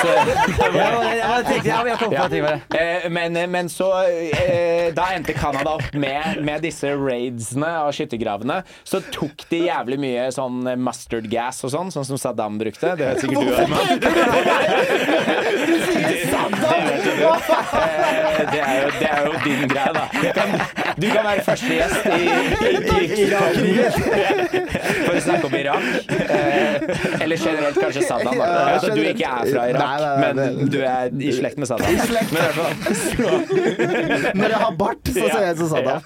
Så, Jeg, tenkte, ja, jeg kom på Ja. en ting med det. Eh, men, men så eh, Da endte Canada opp med, med disse raidsene av skyttergravene. Så tok de jævlig mye sånn mustard gas og sånn, sånn som Saddam brukte. Det vet sikkert du, Arman. Eh, det, er jo, det er jo din greie, da. Du kan, være første gjest i, i. For å snakke om Irak. Eh, eller generelt kanskje Saddam. Da. Jeg vet at du ikke er fra Irak, men du er i slekt med Saddam. Men i hvert fall, Når jeg har bart, så ser jeg ut som Saddam.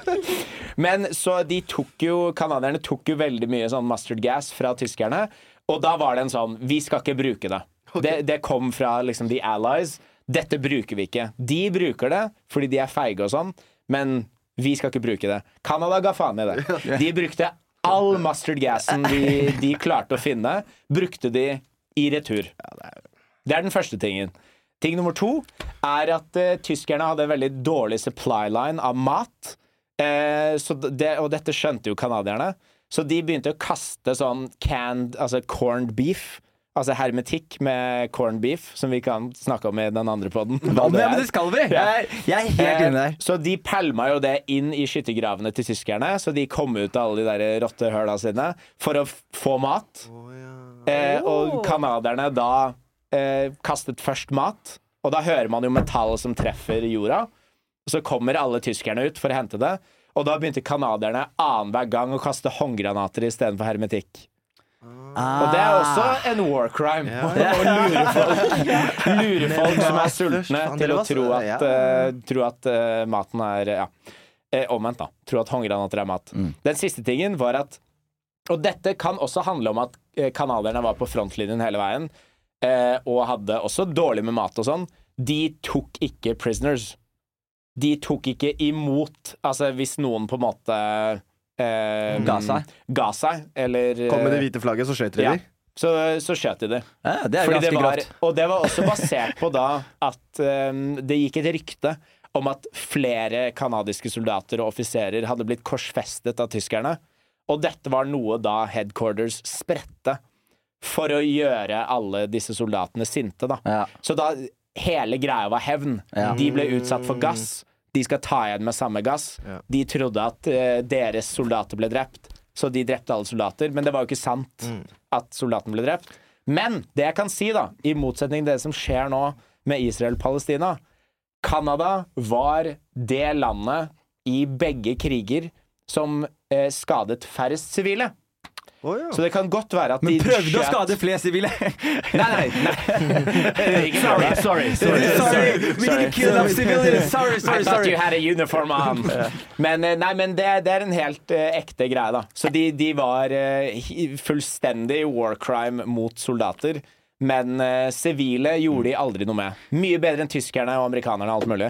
Men så de tok jo Canadierne tok jo veldig mye sånn mustard gas fra tyskerne. Og da var det en sånn Vi skal ikke bruke det. Det, det kom fra liksom the allies. Dette bruker vi ikke. De bruker det fordi de er feige og sånn, men vi skal ikke bruke det. Canada ga faen i det. De brukte all mustard gassen de, de klarte å finne, brukte de i retur. Det er den første tingen. Ting nummer to er at uh, tyskerne hadde en veldig dårlig supply line av mat. Uh, så det, og dette skjønte jo canadierne. Så de begynte å kaste sånn canned, altså corned beef. Altså hermetikk med corned beef, som vi kan snakke om i den andre poden. Ja, men det skal vi! Jeg, jeg er helt inne der. Eh, Så de pælma jo det inn i skyttergravene til tyskerne, så de kom ut av alle de der rottehøla sine for å f få mat. eh, og canadierne da eh, kastet først mat, og da hører man jo metall som treffer jorda. Så kommer alle tyskerne ut for å hente det, og da begynte canadierne annenhver gang å kaste håndgranater istedenfor hermetikk. Og det er også en war crime. Å lure folk, lure folk som er sultne, til å tro at, ja. eh, tro at uh, maten er Ja. Eh, omvendt, da. Tro at håndgranater er mat. Den siste tingen var at Og dette kan også handle om at eh, canadierne var på frontlinjen hele veien, eh, og hadde også dårlig med mat og sånn. De tok ikke prisoners. De tok ikke imot Altså, hvis noen på en måte eh, Ga seg. Ga seg, eller Kom med det eh, hvite flagget, så skjøt de ja. de. Så, så skjøt de det. Ja, det er Fordi ganske det var, grovt. og det var også basert på da at um, det gikk et rykte om at flere canadiske soldater og offiserer hadde blitt korsfestet av tyskerne. Og dette var noe da headquarters spredte for å gjøre alle disse soldatene sinte, da. Ja. Så da hele greia var hevn. Ja. De ble utsatt for gass. De skal ta igjen med samme gass. Ja. De trodde at uh, deres soldater ble drept, så de drepte alle soldater. Men det var jo ikke sant at soldatene ble drept. Men det jeg kan si, da, i motsetning til det som skjer nå med Israel-Palestina Canada var det landet i begge kriger som eh, skadet færrest sivile. Å, ja. Så det kan godt være at Men de prøvde å skade flere sivile. Nei, nei, nei. sorry, sorry, sorry, Sorry, we didn't kill enough civilians. Sorry, I sorry, thought you had a uniform on. Men, eh, nei, men det, det er en helt uh, ekte greie, da. Så de, de var uh, fullstendig war crime mot soldater. Men eh, sivile gjorde de aldri noe med. Mye bedre enn tyskerne og amerikanerne og alt mulig.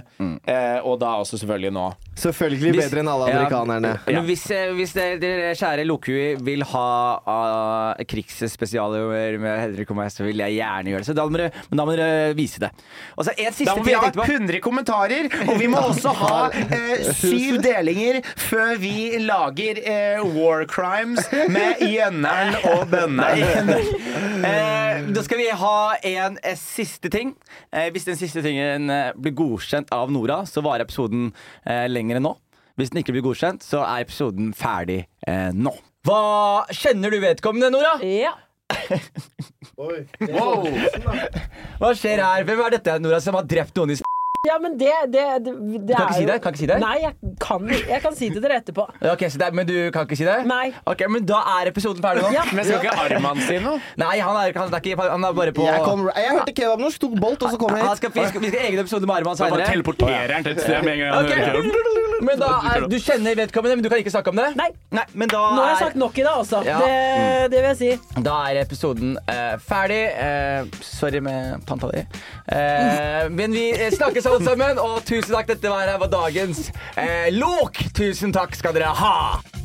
Eh, og da også selvfølgelig nå. Selvfølgelig Hvis- bedre enn alle Ja. amerikanerne. Men hvis, eh, hvis dere, dere kjære Lokui vil ha uh, krigsspesialer med Henrik og meg, så vil jeg gjerne gjøre det. Så da må dere, men da må dere vise det. Og så en siste Da må ting vi jeg ha tenkte på. 100 kommentarer, og vi må også ha eh, syv delinger før vi lager eh, war crimes med gjønneren og bønneren. Eh, da skal vi ha en eh, siste ting. Eh, hvis den siste tingen eh, blir godkjent av Nora, så varer episoden eh, lenger enn nå. Hvis den ikke blir godkjent, så er episoden ferdig eh, nå. Hva Kjenner du vedkommende, Nora? Ja. Hva skjer her? Hvem er dette, Nora, som har drept noen i s***? Ja, men det, det, det, det kan er ikke si jo- det? Kan ikke si det? Nei, jeg kan, jeg kan si det til dere etterpå. Ok, så det er, Men du kan ikke si det? Nei. Ok, Men da er episoden ferdig nå. Ja. Men skal ikke Arman si noe? Nei, han er, han, er ikke, han er bare på Jeg, kom, jeg hørte kebabnorsk, tok bolt, og så kom jeg han hit. skal, vi, skal, vi skal ha egen episode med Arman Da bare senere. teleporterer han til et sted med en gang. han Ok, hører Men da er, Du kjenner vedkommende, men du kan ikke snakke om det? Nei. Nei men da Nå har jeg er, sagt nok i dag, altså. Ja. Det, det vil jeg si. Da er episoden eh, ferdig. Eh, sorry med tanta di. Eh, men vi eh, snakkes alle sammen, og tusen takk. Dette var, dagens eh, lok. Tusen takk skal dere ha.